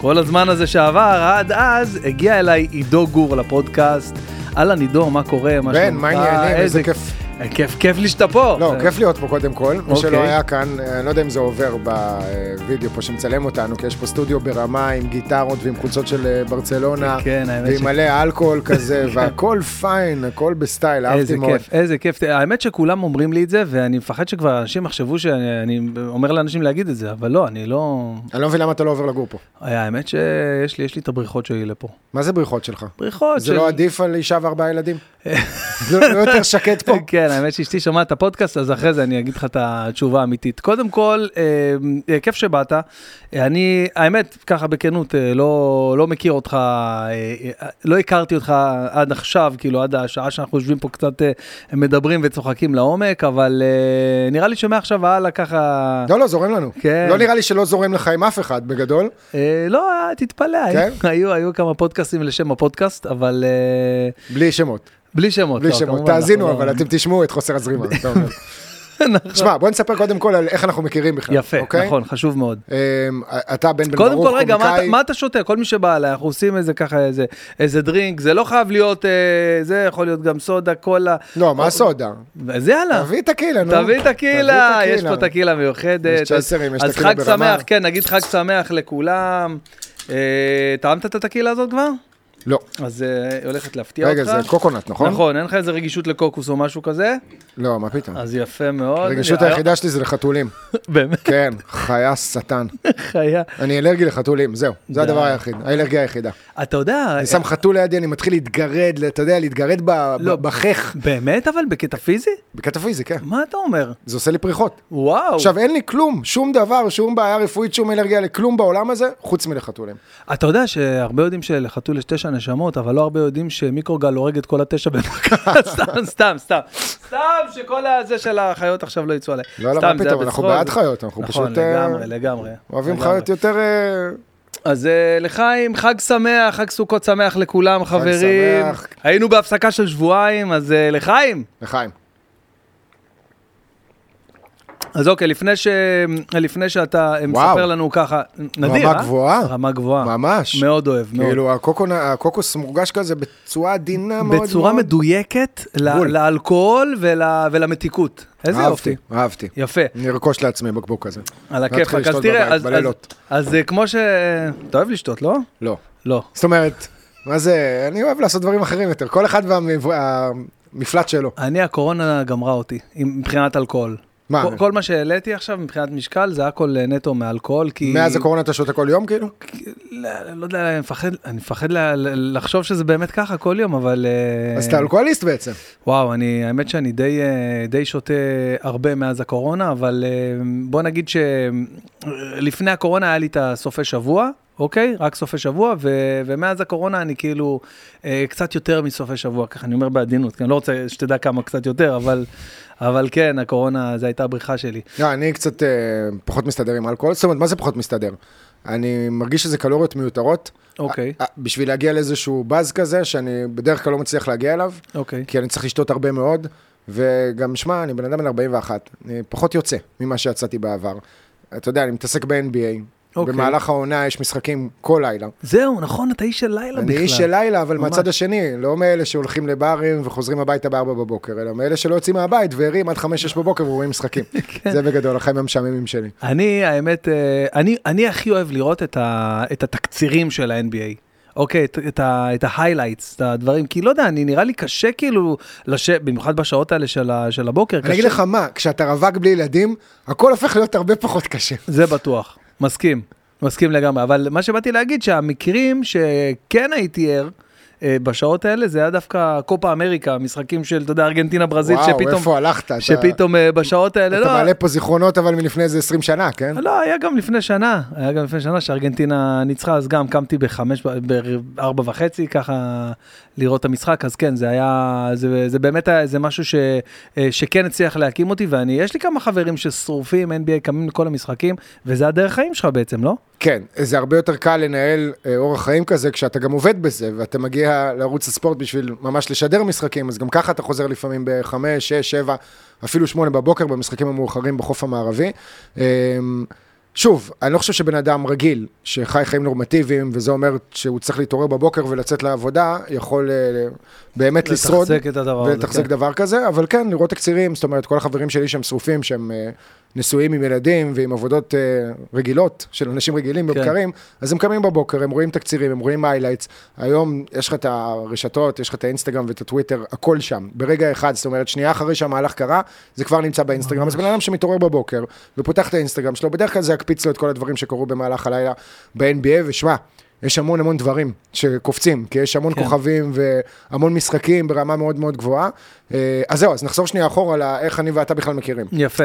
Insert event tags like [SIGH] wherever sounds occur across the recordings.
כל הזמן הזה שעבר, עד אז הגיע אליי עידו גור לפודקאסט. אהלן עידו, מה קורה? מה בן, שלומך? מה העניינים? איזה כיף. כיף, כיף לי שאתה פה. לא, כיף להיות פה קודם כל. מי שלא אוקיי. היה כאן, אה, אני לא יודע אם זה עובר בווידאו פה שמצלם אותנו, כי יש פה סטודיו ברמה עם גיטרות ועם חולצות של אה, ברצלונה. כן, האמת ועם ש- מלא אלכוהול כזה, [LAUGHS] והכל fine, הכל בסטייל, אהבתי איזה מאוד. כיף, איזה כיף. האמת שכולם אומרים לי את זה, ואני מפחד שכבר אנשים יחשבו שאני אני אומר לאנשים להגיד את זה, אבל לא, אני לא... אני לא מבין למה אתה לא עובר לגור פה. האמת שיש לי, את הבריחות שלי לפה. מה זה בריחות שלך? בריחות זה לא עדיף על אישה וארבעה ילדים? זה לא יותר שקט פה? כן, האמת שאשתי שומעת את הפודקאסט, אז אחרי זה אני אגיד לך את התשובה האמיתית. קודם כל, אה, כיף שבאת. אני, האמת, ככה בכנות, אה, לא, לא מכיר אותך, אה, לא הכרתי אותך עד עכשיו, כאילו עד השעה שאנחנו יושבים פה קצת מדברים וצוחקים לעומק, אבל אה, נראה לי שמעכשיו והלאה ככה... לא, לא, זורם לנו. כן. לא נראה לי שלא זורם לך עם אף אחד, בגדול. לא, תתפלא, כן? היו, היו כמה פודקאסטים לשם הפודקאסט, אבל בלי שמות. בלי שמות. בלי לא, שמות. תאזינו, אנחנו אבל לא- אתם תשמעו את חוסר הזרימה. אתה אומר. [LAUGHS] נכון. שמע, בוא נספר קודם כל על איך אנחנו מכירים בכלל. יפה, אוקיי? נכון, חשוב מאוד. אמ, אתה בן בן קודם ברוך, כל, רגע, מה. מה אתה שותה? כל מי שבא אליי, אנחנו עושים איזה ככה, איזה, איזה דרינק, זה לא חייב להיות, אה, זה יכול להיות גם סודה, קולה. לא, מה סודה? אז יאללה, תביא טקילה, נו. תביא טקילה, יש פה טקילה מיוחדת. יש צ'ייסרים, יש אז טקילה חג ברמה. שמח, כן, נגיד חג שמח לכולם. אה, טעמת את הטקילה הזאת כבר? לא. אז אה, היא הולכת להפתיע רגע, אותך. זה קוקונט, נכון? נכון, אין לך איזה רגישות לקוקוס או משהו כזה? לא, מה פתאום? אז יפה מאוד. הרגישות אני- היחידה שלי זה לחתולים. [LAUGHS] באמת, כן, חיה שטן. חיה. אני אלרגי לחתולים, זהו. זה. הדבר היחיד, האלרגיה היחידה. אתה יודע, אני שם חתול לידי, אני מתחיל להתגרד, אתה יודע, להתגרד לא. בחך. באמת אבל בקטע פיזי? בקטע פיזי, כן. מה אתה אומר? זה עושה לי פריחות. וואו. עכשיו, אין לי כלום, שום דבר, שום בעיה רפואית, שום אלרגיה לכלום בעולם הזה, חוץ מלחתולים. אתה יודע שהרבה יודעים שלחתול יש תשע נשמות, אבל לא הרבה יודעים שמיקרוגל הורג את כל התשע במכה. [LAUGHS] סתם, סתם, סתם. סתם שכל הזה של החיות עכשיו לא יצאו עליי. לא, לא, מה פתאום, אנחנו. בעד חיות, אנחנו נכון, פשוט אה, לגמרי, לגמרי. אוהבים. חיות יותר... אה, אז אה, לחיים, חג שמח, חג סוכות שמח לכולם, חברים. שמח. היינו בהפסקה של שבועיים, אז לחיים. לחיים. אז אוקיי, לפני, ש... לפני שאתה אה, וואו. מספר לנו ככה, נדיר, רמה אה? גבוהה. רמה גבוהה. ממש. מאוד אוהב, מאוד. כאילו, הקוקונה- הקוקוס מורגש כזה בצורה עדינה מאוד. בצורה מאוד. מדויקת ל-. לאלכוהול ול- ולמתיקות. איזה אהבתי, יופי. אהבתי. יפה, אני ארכוש לעצמי בקבוק כזה. על הכיפאק. אז תראה, אז- אז-. אז אה, כמו ש... אתה אוהב לשתות, לא? לא. לא. זאת אומרת, מה זה, אני אוהב לעשות דברים אחרים יותר. כל אחד והמפלט שלו. אני, הקורונה גמרה אותי, מבחינת אלכוהול. מה? כל- כל מה שהעליתי עכשיו מבחינת משקל זה הכל אה, נטו מאלכוהול, כי... מאז הקורונה אתה שותה כל יום כאילו? לא לא יודע, אני מפחד, אני מפחד לחשוב שזה באמת ככה כל יום, אבל... אה, אז אתה אלכוהוליסט בעצם. וואו, אני, האמת שאני די, אה, די שותה הרבה מאז הקורונה, אבל בוא נגיד שלפני הקורונה היה לי את הסופי שבוע, אוקיי? רק סופי שבוע, ו, ומאז הקורונה אני כאילו אה, קצת יותר מסופי שבוע, ככה אני אומר בעדינות, כי אני לא רוצה שתדע כמה קצת יותר, אבל, אבל כן, הקורונה, זו הייתה הבריחה שלי. לא, אני קצת אה, פחות מסתדר עם אלכוהול. זאת אומרת, מה זה פחות מסתדר? אני מרגיש שזה קלוריות מיותרות. אוקיי, אה, בשביל להגיע לאיזשהו באז כזה, שאני בדרך כלל לא מצליח להגיע אליו, אוקיי. כי אני צריך לשתות הרבה מאוד, וגם, שמע, אני בן אדם בן 41, אני פחות יוצא ממה שיצאתי בעבר. אתה יודע, אני מתעסק ב-NBA, אוקיי. במהלך העונה יש משחקים כל לילה. זהו, נכון, אתה איש של לילה בכלל. אני איש של לילה, אבל ממש. מהצד השני, לא מאלה שהולכים לברים וחוזרים הביתה ב-4 בבוקר, אלא מאלה שלא יוצאים מהבית וערים עד 5-6 בבוקר ורואים משחקים. [LAUGHS] כן. זה בגדול, החיים המשעממים שלי. אני, האמת, אה, אני, אני הכי אוהב לראות את, ה, את התקצירים של ה-NBA. אוקיי, את, את, ה, את ה-highlights, את הדברים, כי לא יודע, אני נראה לי קשה כאילו, לש... במיוחד בשעות האלה של, ה, של הבוקר, אני קשה. אגיד לך מה, כשאתה רווק בלי ילדים, הכל הופך להיות הרבה פחות קשה. זה בטוח, מסכים, מסכים לגמרי, אבל מה שבאתי להגיד, שהמקרים שכן הייתי ער, בשעות האלה, זה היה דווקא קופה אמריקה, משחקים של, אתה יודע, ארגנטינה ברזיל, וואו, שפתאום, איפה הלכת? אתה- שפתאום אה, בשעות האלה, אתה לא, מעלה פה זיכרונות אבל מלפני איזה 20 שנה, כן? לא, היה גם לפני שנה, היה גם לפני שנה שארגנטינה ניצחה, אז גם קמתי בחמש, בארבע וחצי, ככה לראות את המשחק, אז כן, זה היה, זה, זה באמת היה איזה משהו ש, אה, שכן הצליח להקים אותי, ואני, יש לי כמה חברים ששרופים NBA, קמים לכל המשחקים, וזה הדרך חיים שלך בעצם, לא? כן, זה הרבה יותר קל לנהל אה, אורח חיים כזה כשאתה גם עובד בזה, ואתה מגיע לערוץ הספורט בשביל ממש לשדר משחקים, אז גם ככה אתה חוזר לפעמים בחמש, שש, שבע, אפילו שמונה בבוקר במשחקים המאוחרים בחוף המערבי. אה, שוב, אני לא חושב שבן אדם רגיל, שחי חיים נורמטיביים, וזה אומר שהוא צריך להתעורר בבוקר ולצאת לעבודה, יכול אה, באמת לשרוד. לתחזק את הדבר הזה. ולתחזק כן. דבר כזה, אבל כן, לראות תקצירים, זאת אומרת, כל החברים שלי שהם שרופים, שהם נשואים עם ילדים ועם עבודות אה, רגילות, של אנשים רגילים כן. בבקרים, אז הם קמים בבוקר, הם רואים תקצירים, הם רואים highlights. היום יש לך את הרשתות, יש לך את האינסטגרם ואת הטוויטר, הכל שם, ברגע אחד, זאת אומרת, שנייה אחרי שהמהלך קרה, זה כבר נמצא באינסטגרם. אז בן אדם שמתעורר בבוקר ופותח את האינסטגרם שלו, בדרך כלל זה יקפיץ לו את כל הדברים שקרו במהלך הלילה ב-NBA, ושמע, יש המון המון דברים שקופצים, כי יש המון כן. כוכבים והמון משחקים ברמה מאוד מאוד גבוהה. אה, אז זהו, אז נחזור שנייה אחורה לאיך אני ואתה בכלל מכירים. יפה.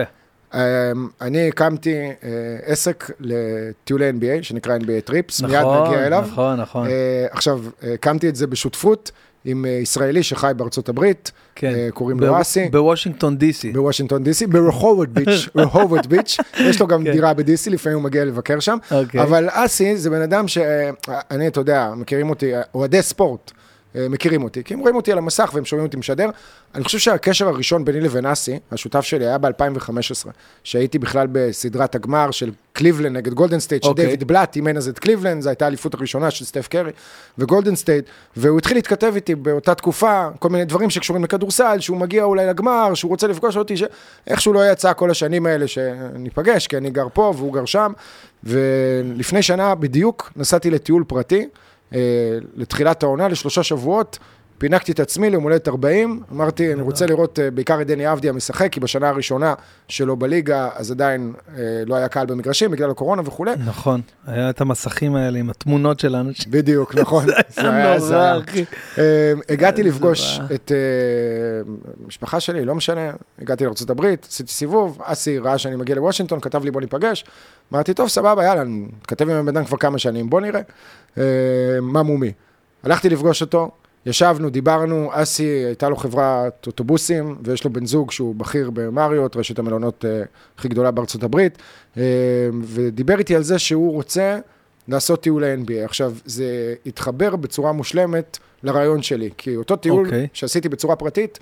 אה, אני הקמתי אה, עסק לטיולי NBA, שנקרא NBA טריפס, מיד נכון, נגיע אליו. נכון, נכון. אה, עכשיו, הקמתי את זה בשותפות עם אה, ישראלי שחי בארצות הברית, כן. קוראים לו אסי. בוושינגטון די.סי. בוושינגטון די.סי, ברחובות ביץ', רחובות ביץ', יש לו גם כן. דירה ב-DC, לפעמים הוא מגיע לבקר שם, אוקיי. אבל אסי זה בן אדם שאני, אתה יודע, מכירים אותי, אוהדי ספורט. אה, מכירים אותי, כי הם רואים אותי על המסך והם שומעים אותי משדר. אני חושב שהקשר הראשון ביני לבין אסי, השותף שלי, היה ב-2015, שהייתי בכלל בסדרת הגמר של קליבלנד נגד גולדן סטייט, אוקיי. שדייוויד בלאט אימן אז את קליבלנד, זו הייתה האליפות הראשונה של סטף קרי וגולדן סטייט, והוא התחיל להתכתב איתי באותה תקופה, כל מיני דברים שקשורים לכדורסל, שהוא מגיע אולי לגמר, שהוא רוצה לפגוש אותי, שאיכשהו לא יצא כל השנים האלה שניפגש, כי אני גר פה והוא גר שם, ולפני שנה בדיוק נסעתי לטיול פרטי, לתחילת העונה, לשלושה שבועות, פינקתי את עצמי ליום הולדת 40, אמרתי, אני רוצה לראות אה, בעיקר את דני אבדיה משחק, כי בשנה הראשונה שלו בליגה, אז עדיין אה, לא היה קהל במגרשים בגלל הקורונה וכולי. נכון, היה את המסכים האלה עם התמונות של האנשים. בדיוק, [LAUGHS] נכון. זה היה נורא. אחי. אה, הגעתי לפגוש. את אה, המשפחה שלי, לא משנה, הגעתי לארה"ב, עשיתי סיבוב, אסי ראה שאני מגיע לוושינגטון, כתב לי בוא ניפגש, אמרתי, טוב, סבבה, יאללה, אני מתכתב עם הבן אדם כבר כמה שנים, בוא נראה, אה, מה מומי. הלכתי לפגוש אותו, ישבנו, דיברנו, אסי, הייתה לו חברת אוטובוסים, ויש לו בן זוג שהוא בכיר במריוט, רשת המלונות אה, הכי גדולה בארצות הברית, אה, ודיבר איתי על זה שהוא רוצה לעשות טיול ל-NBA. עכשיו, זה התחבר בצורה מושלמת לרעיון שלי, כי אותו טיול אוקיי. שעשיתי בצורה פרטית,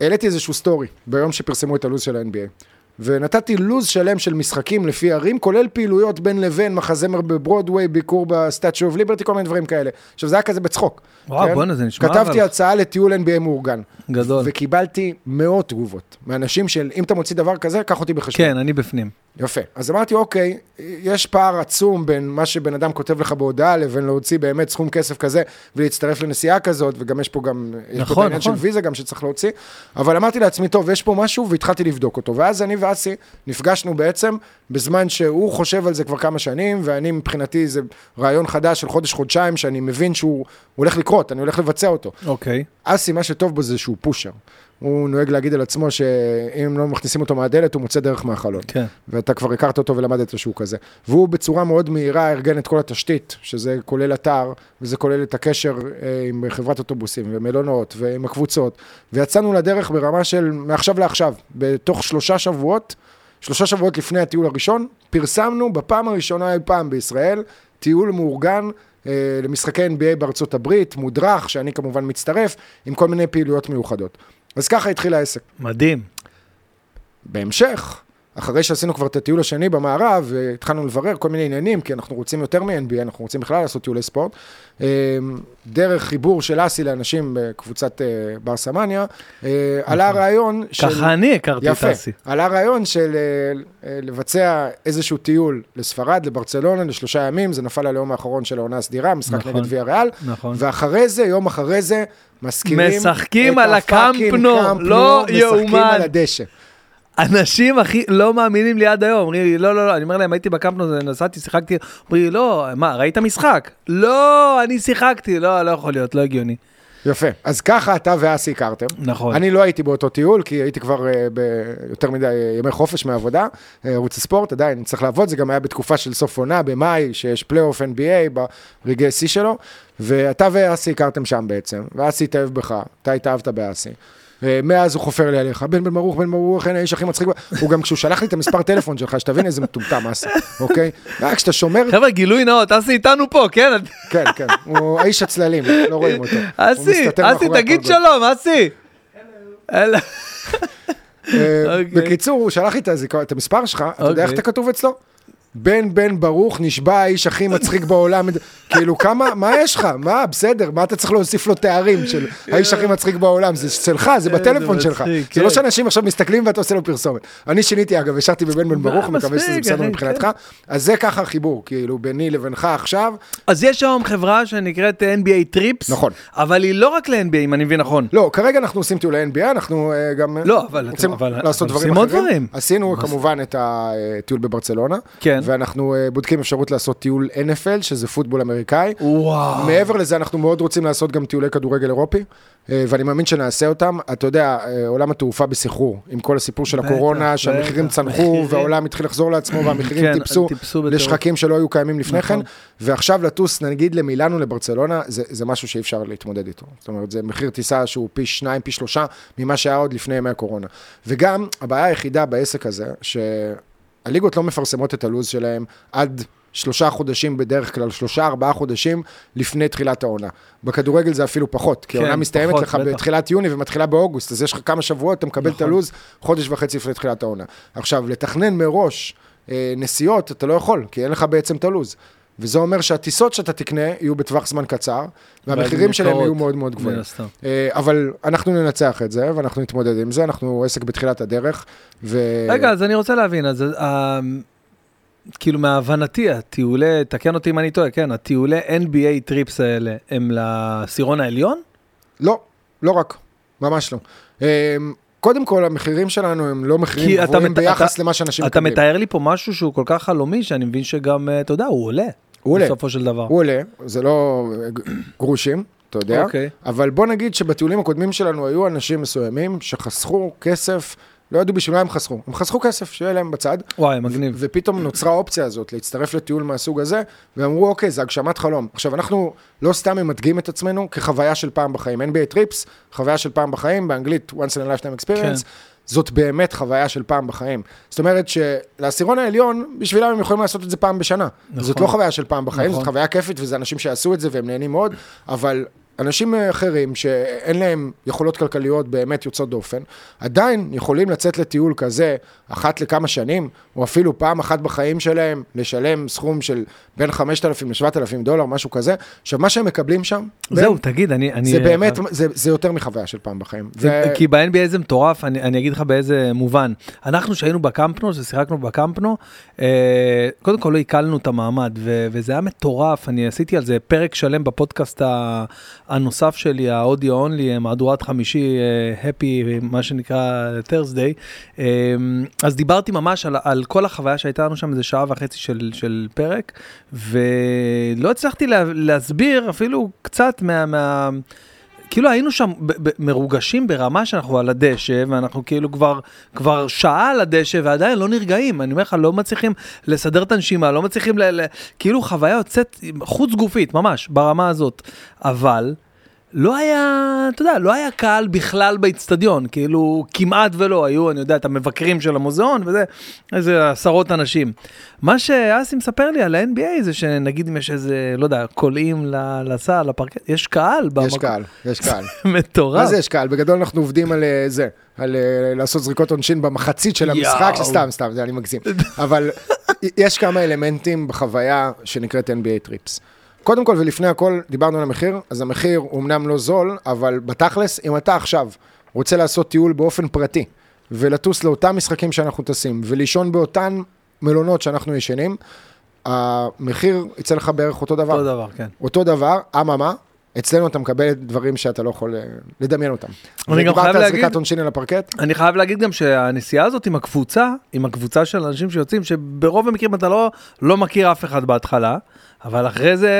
העליתי איזשהו סטורי ביום שפרסמו את הלו"ז של ה-NBA. ונתתי לו"ז שלם של משחקים לפי ערים, כולל פעילויות בין לבין, מחזמר בברודוויי, ביקור ב Statue of Liberty, כל מיני דברים כאלה. עכשיו, זה היה כזה בצחוק. וואו, כן? בואנה, זה נשמע כתבתי אבל הצעה לטיול NBA מאורגן. גדול. וקיבלתי מאות תגובות מאנשים של, אם אתה מוציא דבר כזה, קח אותי בחשבון. כן, אני בפנים. יפה. אז אמרתי, אוקיי, יש פער עצום בין מה שבן אדם כותב לך בהודעה לבין להוציא באמת סכום כסף כזה ולהצטרף לנסיעה כזאת, וגם יש פה גם, יש פה את נכון, העניין של נכון. ויזה גם שצריך להוציא, אבל אמרתי לעצמי, טוב, יש פה משהו, והתחלתי לבדוק אותו. ואז אני ואסי נפגשנו בעצם בזמן שהוא חושב על זה כבר כמה שנים, ואני מבחינתי זה רעיון חדש של חודש-חודשיים, שאני מבין שהוא הולך לקרות, אני הולך לבצע אותו. אוקיי. אסי, מה שטוב בו זה שהוא פושר. הוא נוהג להגיד על עצמו שאם לא מכניסים אותו מהדלת, הוא מוצא דרך מהחלון. כן. ואתה כבר הכרת אותו ולמדת שהוא כזה. והוא בצורה מאוד מהירה ארגן את כל התשתית, שזה כולל אתר, וזה כולל את הקשר אה, עם חברת אוטובוסים ומלונות ועם הקבוצות, ויצאנו לדרך ברמה של מעכשיו לעכשיו, בתוך שלושה שבועות, שלושה שבועות לפני הטיול הראשון, פרסמנו בפעם הראשונה אי פעם בישראל, טיול מאורגן אה, למשחקי NBA בארצות הברית, מודרך, שאני כמובן מצטרף, עם כל מיני פעילויות מיוחדות. אז ככה התחיל העסק. מדהים. בהמשך, אחרי שעשינו כבר את הטיול השני במערב, והתחלנו לברר כל מיני עניינים, כי אנחנו רוצים יותר מ-NBA, אנחנו רוצים בכלל לעשות טיולי ספורט, אה, דרך חיבור של אסי לאנשים בקבוצת אה, בר סמניה, אה, עלה הרעיון של... ככה אני הכרתי את יפה, אסי. עלה הרעיון של אה, אה, לבצע איזשהו טיול לספרד, לברצלונה, לשלושה ימים, זה נפל על היום האחרון של העונה הסדירה, משחק נכון. נגד ויה ריאל, נכון. ואחרי זה, יום אחרי זה, מזכירים משחקים את על הפאקינג הקאמפ נו, קאמפ לא נו, משחקים יאומן. על הדשא. אנשים הכי לא מאמינים לי עד היום, אומרים לי, לא, לא, לא, אני אומר להם, הייתי בקמפנו, נסעתי, שיחקתי, אומרים לי, לא, מה, ראית משחק? לא, אני שיחקתי, לא, לא יכול להיות, לא הגיוני. יפה. אז ככה אתה ואסי הכרתם. נכון. אני לא הייתי באותו טיול, כי הייתי כבר אה, ביותר מדי אה, ימי חופש מעבודה, אה, ערוץ הספורט, עדיין צריך לעבוד, זה גם היה בתקופה של סוף עונה, במאי, שיש פלייאוף NBA ברגעי שיא שלו, ואתה ואסי הכרתם שם בעצם, ואסי התאהב בך, אתה התאהבת באסי. מאז הוא חופר לי עליך, בן בן ברוך, בן ברוך, אין האיש הכי מצחיק, ב-" הוא גם כשהוא שלח לי את המספר טלפון שלך, שתבין איזה מטומטם אסי, אוקיי? רק כשאתה שומר, חבר'ה, גילוי נאות, אסי איתנו פה, כן? כן, כן, הוא האיש הצללים, לא רואים אותו. אסי, אסי, תגיד. שלום, אסי. אה, אוקיי. בקיצור, הוא שלח לי את המספר שלך, אתה יודע איך אוקיי. אתה כתוב אצלו? בן בן ברוך נשבע האיש הכי מצחיק בעולם, כאילו כמה, מה יש לך? מה, בסדר, מה אתה צריך להוסיף לו תארים של האיש הכי מצחיק בעולם? זה שלך, זה איזה בטלפון שלך. זה לא כן. שאנשים עכשיו מסתכלים ואתה עושה לו פרסומת. אני שיניתי אגב, השארתי בבן בן ברוך, מקווה שזה בסדר מבחינתך. כן. אז זה ככה החיבור, כאילו ביני לבינך עכשיו, אז יש היום חברה שנקראת NBA טריפס. נכון. אבל היא לא רק ל-NBA, אם אני מבין נכון. לא, כרגע אנחנו עושים טיולי NBA, אנחנו אה, גם אה, לא, רוצים לעשות דברים אחרים. עשינו כמובן את הטיול בברצלונה, כן. ואנחנו אה, בודקים אפשרות לעשות טיול NFL, שזה פוטבול אמריקאי. וואו. מעבר לזה, אנחנו מאוד רוצים לעשות גם טיולי כדורגל אירופי, אה, ואני מאמין שנעשה אותם. אתה יודע, אה, עולם התעופה בסחרור, עם כל הסיפור של הקורונה, שהמחירים [LAUGHS] צנחו. והעולם התחיל לחזור לעצמו, והמחירים כן, טיפסו. לשחקים שלא היו קיימים לפני כן, נכון. ועכשיו לטוס, נגיד, למילאנו, לברצלונה, זה, זה משהו שאי אפשר להתמודד איתו. זאת אומרת, זה מחיר טיסה שהוא פי שניים, פי שלושה, ממה שהיה עוד לפני ימי הקורונה. וגם, הבעיה היחידה בעסק הזה, שהליגות לא מפרסמות את הלו"ז שלהם עד שלושה חודשים בדרך כלל, שלושה, ארבעה חודשים לפני תחילת העונה. בכדורגל זה אפילו פחות, כי כן, העונה מסתיימת פחות, לך בטח. בתחילת יוני ומתחילה באוגוסט, אז יש לך כמה שבועות, אתה מקבל את נכון. הלו"ז חודש וחצי לפני תחילת העונה. עכשיו, לתכנן מראש אה, נסיעות, אתה לא יכול, כי אין לך בעצם את הלו"ז. וזה אומר שהטיסות שאתה תקנה יהיו בטווח זמן קצר, והמחירים שלהם יהיו מאוד מאוד גבוהים. אה, אבל אנחנו ננצח את זה, ואנחנו נתמודד עם זה, אנחנו עסק בתחילת הדרך, ו... רגע, אז אני רוצה להבין, אז אה, כאילו מהבנתי, הטיולי, תקן אותי אם אני טועה, כן, הטיולי NBA טריפס האלה הם לעשירון העליון? לא, לא רק, ממש לא. אה, קודם כל, המחירים שלנו הם לא מחירים אתה גבוהים מת- ביחס אתה- למה שאנשים אתה מקבלים. מתאר לי פה משהו שהוא כל כך חלומי, שאני מבין שגם, אתה יודע, הוא עולה. הוא עולה. בסופו של דבר. הוא עולה, זה לא גרושים, אתה יודע, אוקיי. אבל בוא נגיד שבטיולים הקודמים שלנו היו אנשים מסוימים שחסכו כסף, לא ידעו בשביל מה הם חסכו, הם חסכו כסף, שיהיה להם בצד, וואי, מגניב. ופתאום נוצרה האופציה הזאת להצטרף לטיול מהסוג הזה, ואמרו, אוקיי, זה הגשמת חלום. עכשיו, אנחנו לא סתם ממתגים את עצמנו כחוויה של פעם בחיים. NBA טריפס, חוויה של פעם בחיים, באנגלית, once in a lifetime experience, כן. זאת באמת חוויה של פעם בחיים. זאת אומרת שלעשירון העליון, בשבילם הם יכולים לעשות את זה פעם בשנה. נכון. זאת לא חוויה של פעם בחיים, נכון. זאת חוויה כיפית, וזה אנשים שיעשו את זה והם נהנים מאוד, אבל אנשים אחרים שאין להם יכולות כלכליות באמת יוצאות דופן, עדיין יכולים לצאת לטיול כזה אחת לכמה שנים, או אפילו פעם אחת בחיים שלהם, לשלם סכום של בין 5,000 ל-7,000 דולר, משהו כזה. עכשיו, מה שהם מקבלים שם, זהו, בין- תגיד, אני... אני- זה באמת, זה, זה יותר מחוויה של פעם בחיים. זה, ו- כי ב-NBA זה מטורף, אני, אני אגיד לך באיזה מובן. אנחנו שהיינו בקמפנו, ששיחקנו בקמפנו, אה, קודם כל לא עיכלנו את המעמד, ו, וזה היה מטורף, אני עשיתי על זה פרק שלם בפודקאסט ה- הנוסף שלי, האודיו אונלי, מהדורת חמישי, הפי, מה שנקרא Thursday. אה, אז דיברתי ממש על, על כל החוויה שהייתה לנו שם, איזה שעה וחצי של, של פרק, ולא הצלחתי לה, להסביר אפילו קצת מה... מה כאילו היינו שם ב- ב- מרוגשים ברמה שאנחנו על הדשא, ואנחנו כאילו כבר, כבר שעה על הדשא ועדיין לא נרגעים. אני אומר לך, לא מצליחים לסדר את הנשימה, לא מצליחים, ל- ל- כאילו חוויה יוצאת חוץ גופית, ממש, ברמה הזאת. אבל לא היה, אתה יודע, לא היה קהל בכלל באיצטדיון, כאילו כמעט ולא, היו, אני יודע, את המבקרים של המוזיאון וזה, איזה עשרות אנשים. מה שאסי מספר לי על ה-NBA זה שנגיד אם יש איזה, לא יודע, קולעים לסל, לפרקט, יש קהל יש קהל, יש [LAUGHS] קהל. מטורף. מה זה יש קהל? בגדול אנחנו עובדים על אה, זה, על אה, לעשות זריקות עונשין במחצית של המשחק. סתם, סתם, זה אני מגזים. אבל [LAUGHS] יש כמה אלמנטים בחוויה שנקראת NBA טריפס. קודם כל ולפני הכל, דיברנו על המחיר, אז המחיר הוא אמנם לא זול, אבל בתכלס, אם אתה עכשיו רוצה לעשות טיול באופן פרטי, ולטוס לאותם משחקים שאנחנו טסים, ולישון באותן מלונות שאנחנו ישנים, המחיר יצא לך בערך אותו דבר. אותו דבר, כן. אותו דבר, אממה, אצלנו אתה מקבל דברים שאתה לא יכול אה, לדמיין אותם. אני גם חייב על להגיד- זריקת עונשין על הפרקט? אני חייב להגיד גם שהנסיעה הזאת עם הקבוצה, עם הקבוצה של אנשים שיוצאים, שברוב המקרים אתה לא, לא מכיר אף אחד בהתחלה, אבל אחרי זה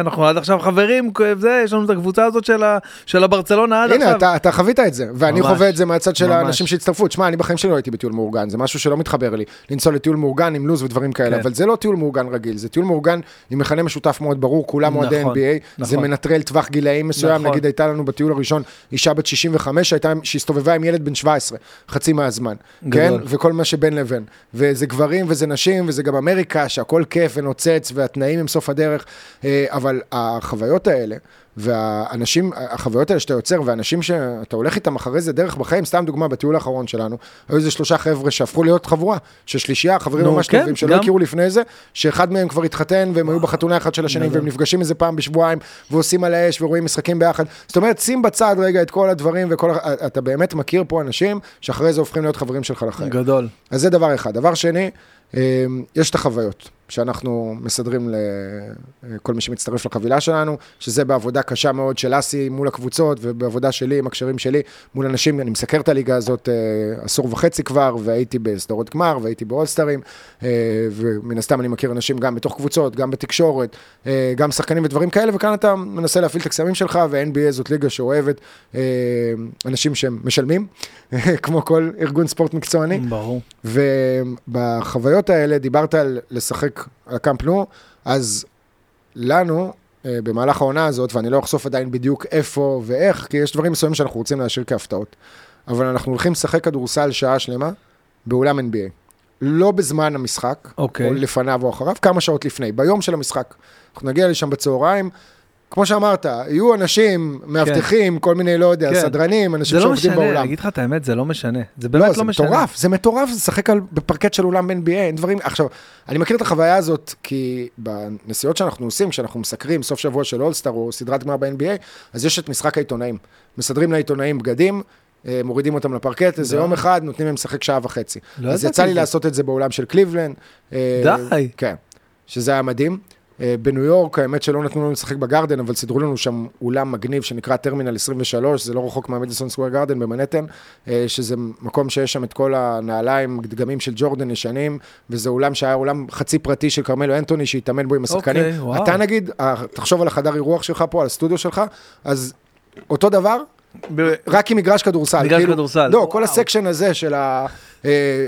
אנחנו עד עכשיו חברים, זה, יש לנו את הקבוצה הזאת של, ה, של הברצלונה עד הנה, עכשיו. אתה, אתה חווית את זה, ואני ממש. חווה את זה מהצד של ממש. האנשים שהצטרפו. תשמע, אני בחיים שלי לא הייתי בטיול מאורגן, זה משהו שלא מתחבר לי. לנסוע לטיול מאורגן עם לו"ז ודברים כאלה, כן. אבל זה לא טיול מאורגן רגיל, זה טיול מאורגן עם מכנה משותף מאוד ברור, כולם אוהדי נכון, NBA, זה נכון. מנטרל טווח גילאים מסוים, נכון. נגיד הייתה לנו בטיול הראשון אישה בת 65 שהייתה, שהסתובבה עם ילד בן 17, חצי מהזמן, כן? וכל מה שבין לבין. וזה גברים וזה נשים וזה גם אמריקה, שהכל כיף ונוצץ והתנאים הם סוף הדרך, אה, אבל החוויות האלה, והאנשים, החוויות האלה שאתה יוצר, ואנשים שאתה הולך איתם אחרי זה דרך בחיים, סתם דוגמה, בטיול האחרון שלנו, היו איזה שלושה חבר'ה שהפכו להיות חבורה, של שלישייה, חברים ממש כן, טובים, שלא גם. הכירו לפני זה, שאחד מהם כבר התחתן, והם היו בחתונה אחד של השני. והם נפגשים איזה פעם בשבועיים, ועושים על האש, ורואים משחקים ביחד. זאת אומרת, שים בצד רגע את כל הדברים, וכל, ה- אתה באמת מכיר פה אנשים, שאחרי זה הופכים להיות חברים שלך לחיים. גדול. אז זה דבר אחד. דבר שני, אה, יש את החוויות שאנחנו מסדרים לכל מי שמצטרף לחבילה שלנו, שזה בעבודה קשה מאוד של אסי מול הקבוצות, ובעבודה שלי עם הקשרים שלי מול אנשים, אני מסקר את הליגה הזאת אה, עשור וחצי כבר, והייתי בסדרות גמר, והייתי באולסטרים, אה, ומן הסתם אני מכיר אנשים גם בתוך קבוצות, גם בתקשורת, אה, גם שחקנים ודברים כאלה, וכאן אתה מנסה להפעיל את הקסמים שלך, ו-NBA זאת ליגה שאוהבת אה, אנשים שהם משלמים, [LAUGHS] כמו כל ארגון ספורט מקצועני. ברור. ובחוויות האלה דיברת על לשחק על הקאמפ נו, אז לנו, אה, במהלך העונה הזאת, ואני לא אחשוף עדיין בדיוק איפה ואיך, כי יש דברים מסוימים שאנחנו רוצים להשאיר כהפתעות, אבל אנחנו הולכים לשחק כדורסל שעה שלמה באולם NBA. לא בזמן המשחק, אוקיי. או לפניו או אחריו, כמה שעות לפני, ביום של המשחק. אנחנו נגיע לשם בצהריים. כמו שאמרת, יהיו אנשים, מאבטחים, כל מיני, לא יודע, כן. סדרנים, אנשים זה לא שעובדים משנה, באולם. אני אגיד לך את האמת, זה לא משנה. זה לא, באמת זה לא משנה. מטורף, זה מטורף, זה לשחק בפרקט של אולם NBA, אין דברים, עכשיו, אני מכיר את החוויה הזאת, כי בנסיעות שאנחנו עושים, כשאנחנו מסקרים סוף שבוע של אולסטאר או סדרת גמר ב-NBA, אז יש את משחק העיתונאים. מסדרים לעיתונאים בגדים, אה, מורידים אותם לפרקט, איזה די. יום אחד, נותנים להם לשחק שעה וחצי. לא אז יצא לי זה. לעשות את זה באולם של קליבלנד. אה, די. כן, שזה היה מדהים. אה, בניו יורק, האמת שלא נתנו לנו לשחק בגרדן, אבל סידרו לנו שם אולם מגניב שנקרא טרמינל 23, זה לא רחוק מהמדיסון סקוויר גרדן במנהטן, אה, שזה מקום שיש שם את כל הנעליים, דגמים של ג'ורדן ישנים, וזה אולם שהיה אולם חצי פרטי של כרמלו אנטוני, שהתאמן בו עם השחקנים. אוקיי, וואו. אתה נגיד, אה, תחשוב על החדר אירוח שלך פה, על הסטודיו שלך, אז אותו דבר, ב- רק עם מגרש כדורסל. מגרש כאילו, כדורסל. לא, וואו. כל הסקשן הזה של, ה,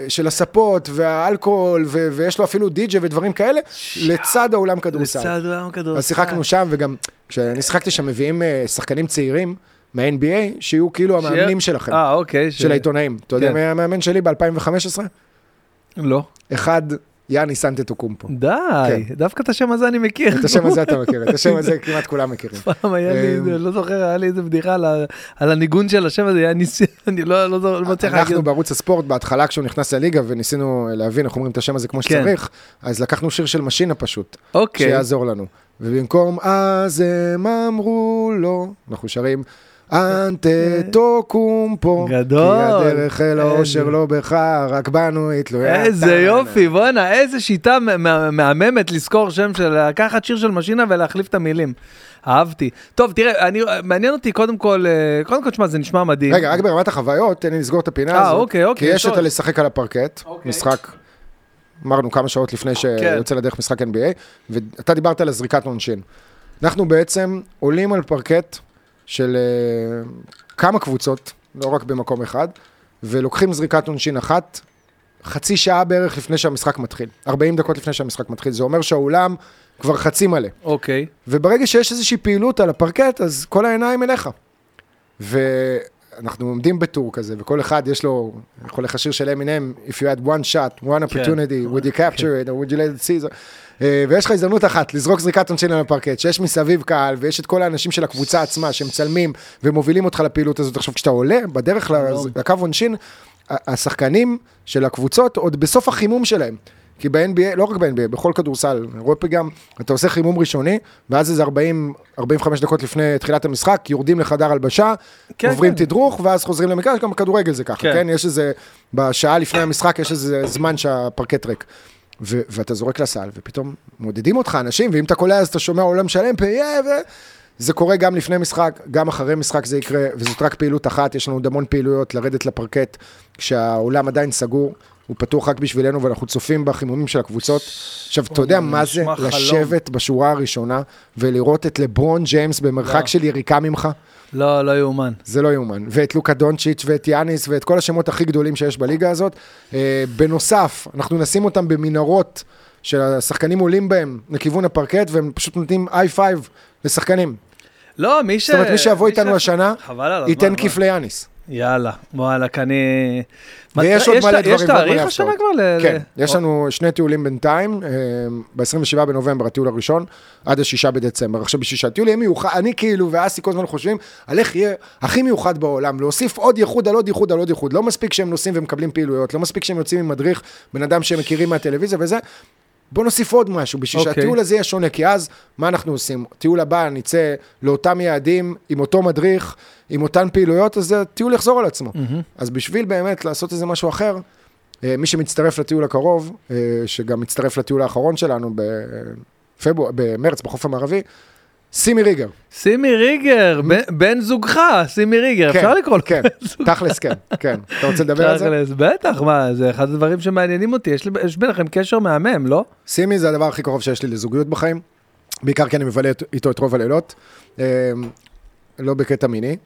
של הספות והאלכוהול, ו, ויש לו אפילו די-ג'יי ודברים כאלה, לצד האולם כדורסל. לצד עולם כדורסל. אז שיחקנו שם, וגם כשאני שיחקתי שם מביאים אה, שחקנים צעירים מה-NBA, שיהיו כאילו המאמנים שלכם, אה, אוקיי. של העיתונאים. אתה יודע כן. מי המאמן שלי ב-2015? לא. אחד, יאני סנטטוקומפו. די, כן. דווקא את השם הזה אני מכיר. את השם הזה אתה [LAUGHS] מכיר, את השם הזה כמעט כולם מכירים. פעם היה לי, אמ, לא זוכר, היה לי איזה בדיחה על הניגון של השם הזה, היה ניסי, [LAUGHS] אני לא לא לא מצליח להגיד. אנחנו בערוץ הספורט, בהתחלה כשהוא נכנס לליגה וניסינו להבין איך אומרים את השם הזה כמו כן. שצריך, אז לקחנו שיר של משינה פשוט, אוקיי. שיעזור לנו. ובמקום אז הם אמרו לו, אנחנו שרים, אנטטו קומפו, גדול. כי הדרך אל האושר לא בך, רק בנו היא תלויה. איזה. יופי, בואנה, איזה שיטה מהממת לזכור שם של, לקחת שיר של משינה ולהחליף את המילים. אהבתי. טוב, תראה, אני, מעניין אותי קודם כל, אה, קודם כל, תשמע, זה נשמע מדהים. רגע, רק ברמת החוויות, תן לי לסגור את הפינה אה, הזאת. אוקיי, אוקיי, כי יש. את הלשחק על הפרקט, אוקיי. משחק, אמרנו כמה שעות לפני שיוצא לדרך משחק NBA, ואתה דיברת על הזריקת עונשין. אנחנו בעצם עולים על פרקט של אה, כמה קבוצות, לא רק במקום אחד, ולוקחים זריקת עונשין אחת, חצי שעה בערך לפני שהמשחק מתחיל. 40 דקות לפני שהמשחק מתחיל. זה אומר שהאולם כבר חצי מלא. אוקיי. וברגע שיש איזושהי פעילות על הפרקט, אז כל העיניים אליך. ואנחנו עומדים בטור כזה, וכל אחד יש לו, יכול לך שיר של M&M, If you had one shot, one opportunity, would you capture it, or would you let it see it, ויש לך הזדמנות אחת, לזרוק זריקת עונשין על הפרקט, שיש מסביב קהל, ויש את כל האנשים של הקבוצה עצמה, שמצלמים ומובילים אותך לפעילות הזאת. עכשיו, כשאתה עולה בדרך לקו עונשין, השחקנים של הקבוצות עוד בסוף החימום שלהם. כי ב-NBA, לא רק ב-NBA, בכל כדורסל, אירופי גם, אתה עושה חימום ראשוני, ואז איזה 40, 45 דקות לפני תחילת המשחק, יורדים לחדר הלבשה, כן, עוברים כן. תדרוך, ואז חוזרים למגרש, גם בכדורגל זה ככה, כן. כן. יש איזה, בשעה לפני המשחק יש איזה זמן שהפרקט ריק. ו- ואתה זורק לסל, ופתאום מודדים אותך אנשים, ואם אתה קולע אז אתה שומע עולם שלם, פיה, ו... זה קורה גם לפני משחק, גם אחרי משחק זה יקרה, וזאת רק פעילות אחת, יש לנו עוד המון פעילויות לרדת לפרקט, כשהאולם עדיין סגור, הוא פתוח רק בשבילנו, ואנחנו צופים בחימומים של הקבוצות. עכשיו, אתה יודע מה זה חלום. לשבת בשורה הראשונה, ולראות את לברון ג'יימס במרחק לא. של יריקה ממך? לא, לא יאומן. זה לא יאומן. ואת לוקה דונצ'יץ' ואת יאניס ואת כל השמות הכי גדולים שיש בליגה הזאת. אה, בנוסף, אנחנו נשים אותם במנהרות שהשחקנים עולים בהם לכיוון הפרקט, והם פשוט נותנים high five לשחקנים. לא, מי ש... זאת אומרת, מי שיבוא איתנו ש- השנה, חבל על הזמן. ייתן? כיף ליאניס. יאללה, וואלכ, אני... ויש עוד מלא יש דברים ועוד תאריך השנה. כבר? כן, יש לנו שני טיולים בינתיים, ב-27 בנובמבר הטיול הראשון, עד ה-6 בדצמבר. עכשיו, בשביל שהטיול יהיה מיוחד, אני כאילו ואסי כל הזמן חושבים על איך יהיה הכי מיוחד בעולם, להוסיף עוד ייחוד על עוד ייחוד על עוד ייחוד. לא מספיק שהם נוסעים ומקבלים פעילויות, לא מספיק שהם יוצאים עם מדריך, בן אדם שהם מכירים מהטלוויזיה וזה. בוא נוסיף עוד משהו, בשביל אוקיי. שהטיול הזה יהיה שונה, כי אז, מה אנחנו עושים? טיול הבא, נצא לאותם יעדים, עם אותו מדריך, עם אותן פעילויות, אז הטיול יחזור על עצמו. אז בשביל באמת לעשות איזה משהו אחר, אה, מי שמצטרף לטיול הקרוב, אה, שגם מצטרף לטיול האחרון שלנו בפברואר, במרץ, בחוף המערבי, סימי ריגר. סימי ריגר, בן- זוגך, סימי ריגר, אפשר לקרוא לו כן. תכלס כן, כן. אתה רוצה לדבר על זה? תכלס, בטח, מה, זה אחד הדברים שמעניינים אותי, יש ביניכם קשר מהמם, לא? סימי זה הדבר הכי קרוב שיש לי לזוגיות בחיים, בעיקר כי אני מבלה איתו את רוב הלילות. אה, לא בקטע מיני,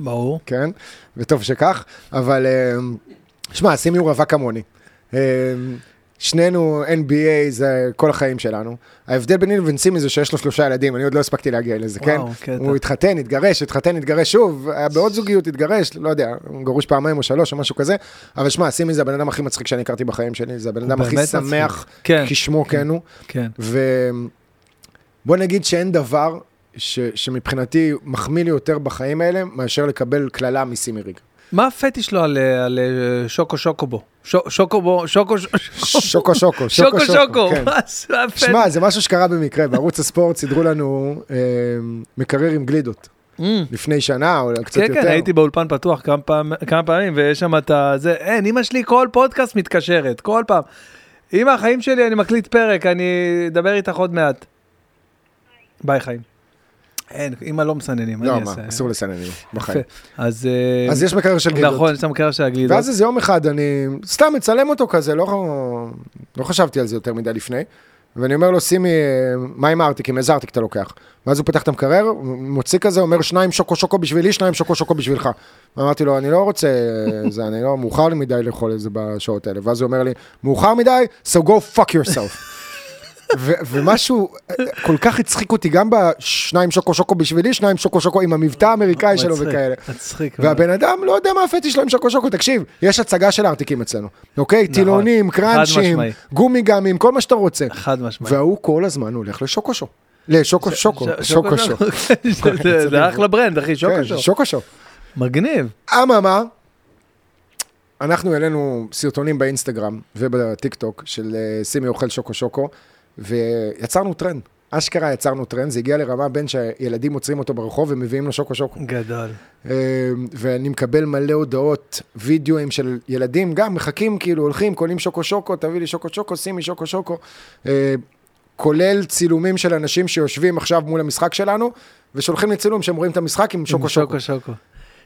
ברור. כן, וטוב שכך, אבל אה, שמע, סימי הוא רווק כמוני. שנינו NBA זה כל החיים שלנו. ההבדל ביני לבין סימי זה שיש לו שלושה ילדים, אני עוד לא הספקתי להגיע לזה, כן? וואו, קטע. הוא התחתן, התגרש, התחתן, התגרש שוב, היה בעוד זוגיות, התגרש, לא יודע, הוא גרוש פעמיים או שלוש או משהו כזה, אבל שמע, סימי זה הבן אדם הכי מצחיק שאני הכרתי בחיים שלי, זה הבן אדם הכי שמח. כן. כשמו כן הוא. כן. ובוא נגיד שאין דבר ש, שמבחינתי מחמיא לי יותר בחיים האלה, מאשר לקבל קללה מסימי ריג. מה הפטיש לו על, על אה, שוקו שוקובו? שוקובו, שוקו ש- שוקו שוקו, שוקו שוקו, כן. שמע, זה משהו שקרה במקרה, בערוץ הספורט סידרו לנו אה, מקרר עם גלידות. Mm. לפני שנה או קצת כן, יותר. כן, הייתי באולפן פתוח כמה, פעמים, ויש שם את. זה, אין, אמא שלי כל פודקאסט מתקשרת, כל פעם. אמא, החיים שלי, אני מקליט פרק, אני אדבר איתך עוד מעט. ביי, חיים. אין, אמא לא מסננים, לא, מה. אסור לסננים בחיים. אז... אה, אז יש מקרר של גלידות. נכון, יש שם קרר של הגלידות. ואז איזה יום אחד אני סתם מצלם אותו כזה, לא, לא חשבתי על זה יותר מדי לפני. ואני אומר לו, שימי, מה עם הארטיקים? איזה ארטיק אתה לוקח? ואז הוא פתח את המקרר, מוציא כזה, אומר, שניים שוקו שוקו בשבילי, שניים שוקו שוקו בשבילך. ואמרתי לו, אני לא רוצה, זה, אני לא, מאוחר לי מדי לאכול את זה בשעות האלה. ואז הוא אומר לי, מאוחר מדי, so go fuck yourself. ומשהו כל כך הצחיק אותי, גם בשניים שוקו שוקו בשבילי, שניים שוקו שוקו עם המבטא האמריקאי שלו וכאלה. מצחיק. והבן אדם לא יודע מה הפטיש שלו עם שוקו שוקו, תקשיב, יש הצגה של הארטיקים אצלנו, אוקיי? טילונים, קראנצ'ים, נכון. משמעי. גומי גמים, כל מה שאתה רוצה. חד משמעית. וההוא כל הזמן הולך לשוקו שו. לשוקו שוקו, ש- שוקו שו. [LAUGHS] זה- אחלה ברנד, אחי, שוקו כן, שוקו. שוקו שו. מגניב. אממה, אנחנו העלינו סרטונים באינסטגרם ובטיק טוק של אה, שימי אוכל שוקו שוקו, ויצרנו טרנד. אשכרה יצרנו טרנד, זה הגיע לרמה בין שילדים עוצרים אותו ברחוב ומביאים לו שוקו שוקו. גדול. אה, ואני מקבל מלא הודעות, וידאוים של ילדים, גם מחכים, כאילו הולכים, קונים שוקו שוקו, תביא לי שוקו שוקו, שימי שוקו שוקו. אה, כולל צילומים של אנשים שיושבים עכשיו מול המשחק שלנו, ושולחים לי צילום שהם רואים את המשחק עם שוקו שוקו. שוקו שוקו.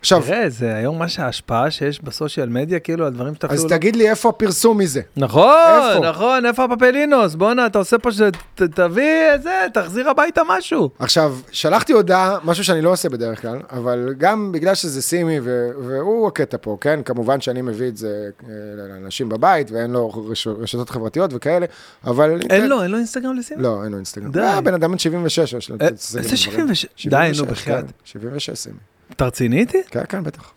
עכשיו, תראה, זה היום מה שההשפעה שיש בסושיאל מדיה, כאילו, על דברים שאתה אז אפילו לא... תגיד לי איפה הפרסום מזה. נכון, איפה? נכון, איפה הפפלינוס? בואנה, אתה עושה פה ש... ת- תביא את זה, תחזיר הביתה משהו. עכשיו, שלחתי הודעה, משהו שאני לא עושה בדרך כלל, אבל גם בגלל שזה סימי ו- והוא הקטע פה, כן? כמובן שאני מביא את זה אה, לאנשים בבית, ואין לו רש- רשתות חברתיות וכאלה, אבל... אין לו, אין לו אינסטגרם לסימי? לא, אין לו אינסטגרם. די. אה, בן אדם בן 76, יש לו... אה, איזה עם דברים. 76? די, נו, בחייאת. כן, 76 סימי. אתה רציני איתי? כן, כן, בטח.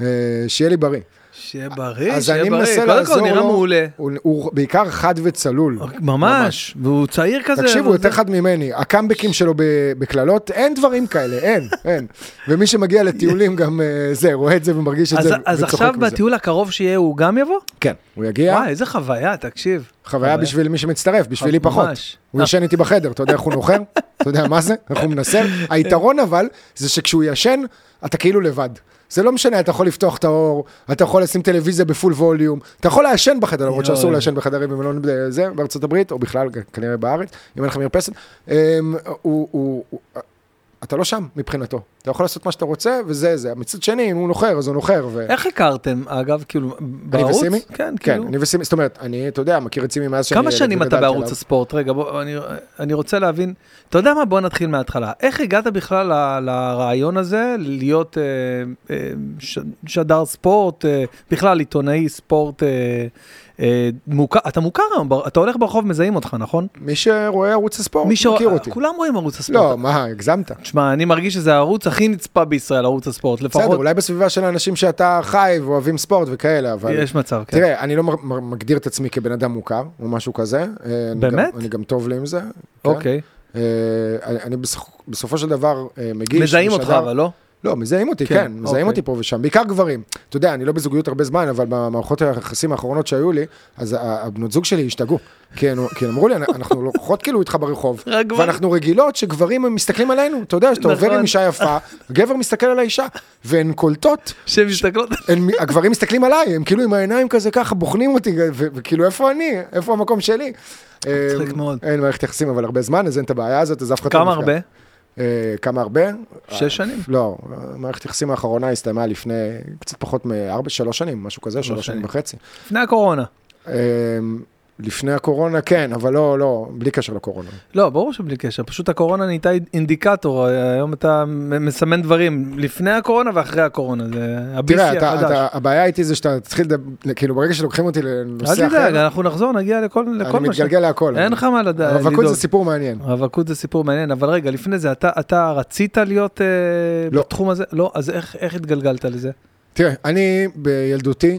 אה, שיהיה לי בריא. שיהיה בריא, אז שיהיה בריא. מנסה קודם כל, לעזור נראה. מעולה. הוא- הוא בעיקר חד וצלול. ממש, והוא צעיר כזה. תקשיב, הוא יותר זה- חד ממני. הקאמבקים שלו בקללות, אין דברים כאלה, אין, [LAUGHS] אין. ומי שמגיע לטיולים גם אה, זה, רואה את זה ומרגיש את אז- זה אז וצוחק עכשיו מזה. בטיול הקרוב שיהיה, הוא גם יבוא? כן, הוא יגיע. וואי, איזה חוויה, תקשיב. חוויה בשביל מי שמצטרף, בשבילי ממש. פחות. הוא ישן איתי בחדר, אתה יודע איך הוא נוחר? [LAUGHS] אתה יודע מה זה? איך הוא מנסר? היתרון אבל, זה שכשהוא ישן, אתה כאילו לבד. זה לא משנה, אתה יכול לפתוח את האור, אתה יכול לשים טלוויזיה בפול ווליום, אתה יכול לעשן בחדר, למרות. שאסור לעשן בחדרים במלון זה, בארצות הברית, או בכלל, כנראה בארץ, אם אין לך מרפסת. אמ, אתה לא שם מבחינתו. אתה יכול לעשות מה שאתה רוצה, וזה זה. מצד שני, אם הוא נוחר, אז הוא נוחר. ו... איך הכרתם, אגב, כאילו, בערוץ? וסימי? כן, כן, כאילו. אני וסימי, זאת אומרת, אני, אתה יודע, מכיר את סימי מאז שאני... כמה שנים אתה בערוץ עליו. הספורט? רגע, בוא, אני, אני רוצה להבין, אתה יודע מה? בוא נתחיל מההתחלה. איך הגעת בכלל ל- לרעיון הזה, להיות אה, אה, ש, שדר ספורט, אה, בכלל עיתונאי ספורט, אה, אה, מוכר, אתה מוכר היום, אתה הולך ברחוב, מזהים אותך, נכון? מי שרואה ערוץ הספורט, מי ש- מכיר אותי. כולם רואים ערוץ הספורט. לא, מה, הגזמת. תשמע, אני מרגיש שזה הערוץ הכי נצפה בישראל, ערוץ הספורט. בסדר, לפחות אולי בסביבה של האנשים שאתה חי ואוהבים ספורט וכאלה, אבל... יש מצב, כן. תראה, אני לא מגדיר את עצמי כבן אדם מוכר, או משהו כזה. אה, באמת? אני גם טוב לי עם זה. כן. אוקיי. אה, אני אני בסופ- בסופו של דבר אה, מגיש... מזהים אותך, אבל לא? לא, מזהים אותי, כן, כן, מזהים אוקיי. אותי פה ושם, בעיקר גברים. אתה יודע, אני לא בזוגיות הרבה זמן, אבל במערכות היחסים האחרונות שהיו לי, אז הבנות זוג שלי השתגעו. כי הם אמרו לי, אנחנו לוקחות כאילו איתך ברחוב. ואנחנו רגילות שגברים מסתכלים עלינו, אתה יודע, שאתה עובר נכון. עם אישה יפה, גבר מסתכל על האישה, והן קולטות, שהן מסתכלות... הגברים מסתכלים עליי, הם כאילו עם העיניים כזה ככה בוחנים אותי, וכאילו איפה אני, איפה המקום שלי. מצחיק אה, מאוד. אין מערכת יחסים אבל הרבה זמן, אז אין את הבעיה הזאת, אז אף אחד לא כמה נפגע. הרבה? אה, כמה הרבה? שש שנים? לא, מערכת היחסים האחרונה הסתיימה לפני קצת פחות מארבע, שלוש שנים, משהו כזה, שלוש שנים שנים. וחצי. לפני הקורונה. אה, לפני הקורונה, כן, אבל לא, לא, בלי קשר לקורונה. לא, ברור שבלי קשר, פשוט הקורונה נהייתה אינדיקטור, היום אתה מסמן דברים לפני הקורונה ואחרי הקורונה, זה ה-BC תראה, אתה, החדש. אתה, הבעיה איתי זה שאתה תתחיל, כאילו, ברגע שלוקחים אותי לנושא אל אחר, תדאג, אנחנו נחזור, נגיע לכל לכל אני מה ש... מתגלגל להכל. אין לך מה לדעת. רווקות. זה סיפור מעניין. רווקות זה סיפור מעניין, אבל רגע, לפני זה, אתה, אתה רצית להיות אה, לא. בתחום הזה? לא. אז איך, איך התגלגלת לזה? תראה, אני בילדותי, אה, אני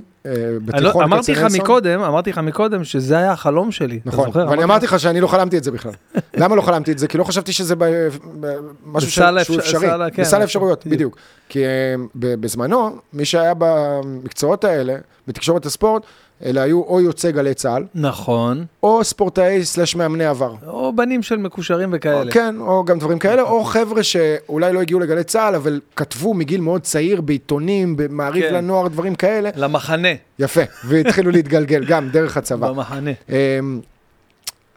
בתיכון, אמרתי לך מקודם, אמרתי לך מקודם שזה היה החלום שלי. נכון? ואני אמרתי לך שאני לא חלמתי את זה בכלל. [LAUGHS] למה לא חלמתי את זה? כי לא חשבתי שזה משהו בסל שהוא אפשרי. סל ה- כן, בסל האפשרויות, בדיוק. כי אה, בזמנו, מי שהיה במקצועות האלה, בתקשורת הספורט, אלה היו או יוצאי גלי צה"ל, נכון. או ספורטאי סלש מאמני עבר. או בנים של מקושרים וכאלה. כן, או גם דברים כאלה, או חבר'ה שאולי לא הגיעו לגלי צה"ל, אבל כתבו מגיל מאוד צעיר בעיתונים, במעריב כן. לנוער, דברים כאלה. למחנה, יפה, והתחילו להתגלגל גם דרך הצבא. [LAUGHS] במחנה. אמ,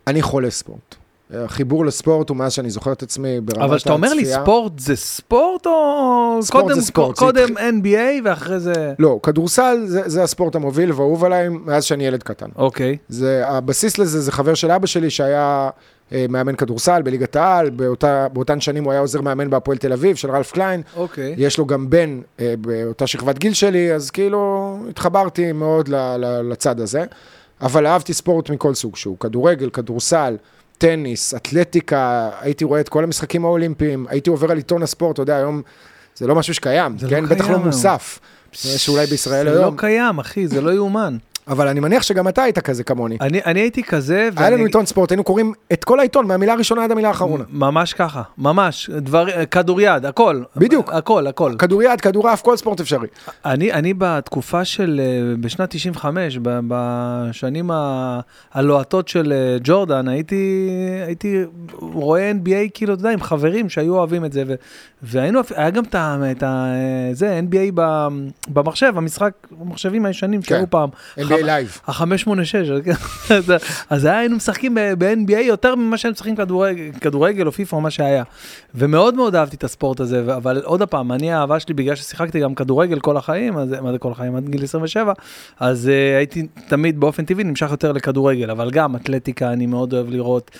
אני חולה ספורט. החיבור לספורט הוא מאז שאני זוכר את עצמי ברמת הצפייה. אבל כשאתה אומר לי ספורט זה ספורט או... ספורט קודם, זה ספורט, זה קודם NBA ואחרי זה... לא, כדורסל זה, זה הספורט המוביל והאהוב עליי מאז שאני ילד קטן. אוקיי. זה, הבסיס לזה זה חבר של אבא שלי שהיה אה, מאמן כדורסל בליגת העל, באותה, באותן שנים הוא היה עוזר מאמן בהפועל תל אביב של רלף קליין, אוקיי. יש לו גם בן אה, באותה שכבת גיל שלי, אז כאילו התחברתי מאוד ל, ל, לצד הזה, אבל אהבתי ספורט מכל סוג שהוא, כדורגל, כדורסל, טניס, אתלטיקה, הייתי רואה את כל המשחקים האולימפיים, הייתי עובר על עיתון הספורט, אתה יודע, היום זה לא משהו שקיים, זה לא כן? בטח קיים לא. מוסף. שאולי בישראל זה היום, לא קיים, אחי, זה לא יאומן. אבל אני מניח שגם אתה היית כזה כמוני. אני אני הייתי כזה, היה לנו עיתון ספורט, היינו קוראים את כל העיתון, מהמילה הראשונה עד המילה האחרונה. ממש ככה, ממש, דבר, כדוריד, הכל. בדיוק. הכל, הכל. כדוריד, כדורעף, כל ספורט אפשרי. אני, אני בתקופה של, אה, בשנת 95, ב- בשנים הלוהטות של אה, ג'ורדן, הייתי, הייתי רואה NBA, כאילו, אתה יודע, עם חברים שהיו אוהבים את זה, ו, והיינו, היה גם את ה... את ה זה, NBA במחשב, המשחק, המחשבים הישנים כן. שהיו פעם. NBA לייב. ה-586, אז, אז היינו משחקים ב-NBA יותר ממה שהם משחקים כדורגל, או פיפא או מה שהיה. ומאוד מאוד אהבתי את הספורט הזה, אבל עוד פעם, אני האהבה שלי, בגלל ששיחקתי גם כדורגל כל החיים, אז מה זה כל החיים? עד גיל 27, אז uh, הייתי תמיד באופן טבעי נמשך יותר לכדורגל, אבל גם אתלטיקה אני מאוד אוהב לראות,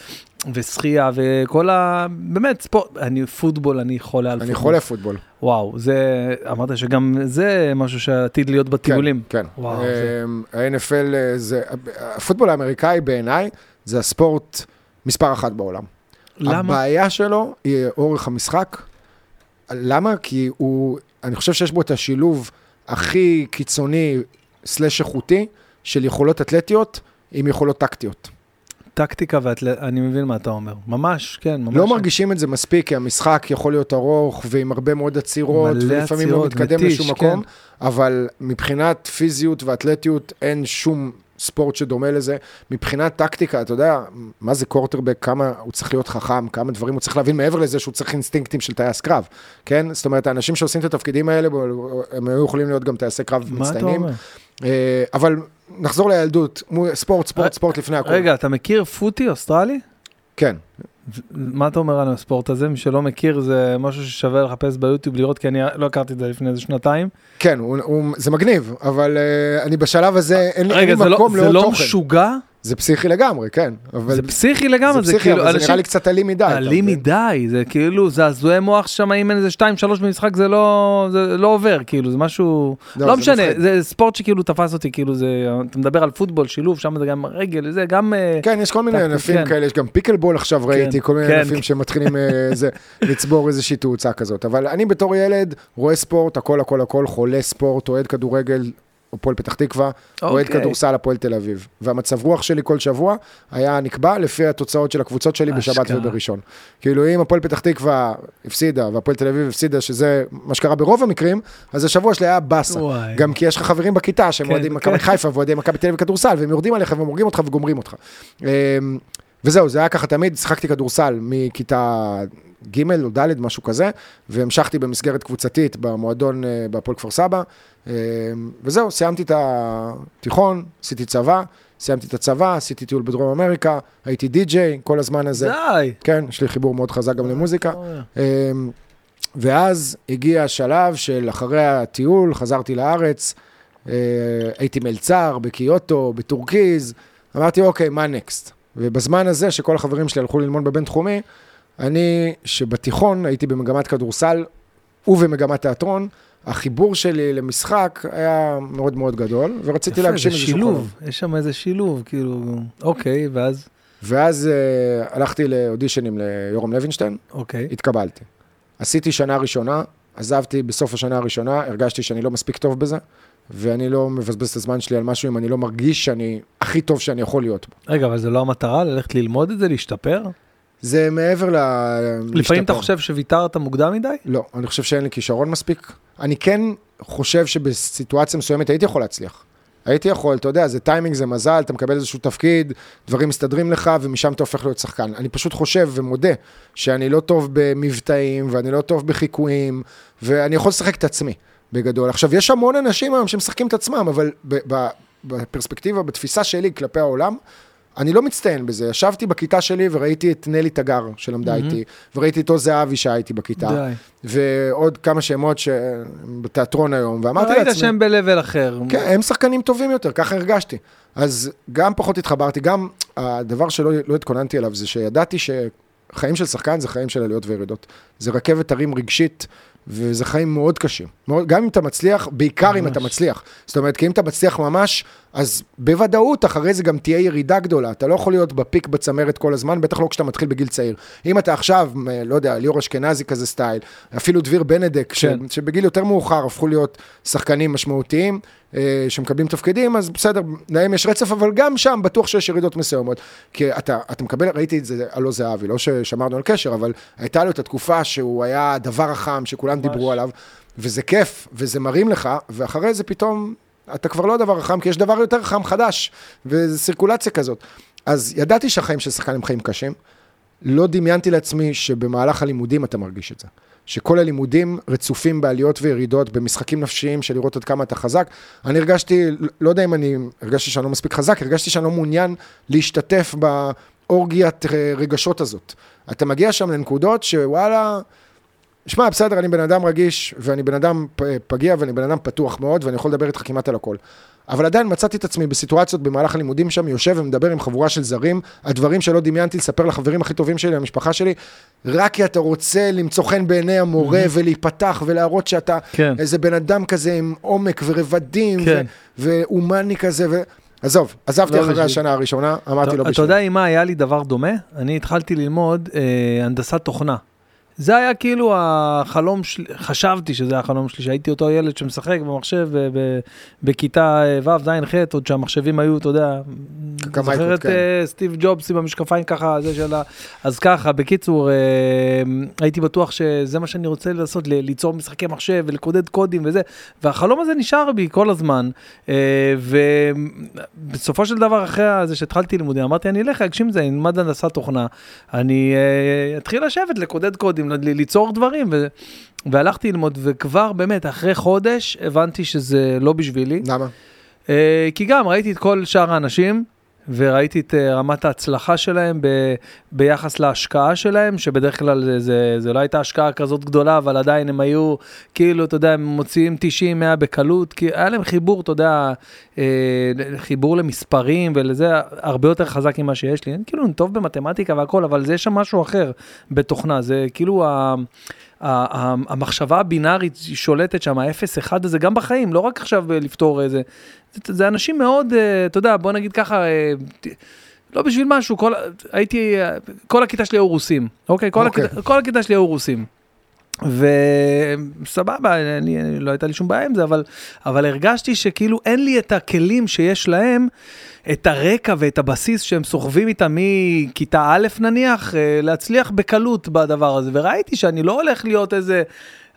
ושחייה, וכל ה... באמת, ספורט, אני פוטבול, אני חולה על אני פוטבול. חולה פוטבול. וואו, זה, אמרת שגם זה משהו שעתיד להיות בטיולים. כן, כן. וואו, זה- אמ, ה-NFL אה, זה, הפוטבול האמריקאי בעיניי זה הספורט מספר אחת בעולם. למה? הבעיה שלו היא אורך המשחק. למה? כי הוא, אני חושב שיש בו את השילוב הכי קיצוני סלש איכותי של יכולות אתלטיות עם יכולות טקטיות. טקטיקה ואתלט... אני מבין מה אתה אומר. ממש, כן, ממש. לא מרגישים את זה מספיק, כי המשחק יכול להיות ארוך ועם הרבה מאוד עצירות, ולפעמים לא מתקדם מתיש, לשום מקום, כן. אבל מבחינת פיזיות ואתלטיות אין שום ספורט שדומה לזה. מבחינת טקטיקה, אתה יודע, מה זה קורטרבק, כמה הוא צריך להיות חכם, כמה דברים הוא צריך להבין מעבר לזה שהוא צריך אינסטינקטים של טייס קרב, כן? זאת אומרת, האנשים שעושים את התפקידים האלה, הם היו יכולים להיות גם טייסי קרב מה אתה מצטיינים. אומר? אה, אבל נחזור לילדות, ספורט, ספורט, ספורט לפני הכול. רגע, אתה מכיר פוטי אוסטרלי? כן, מה אתה אומר על הספורט הזה? מי שלא מכיר, זה משהו ששווה לחפש ביוטיוב לראות, כי אני לא הכרתי את זה לפני איזה שנתיים. כן, הוא, הוא, זה מגניב, אבל uh, אני בשלב הזה, אין, לי- אין רגע, לי זה לא, מקום זה לעוד לא תוכן. משוגע? זה פסיכי לגמרי, כן. אבל זה פסיכי לגמרי, זה פסיכי, אבל זה נראה לי קצת אלים מדי. אלים? מדי, זה כאילו, זעזועי מוח שם, אם אין איזה 2-3 במשחק, זה לא, זה לא עובר, כאילו, זה משהו, לא, לא זה משנה, מפחיד. זה ספורט שכאילו תפס אותי, כאילו, זה, אתה מדבר על פוטבול, שילוב, שם זה גם רגל, זה גם, אה, כן, יש כל מיני ענפים כן. כאלה, יש גם פיקלבול עכשיו ראיתי, כל מיני כן, ענפים כן. שמתחילים אה, [LAUGHS] זה, לצבור איזושהי תאוצה כזאת. אבל אני בתור ילד רואה ספורט, הכל הכל הכל, חולה ספורט, אוהד כדורגל, הפועל פתח תקווה, אוהד אוקיי. כדורסל, הפועל תל אביב. והמצב רוח שלי כל שבוע היה נקבע לפי התוצאות של הקבוצות שלי בשבת אשכרה. ובראשון. כאילו אם הפועל פתח תקווה הפסידה והפועל תל אביב הפסידה, שזה מה שקרה ברוב המקרים, אז השבוע שלי היה באסה. גם כי יש לך חברים בכיתה שהם כן, אוהדים מכבי כן. חיפה ואוהדים מכבי תל אביב כדורסל, והם יורדים עליך והם הורגים אותך וגומרים אותך. אמ, וזהו, זה היה ככה תמיד, שיחקתי כדורסל מכיתה ג' או ד', משהו כזה, והמשכתי במסגרת קבוצתית במועדון אה, בהפועל כפר סבא, אמ, וזהו, סיימתי את התיכון, עשיתי צבא, סיימתי את הצבא, עשיתי טיול בדרום אמריקה, הייתי די-ג'יי כל הזמן הזה. די. כן, יש לי חיבור מאוד חזק גם למוזיקה. אה, ואז הגיע השלב של אחרי הטיול, חזרתי לארץ, אה, הייתי מלצר בקיוטו, בטורקיז, אמרתי, אוקיי, מה נקסט? ובזמן הזה, שכל החברים שלי הלכו ללמוד בבינתחומי, אני, שבתיכון הייתי במגמת כדורסל ובמגמת תיאטרון, החיבור שלי למשחק היה מאוד מאוד גדול, ורציתי להגשים זה איזשהו חלום. שילוב, יש שם איזה שילוב, כאילו, אוקיי, ואז, ואז אה, הלכתי לאודישנים ליורם לוינשטיין, אוקיי. התקבלתי. עשיתי שנה ראשונה, עזבתי בסוף השנה הראשונה, הרגשתי שאני לא מספיק טוב בזה, ואני לא מבזבז את הזמן שלי על משהו אם אני לא מרגיש שאני הכי טוב שאני יכול להיות בו. רגע, אבל זה לא המטרה, ללכת ללמוד את זה, להשתפר? זה מעבר ל... לפעמים אתה. חושב שוויתרת מוקדם מדי? לא, אני חושב שאין לי כישרון מספיק. אני כן חושב שבסיטואציה מסוימת הייתי יכול להצליח. הייתי יכול, אתה יודע, זה טיימינג, זה מזל, אתה מקבל איזשהו תפקיד, דברים מסתדרים לך, ומשם אתה הופך להיות שחקן. אני פשוט חושב ומודה שאני לא טוב במבטאים, ואני לא טוב בחיקויים, ואני יכול לשחק את עצמי, בגדול. עכשיו, יש המון אנשים היום שמשחקים את עצמם, אבל בפרספקטיבה, בתפיסה שלי כלפי העולם, אני לא מצטיין בזה. ישבתי בכיתה שלי וראיתי את נלי תגר שלמדה איתי, וראיתי את עוז זהבי שהיה איתי בכיתה, די. ועוד כמה שמות שבתיאטרון היום, ואמרתי ראית לעצמי, שהם ב-level אחר. כן, הם שחקנים טובים יותר, ככה הרגשתי. אז גם פחות התחברתי, גם הדבר שלא לא התכוננתי אליו זה שידעתי שחיים של שחקן זה חיים של עליות וירידות. זה רכבת הרים רגשית, וזה חיים מאוד קשים. מאוד, גם אם אתה מצליח, בעיקר אם ממש. אתה מצליח. זאת אומרת, כי אם אתה מצליח ממש, אז בוודאות אחרי זה גם תהיה ירידה גדולה. אתה לא יכול להיות בפיק בצמרת כל הזמן, בטח לא כשאתה מתחיל בגיל צעיר. אם אתה עכשיו, לא יודע, ליאור אשכנזי כזה סטייל, אפילו דביר בנדק, ש, כן. שבגיל יותר מאוחר הפכו להיות שחקנים משמעותיים, שמקבלים תפקידים, אז בסדר, להם יש רצף, אבל גם שם בטוח שיש ירידות מסוימות. כי אתה, אתה מקבל, ראיתי את זה עוז זהבי, לא ששמרנו על קשר, אבל הייתה לו את התקופה שהוא היה הדבר החם, שכולם ממש. דיברו עליו, וזה כיף, וזה מרים לך, ואחרי זה פתאום, אתה כבר לא הדבר החם, כי יש דבר יותר חם חדש, וזה סירקולציה כזאת. אז ידעתי שהחיים של שחקן הם חיים קשים, לא דמיינתי לעצמי שבמהלך הלימודים אתה מרגיש את זה. שכל הלימודים רצופים בעליות וירידות, במשחקים נפשיים של לראות עד כמה אתה חזק. אני הרגשתי, לא יודע אם אני הרגשתי שאני לא מספיק חזק, הרגשתי שאני לא מעוניין להשתתף באורגיית רגשות הזאת. אתה מגיע שם לנקודות שוואלה, שמע, בסדר, אני בן אדם רגיש, ואני בן אדם פגיע, ואני בן אדם פתוח מאוד, ואני יכול לדבר איתך כמעט על הכל. אבל עדיין מצאתי את עצמי בסיטואציות במהלך הלימודים שם, יושב ומדבר עם חבורה של זרים, הדברים שלא דמיינתי לספר לחברים הכי טובים שלי, למשפחה שלי, רק כי אתה רוצה למצוא חן בעיני המורה ולהיפתח ולהראות שאתה כן. איזה בן אדם כזה עם עומק ורבדים, כן. ו- והומני כזה, ו... עזוב, עזבתי לא אחרי בשביל. השנה הראשונה, אמרתי לו אתה בשביל. יודע עם מה היה לי דבר דומה? אני התחלתי ללמוד אה, הנדסת תוכנה. זה היה כאילו החלום שלי, חשבתי שזה החלום שלי, שהייתי אותו ילד שמשחק במחשב ב- בכיתה אה, ו', ז', ח', עוד שהמחשבים היו, אתה יודע, זוכר את כן. אה, סטיב ג'ובס עם המשקפיים ככה, זה של ה... אז ככה, בקיצור, אה, הייתי בטוח שזה מה שאני רוצה לעשות, ליצור משחקי מחשב ולקודד קודים וזה, והחלום הזה נשאר בי כל הזמן, אה, ובסופו של דבר, אחרי זה שהתחלתי לימודים, אמרתי, אני אלך להגשים את זה, אני אלמד הנדסת תוכנה, אני אה, אתחיל לשבת, לקודד קודים, ל- ליצור דברים, ו... והלכתי ללמוד, וכבר באמת, אחרי חודש, הבנתי שזה לא בשבילי. למה? אה, כי גם ראיתי את כל שאר האנשים, וראיתי את אה, רמת ההצלחה שלהם ב, ביחס להשקעה שלהם, שבדרך כלל זה, זה, זה לא הייתה השקעה כזאת גדולה, אבל עדיין הם היו, כאילו, אתה יודע, הם מוציאים 90-100 בקלות, כי היה להם חיבור, אתה יודע, אה, חיבור למספרים ולזה הרבה יותר חזק ממה שיש לי. אני כאילו, אני טוב במתמטיקה והכל, אבל זה יש שם משהו אחר בתוכנה, זה כאילו ה... המחשבה הבינארית שולטת שם, ה-0-1 הזה, גם בחיים, לא רק עכשיו לפתור איזה... זה, זה אנשים מאוד, אה, אתה יודע, בוא נגיד ככה, אה, לא בשביל משהו, כל, הייתי, כל הכיתה שלי היו רוסים, אוקיי? כל, אוקיי. הכיתה, כל הכיתה שלי היו רוסים. וסבבה, אני, אני, לא הייתה לי שום בעיה עם זה, אבל, אבל הרגשתי שכאילו אין לי את הכלים שיש להם, את הרקע ואת הבסיס שהם סוחבים איתם מכיתה א' נניח, אה, להצליח בקלות בדבר הזה. וראיתי שאני לא הולך להיות איזה...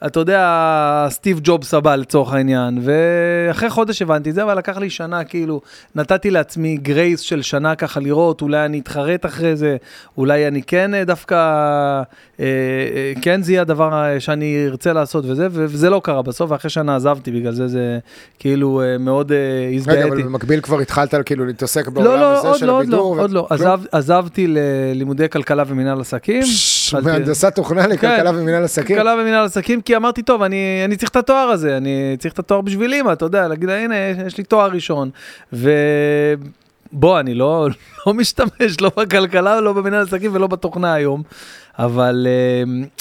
אתה יודע, סטיב ג'ובס הבא לצורך העניין, ואחרי חודש הבנתי את זה, אבל לקח לי שנה, כאילו, נתתי לעצמי גרייס של שנה ככה לראות, אולי אני אתחרט אחרי זה, אולי אני כן אה, דווקא, אה, אה, כן זה יהיה הדבר שאני ארצה לעשות וזה, וזה לא קרה בסוף, ואחרי שנה עזבתי, בגלל זה זה כאילו אה, מאוד אה, הזדהיתי. רגע, אבל במקביל כבר התחלת כאילו להתעסק בעולם לא, לא, הזה של לא, הבידור? לא, לא, עוד לא, עוד לא, עזב, עזבתי ללימודי כלכלה ומנהל עסקים. מהנדסת תוכנה לכלכלה כן, ומנהל עסקים? כלכלה ומנהל עסקים, כי אמרתי, טוב, אני, אני צריך את התואר הזה, אני צריך את התואר בשביל אימא, אתה יודע, להגיד, הנה, יש לי תואר ראשון. ובוא, אני לא, [LAUGHS] לא משתמש, לא בכלכלה, לא במנהל עסקים ולא בתוכנה היום, אבל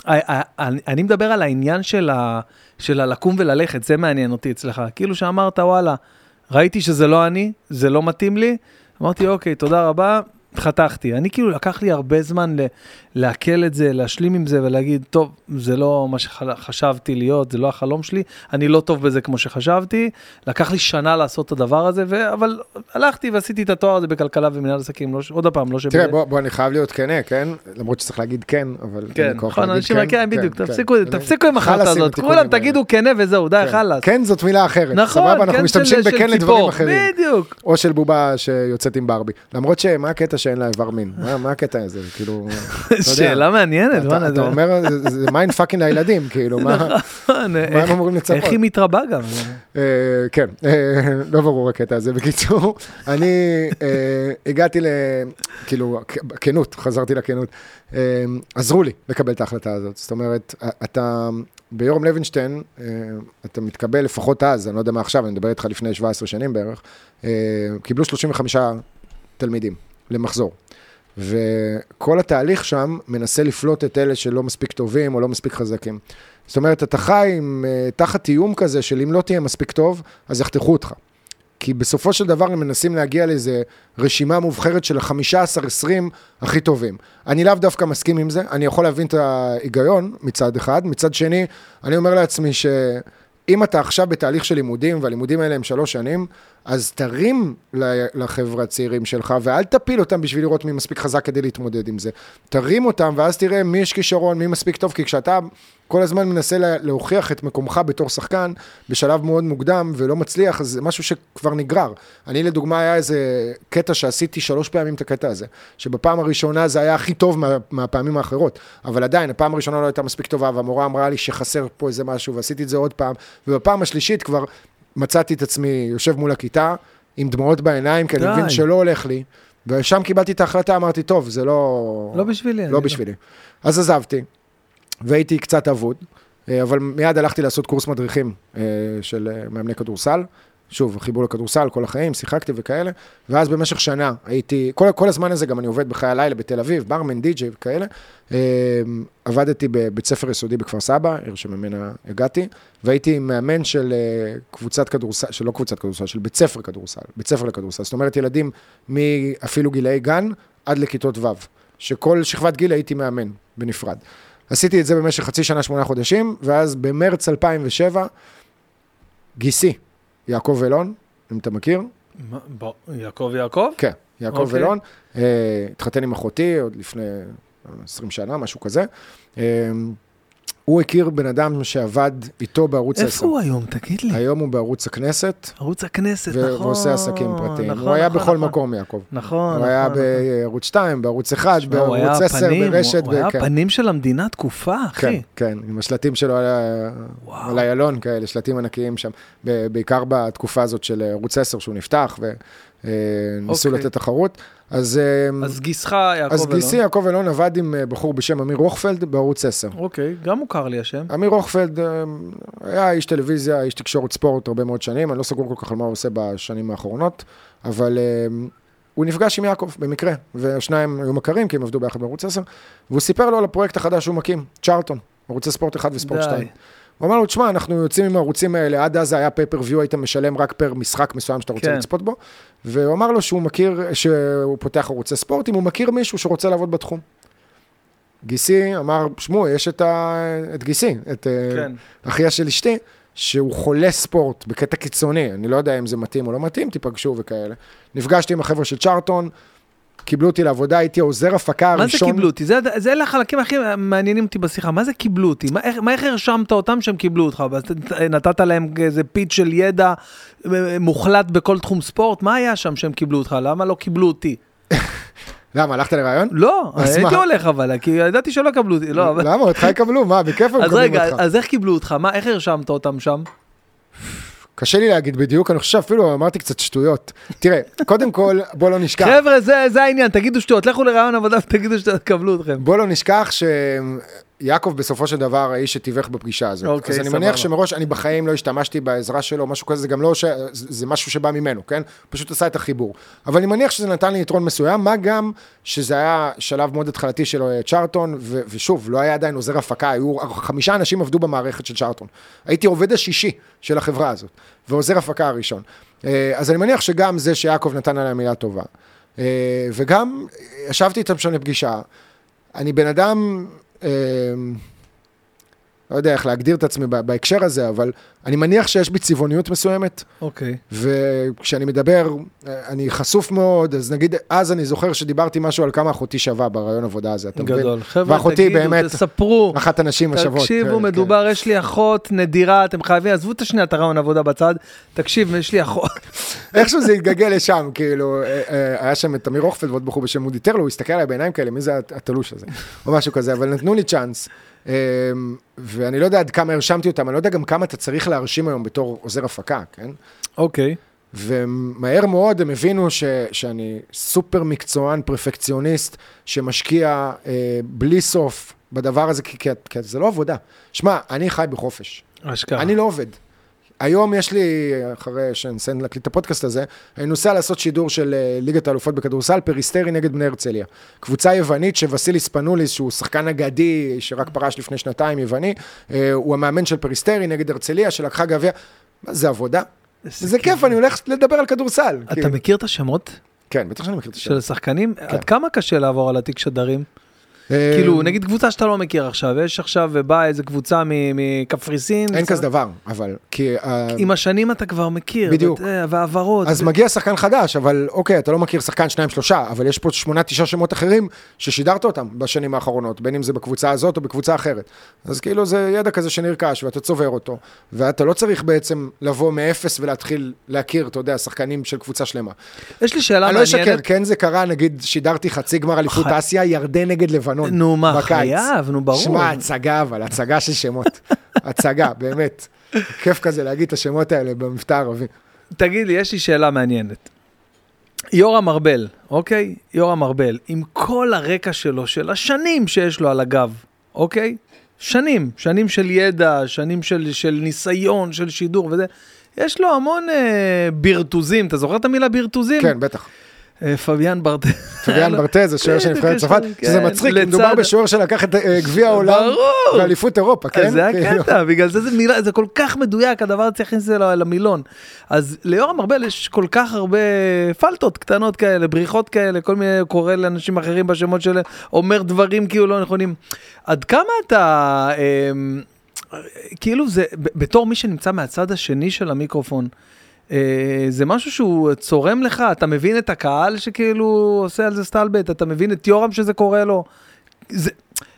uh, אני, אני מדבר על העניין של, ה, של הלקום וללכת, זה מעניין אותי אצלך. כאילו שאמרת, וואלה, ראיתי שזה לא אני, זה לא מתאים לי, אמרתי, אוקיי, תודה רבה, חתכתי. אני כאילו, לקח לי הרבה זמן לעכל את זה, להשלים עם זה ולהגיד, טוב, זה לא מה שחשבתי להיות, זה לא החלום שלי, אני לא טוב בזה כמו שחשבתי. לקח לי שנה לעשות את הדבר הזה, ו... אבל הלכתי ועשיתי את התואר הזה בכלכלה ומנהל עסקים, לא... עוד פעם, לא ש... תראה, בוא, בוא, אני חייב להיות כנה, כן? למרות שצריך להגיד כן, אבל... כן, נכון, אנשים, כן, כן, בדיוק, כן, תפסיקו, כן. תפסיקו עם החלטה הזאת, כולם תגידו כנה וזהו, די, חלאס. כן זאת מילה אחרת, נכון, סבבה, אנחנו משתמשים בכן לדברים אחרים. בדיוק. או של בובה שיוצאת עם ברבי. למרות שמה הקטע שאין לה איבר מין? מה הקטע הזה? כאילו... [LAUGHS] שאלה מעניינת, אתה, אתה אומר, זה mind fucking לילדים, כאילו, מה, נכון, מה הם אמורים לצפות? איך היא מתרבה גם? אה, כן, אה, לא ברור הקטע הזה. בקיצור, אני אה, הגעתי ל... כאילו, כנות, חזרתי לכנות. עזרו לי לקבל את ההחלטה הזאת. זאת אומרת, אתה... ביורם לוינשטיין, אתה מתקבל לפחות אז, אני לא יודע מה עכשיו, אני מדבר איתך לפני 17 שנים בערך, קיבלו 35 תלמידים למחזור. וכל התהליך שם מנסה לפלוט את אלה שלא מספיק טובים או לא מספיק חזקים. זאת אומרת, אתה חי עם, uh, תחת איום כזה של אם לא תהיה מספיק טוב, אז יחתכו אותך. כי בסופו של דבר הם מנסים להגיע לאיזה רשימה מובחרת של ה-15-20 הכי טובים. אני לאו דווקא מסכים עם זה, אני יכול להבין את ההיגיון מצד אחד, מצד שני, אני אומר לעצמי שאם אתה עכשיו בתהליך של לימודים, והלימודים האלה הם שלוש שנים, אז תרים לחבר'ה הצעירים שלך, ואל תפיל אותם בשביל לראות מי מספיק חזק כדי להתמודד עם זה. תרים אותם, ואז תראה מי יש כישרון, מי מספיק טוב, כי כשאתה כל הזמן מנסה להוכיח את מקומך בתור שחקן, בשלב מאוד מוקדם, ולא מצליח, אז זה משהו שכבר נגרר. אני לדוגמה, היה איזה קטע שעשיתי שלוש פעמים את הקטע הזה, שבפעם הראשונה זה היה הכי טוב מה, מהפעמים האחרות, אבל עדיין, הפעם הראשונה לא הייתה מספיק טובה, והמורה אמרה לי שחסר פה איזה משהו, ועשיתי את זה עוד פעם, ובפעם השלישית כבר מצאתי את עצמי יושב מול הכיתה, עם דמעות בעיניים, כי אני מבין שלא הולך לי, ושם קיבלתי את ההחלטה, אמרתי, טוב, זה לא... לא בשבילי. לא, לא. בשבילי. לא. אז עזבתי, והייתי קצת אבוד, אה, אבל מיד הלכתי לעשות קורס מדריכים אה, של אה, מאמני כדורסל. שוב, חיבור לכדורסל כל החיים, שיחקתי וכאלה, ואז במשך שנה הייתי, כל, כל הזמן הזה גם אני עובד בחיי הלילה בתל אביב, ברמן, די.ג'יי וכאלה. אמ, עבדתי בבית ספר יסודי בכפר סבא, עיר שממנה הגעתי, והייתי מאמן של אה, קבוצת כדורסל, של לא קבוצת כדורסל, של בית ספר כדורסל, בית ספר לכדורסל. זאת אומרת, ילדים מאפילו גילאי גן עד לכיתות ו', שכל שכבת גיל הייתי מאמן בנפרד. עשיתי את זה במשך חצי שנה, שמונה חודשים, ואז במרץ 2007, גיסי, יעקב אילון, אם אתה מכיר. יעקב יעקב? כן, יעקב אוקיי. אילון. אה, התחתן עם אחותי עוד לפני 20 שנה, משהו כזה. אה, הוא הכיר בן אדם שעבד איתו בערוץ 10. איפה הוא היום? תגיד לי. היום הוא בערוץ הכנסת. ערוץ הכנסת, ו- נכון. ועושה עסקים פרטיים. נכון, הוא היה נכון, בכל נכון. מקום, יעקב. נכון, נכון. הוא היה נכון. בערוץ 2, בערוץ 1, בערוץ 10, ברשת. הוא היה הפנים של המדינה תקופה, אחי. כן, כן, עם השלטים שלו על איילון כאלה, שלטים ענקיים שם, בעיקר בתקופה הזאת של ערוץ 10 שהוא נפתח, אה, ניסו אוקיי. לתת תחרות. אז, אה, אז גיסך, יעקב אז אלון. גיסי יעקב אלון עבד עם אה, בחור בשם אמיר רוכפלד בערוץ 10. אוקיי, גם מוכר לי השם. אמיר רוכפלד אה, היה איש טלוויזיה, איש תקשורת ספורט הרבה מאוד שנים, אני לא סגור כל כך על מה הוא עושה בשנים האחרונות, אבל אה, הוא נפגש עם יעקב במקרה, והשניים היו מכרים כי הם עבדו ביחד בערוץ 10, והוא סיפר לו על הפרויקט החדש שהוא מקים, צ'ארטון, ערוצי ספורט 1 וספורט די. 2. הוא אמר לו, תשמע, אנחנו יוצאים עם הערוצים האלה, עד אז זה היה פייפריוויו, היית משלם רק פר משחק מסוים שאתה רוצה כן. לצפות בו, והוא אמר לו שהוא מכיר, שהוא פותח ערוצי ספורט, אם הוא מכיר מישהו שרוצה לעבוד בתחום. גיסי אמר, שמעו, יש את, ה... את גיסי, את אה, כן. אחיה של אשתי, שהוא חולה ספורט בקטע קיצוני, אני לא יודע אם זה מתאים או לא מתאים, תיפגשו וכאלה. נפגשתי עם החבר'ה של צ'ארטון, קיבלו אותי לעבודה, הייתי עוזר הפקה מה זה הראשון. קיבלו אותי? זה, זה אלה החלקים הכי מעניינים אותי בשיחה. מה זה קיבלו אותי? מה, איך, מה, איך הרשמת אותם שהם קיבלו אותך? אז נתת להם איזה פיץ של ידע אה, מוחלט בכל תחום ספורט? מה היה שם שהם קיבלו אותך? למה לא קיבלו אותי? למה, הלכת לראיון? לא, אז הייתי? הולך אבל, כי ידעתי שלא יקבלו אותי. לא. למה? אותך יקבלו? מה, בכיף הם אז מקבלים רגע, אותך. אז איך קיבלו אותך? מה, איך הרשמת אותם שם? קשה לי להגיד בדיוק, אני חושב שאפילו אמרתי קצת שטויות. תראה, קודם כל, בוא לא נשכח. חבר'ה, זה, זה העניין, תגידו שטויות, לכו לרעיון עבודה ותגידו שתקבלו אתכם. בוא לא נשכח שיעקב בסופו של דבר האיש שתיווך בפגישה הזאת. אוקיי, אז אני סבבה. מניח שמראש, אני בחיים לא השתמשתי בעזרה שלו, משהו כזה, זה גם לא ש... זה זה משהו שבא ממנו, כן? פשוט עשה את החיבור. אבל אני מניח שזה נתן לי יתרון מסוים, מה גם שזה היה שלב מאוד התחלתי של אה, צ'ארטון, ו... ושוב, לא היה עדיין עוזר הפקה, היו חמישה אנשים עבדו במערכת של צ'ארטון. הייתי עובד השישי של החברה הזאת, ועוזר הפקה הראשון. אה, אז אני מניח שגם זה שיעקב נתן עליה מילה טובה. אה, וגם ישבתי איתם שם לפגישה. אני בן אדם, אה, לא יודע איך להגדיר את עצמי בהקשר הזה, אבל אני מניח שיש בי צבעוניות מסוימת, אוקיי. וכשאני מדבר, אני חסוף מאוד, אז נגיד, אז אני זוכר שדיברתי משהו על כמה אחותי שווה ברעיון עבודה הזה, אתה מבין? גדול. חבר'ה, תגידו, באמת, תספרו. אחת הנשים השוות. תקשיבו, כן, מדובר, יש לי אחות נדירה, אתם חייבים, עזבו את השנייה, את הרעיון עבודה בצד. תקשיב, יש לי אחות. כן. איכשהו זה התגלגל לשם, כאילו, אה, אה, היה שם את אמיר רוכפלד ועוד בחור בשם מודי טרלו, הוא הסתכל עליי בעיניים כאלה, מי זה התלוש הזה? או משהו כזה, אבל נתנו לי צ'אנס. אה, ואני לא יודע עד כמה הרשמתי אותם, אני לא יודע גם כמה אתה צריך להרשים היום בתור עוזר הפקה, כן? אוקיי. ומהר מאוד הם הבינו ש, שאני סופר מקצוען, פרפקציוניסט, שמשקיע אה, בלי סוף בדבר הזה, כי, כי, כי זה לא עבודה. שמע, אני חי בחופש, אשכרה. אני לא עובד. היום יש לי, אחרי שנסיים להקליט את הפודקאסט הזה, אני נוסע לעשות שידור של אה, ליגת האלופות בכדורסל, פריסטרי נגד בני הרצליה. קבוצה יוונית שווסיליס ספנוליס, שהוא שחקן אגדי, שרק פרש לפני שנתיים, יווני, אה, הוא המאמן של פריסטרי נגד הרצליה, שלקחה גביע. מה זה עבודה? זה כיף, אני הולך לדבר על כדורסל. אתה כאילו. מכיר את השמות כן, בטח שאני מכיר את השם. של השחקנים? עד כמה קשה לעבור על התיק שדרים? כאילו, נגיד קבוצה שאתה לא מכיר עכשיו, יש עכשיו ובאה איזה קבוצה מקפריסין. אין זה- כזה דבר, אבל, כי... אה, עם השנים אתה כבר מכיר. בדיוק. אה, והעברות. אז מגיע שחקן חדש, אבל אוקיי, אתה לא מכיר שחקן שניים שלושה, אבל יש פה שמונה, תשעה שמות אחרים ששידרת אותם בשנים האחרונות, בין אם זה בקבוצה הזאת או בקבוצה אחרת. אז כאילו זה ידע כזה שנרכש ואתה צובר אותו, ואתה לא צריך בעצם לבוא מאפס ולהתחיל להכיר, אתה יודע, שחקנים של קבוצה שלמה. יש לי שאלה אני לא מעניינת. אשקר, כן זה קרה, נגיד שידרתי חצי גמר אליפות אסיה, ירדן נגד לבנון. נו מה, בקיץ. חייב, נו ברור. שמע, הצגה אבל, הצגה של שמות. [LAUGHS] הצגה, באמת. כיף כזה להגיד את השמות האלה במבטא ערבי. תגיד לי, יש לי שאלה מעניינת. יורם ארבל, אוקיי? יורם ארבל, עם כל הרקע שלו, של השנים שיש לו על הגב, אוקיי? שנים, שנים של ידע, שנים של, של ניסיון, של שידור וזה. יש לו המון אה, בירטוזים, אתה זוכר את המילה בירטוזים? כן, בטח. אה, פביאן ברטה. פביאן [LAUGHS] ברטז, השוער של נבחרת צרפת, כן, שזה מצחיק, מדובר בשוער שלקח את אה, גביע [LAUGHS] העולם. ואליפות אירופה, כן? זה כאילו. הקטע, בגלל זה זה מילה, זה כל כך מדויק, הדבר צריך להכניס את זה למילון. אז ליורם ארבל יש כל כך הרבה פלטות קטנות כאלה, בריחות כאלה, כל מיני, קורא לאנשים אחרים בשמות שלהם, אומר דברים כאילו לא נכונים. עד כמה אתה, אמ, כאילו זה, בתור מי שנמצא מהצד השני של המיקרופון, אה, זה משהו שהוא צורם לך, אתה מבין את הקהל שכאילו עושה על זה סטלבט, אתה מבין את יורם שזה קורה לו. זה,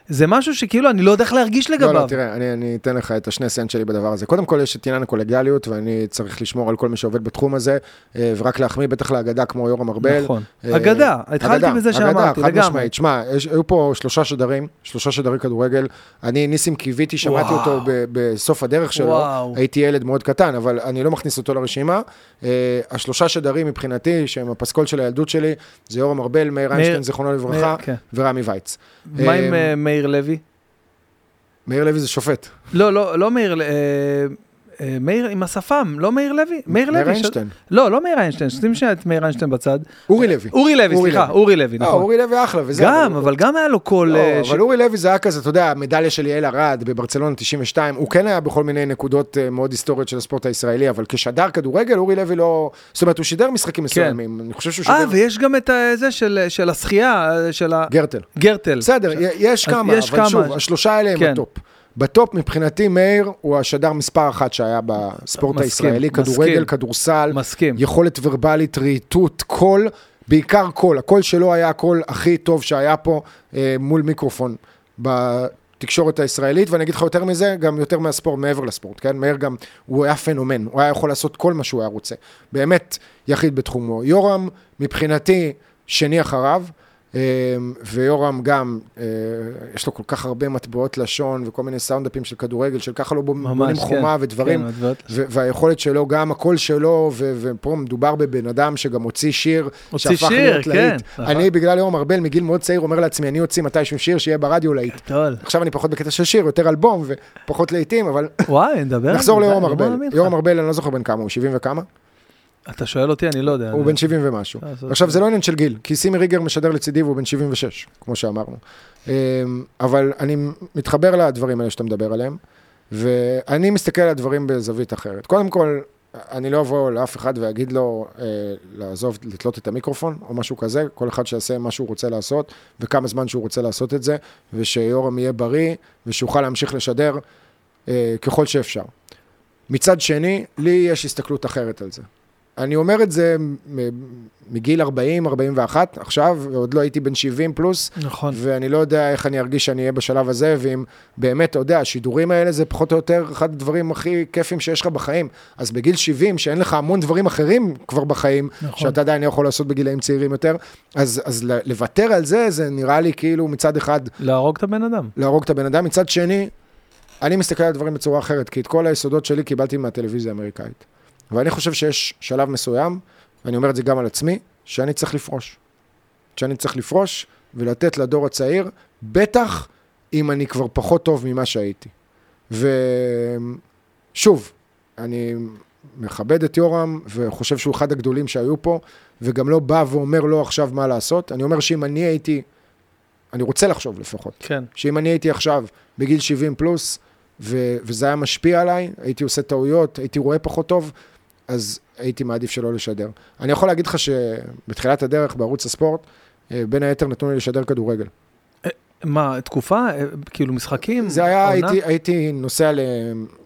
זה משהו שכאילו אני לא יודע איך להרגיש לא, לגביו. לא, תראה, אני, אני אתן לך את השני סנט שלי בדבר הזה. קודם כל, יש את עניין הקולגיאליות, ואני צריך לשמור על כל מי שעובד בתחום הזה, אה, ורק להחמיא בטח לאגדה כמו יורם ארבל. נכון. אה, אגדה, התחלתי אגדה, בזה אגדה, שאמרתי, חד לגמרי. משמעית. שמע, היו פה שלושה שדרים, שלושה שדרי כדורגל. אני, ניסים קיוויתי, שמעתי וואו. אותו ב- בסוף הדרך שלו. וואו. הייתי ילד מאוד קטן, אבל אני לא מכניס אותו לרשימה. אה, השלושה שדרים מבחינתי, שהם הפסקול של הילדות שלי, זה יורם ארבל, מאיר מאיר- איינשטיין, זיכרונו לברכה, מאיר- כן. ורמי וייץ. מה עם אה, אה, מאיר לוי? מאיר לוי זה שופט. לא, לא, לא מאיר, אה, מאיר עם השפם, לא מאיר לוי? מאיר לוי. מאיר איינשטיין. לא, לא מאיר איינשטיין, שים שנייה את מאיר איינשטיין בצד. אורי לוי. אורי לוי, אורי סליחה. אורי לוי, לא, נכון. אורי לוי אחלה, וזה. גם, אבל גם היה לו קול... לא, אה, אבל אורי לוי זה היה כזה, אתה יודע, המדליה של יעל ארד בברצלונה 92, הוא כן היה בכל מיני נקודות אה, מאוד היסטוריות של הספורט הישראלי, אבל כשדר כדורגל, אורי לוי לא... זאת אומרת, הוא שידר משחקים מסוימים, אני חושב שהוא כן. אה, שידר... ויש גם את אה, זה של של השחייה, אה, של ה... גרטל. גרטל. בסדר, יש כמה, יש אבל כמה. שוב, השלושה האלה הם כן. הטופ. בטופ מבחינתי מאיר הוא השדר מספר אחת שהיה בספורט מסכים, הישראלי, מסכים. כדורגל, כדורסל, מסכים. יכולת ורבלית, רהיטות, קול, בעיקר קול. הקול שלו היה הקול הכי טוב שהיה פה אה, מול מיקרופון בתקשורת הישראלית, ואני אגיד לך יותר מזה, גם יותר מהספורט, מעבר לספורט, כן? מאיר גם, הוא היה פנומן, הוא היה יכול לעשות כל מה שהוא היה רוצה. באמת יחיד בתחומו. יורם, מבחינתי, שני אחריו. אה, ויורם גם, אה, יש לו כל כך הרבה מטבעות לשון וכל מיני סאונדאפים של כדורגל, של ככה לא בונים ממש, חומה כן. ודברים. כן. ו- והיכולת שלו, גם הקול שלו, ו- ופה מדובר בבן אדם שגם הוציא שיר, הוציא שהפך שיר, להיות כן, להיט. נכון. אני בגלל יורם ארבל, מגיל מאוד צעיר, אומר לעצמי, אני אוציא מתישהו שיר שיהיה ברדיו להיט. גדול. עכשיו אני פחות בקטע של שיר, יותר אלבום ופחות להיטים, אבל וואי, נדבר. נחזור ליורם ארבל. יורם ארבל, אני לא זוכר בן כמה, הוא 70 וכמה? אתה שואל אותי, אני לא יודע. הוא בן 70 ומשהו. אה, עכשיו, זה לא עניין של גיל, כי סימי ריגר משדר לצידי והוא בן 76, כמו שאמרנו. אמ, אבל אני מתחבר לדברים האלה שאתה מדבר עליהם, ואני מסתכל על הדברים בזווית אחרת. קודם כל, אני לא אבוא לאף אחד ואגיד לו אה, לעזוב, לתלות את המיקרופון או משהו כזה, כל אחד שיעשה מה שהוא רוצה לעשות, וכמה זמן שהוא רוצה לעשות את זה, ושיורם יהיה בריא, ושיוכל להמשיך לשדר אה, ככל שאפשר. מצד שני, לי יש הסתכלות אחרת על זה. אני אומר את זה מגיל 40, 41 עכשיו, ועוד לא הייתי בן 70 פלוס, נכון. ואני לא יודע איך אני ארגיש שאני אהיה בשלב הזה, ואם באמת, אתה יודע, השידורים האלה זה פחות או יותר אחד הדברים הכי כיפים שיש לך בחיים. אז בגיל 70, שאין לך המון דברים אחרים כבר בחיים, נכון. שאתה עדיין יכול לעשות בגילאים צעירים יותר, אז, אז לוותר על זה, זה נראה לי כאילו מצד אחד להרוג את הבן אדם. להרוג את הבן אדם, מצד שני, אני מסתכל על הדברים בצורה אחרת, כי את כל היסודות שלי קיבלתי מהטלוויזיה האמריקאית. ואני חושב שיש שלב מסוים, ואני אומר את זה גם על עצמי, שאני צריך לפרוש. שאני צריך לפרוש ולתת לדור הצעיר, בטח אם אני כבר פחות טוב ממה שהייתי. ושוב, אני מכבד את יורם וחושב שהוא אחד הגדולים שהיו פה, וגם לא בא ואומר לו עכשיו מה לעשות. אני אומר שאם אני הייתי, אני רוצה לחשוב לפחות, כן. שאם אני הייתי עכשיו בגיל 70 פלוס, ו- וזה היה משפיע עליי, הייתי עושה טעויות, הייתי רואה פחות טוב, אז הייתי מעדיף שלא לשדר. אני יכול להגיד לך שבתחילת הדרך בערוץ הספורט, אה, בין היתר נתנו לי לשדר כדורגל. מה, תקופה? אה, כאילו משחקים? זה היה, עונה? הייתי, הייתי נוסע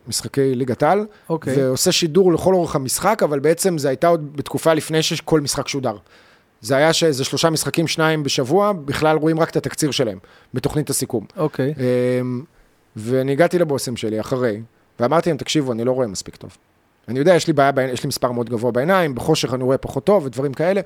למשחקי ליגת על, אוקיי. ועושה שידור לכל אורך המשחק, אבל בעצם זה הייתה עוד בתקופה לפני שכל משחק שודר. זה היה שאיזה שלושה משחקים, שניים בשבוע, בכלל רואים רק את התקציר שלהם, בתוכנית הסיכום. אוקיי. אמ, ואני הגעתי לבוסים שלי אחרי, ואמרתי להם, תקשיבו, אני לא רואה מספיק טוב. אני יודע, יש לי בעיה, יש לי מספר מאוד גבוה בעיניים, בחושך אני רואה פחות טוב ודברים כאלה,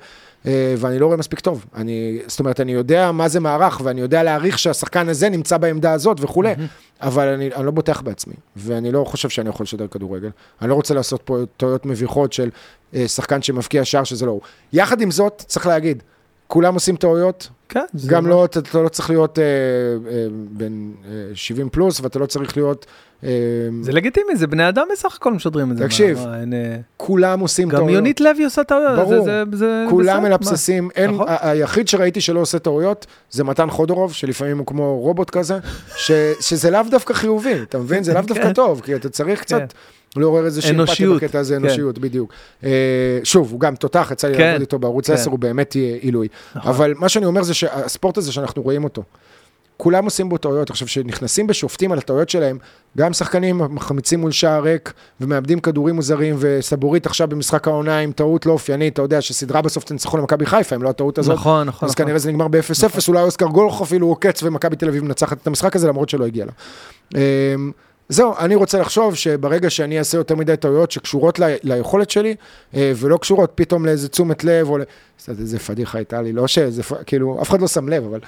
אה, ואני לא רואה מספיק טוב. אני, זאת אומרת, אני יודע מה זה מערך, ואני יודע להעריך שהשחקן הזה נמצא בעמדה הזאת וכולי, אבל אני, אני לא בוטח בעצמי, ואני לא חושב שאני יכול לשדר כדורגל. אני לא רוצה לעשות פה טעויות מביכות של אה, שחקן שמבקיע שער שזה לא הוא. יחד עם זאת, צריך להגיד, כולם עושים טעויות, כן. גם לא, אתה, אתה לא צריך להיות אה, אה, בן אה, 70 פלוס, ואתה לא צריך להיות... אה, זה לגיטימי, זה בני אדם בסך הכל משדרים את זה. תקשיב, אה, כולם עושים גם טעויות. יונית לוי עושה טעויות. ברור. כולם? מלבססים, נכון. היחיד שראיתי שלא עושה טעויות זה מתן חודורוב, שלפעמים הוא כמו רובוט כזה, שזה לאו דווקא חיובי, אתה מבין? זה לאו [LAUGHS] דווקא כן. טוב, כי אתה צריך קצת לעורר איזושהי אמפתיה בקטע הזה, כן. אנושיות, בדיוק. אה, שוב, הוא גם תותח, יצא לי כן, לעבוד איתו בערוץ כן. 10, הוא באמת עילוי. נכון. אבל מה שאני אומר זה שהספורט הזה שאנחנו רואים אותו, כולם עושים בו טעויות. עכשיו, כשנכנסים בשופטים על הטעויות שלהם, גם שחקנים מחמיצים מול שער ריק ומאבדים כדורים מוזרים, וסבורית עכשיו במשחק העונה עם טעות לא אופיינית, אתה יודע שסדרה בסוף תנצחו למכבי חיפה, אם לא הטעות הזאת. נכון, נכון. אז נכון. כנראה זה נגמר ב-0-0, נכון. אולי אוסקר גולח אפילו עוקץ ומכבי תל אביב מנצחת את המשחק הזה, למרות שלא הגיע לה. אמ, זהו, אני רוצה לחשוב שברגע שאני אעשה יותר מדי טעויות שקשורות ל, ליכולת שלי, אה, ולא קשורות פתאום לאיזה תשומת לב, או ל... איזה פדיחה הייתה לי, לא שזה, כאילו, אף אחד לא שם לב, אבל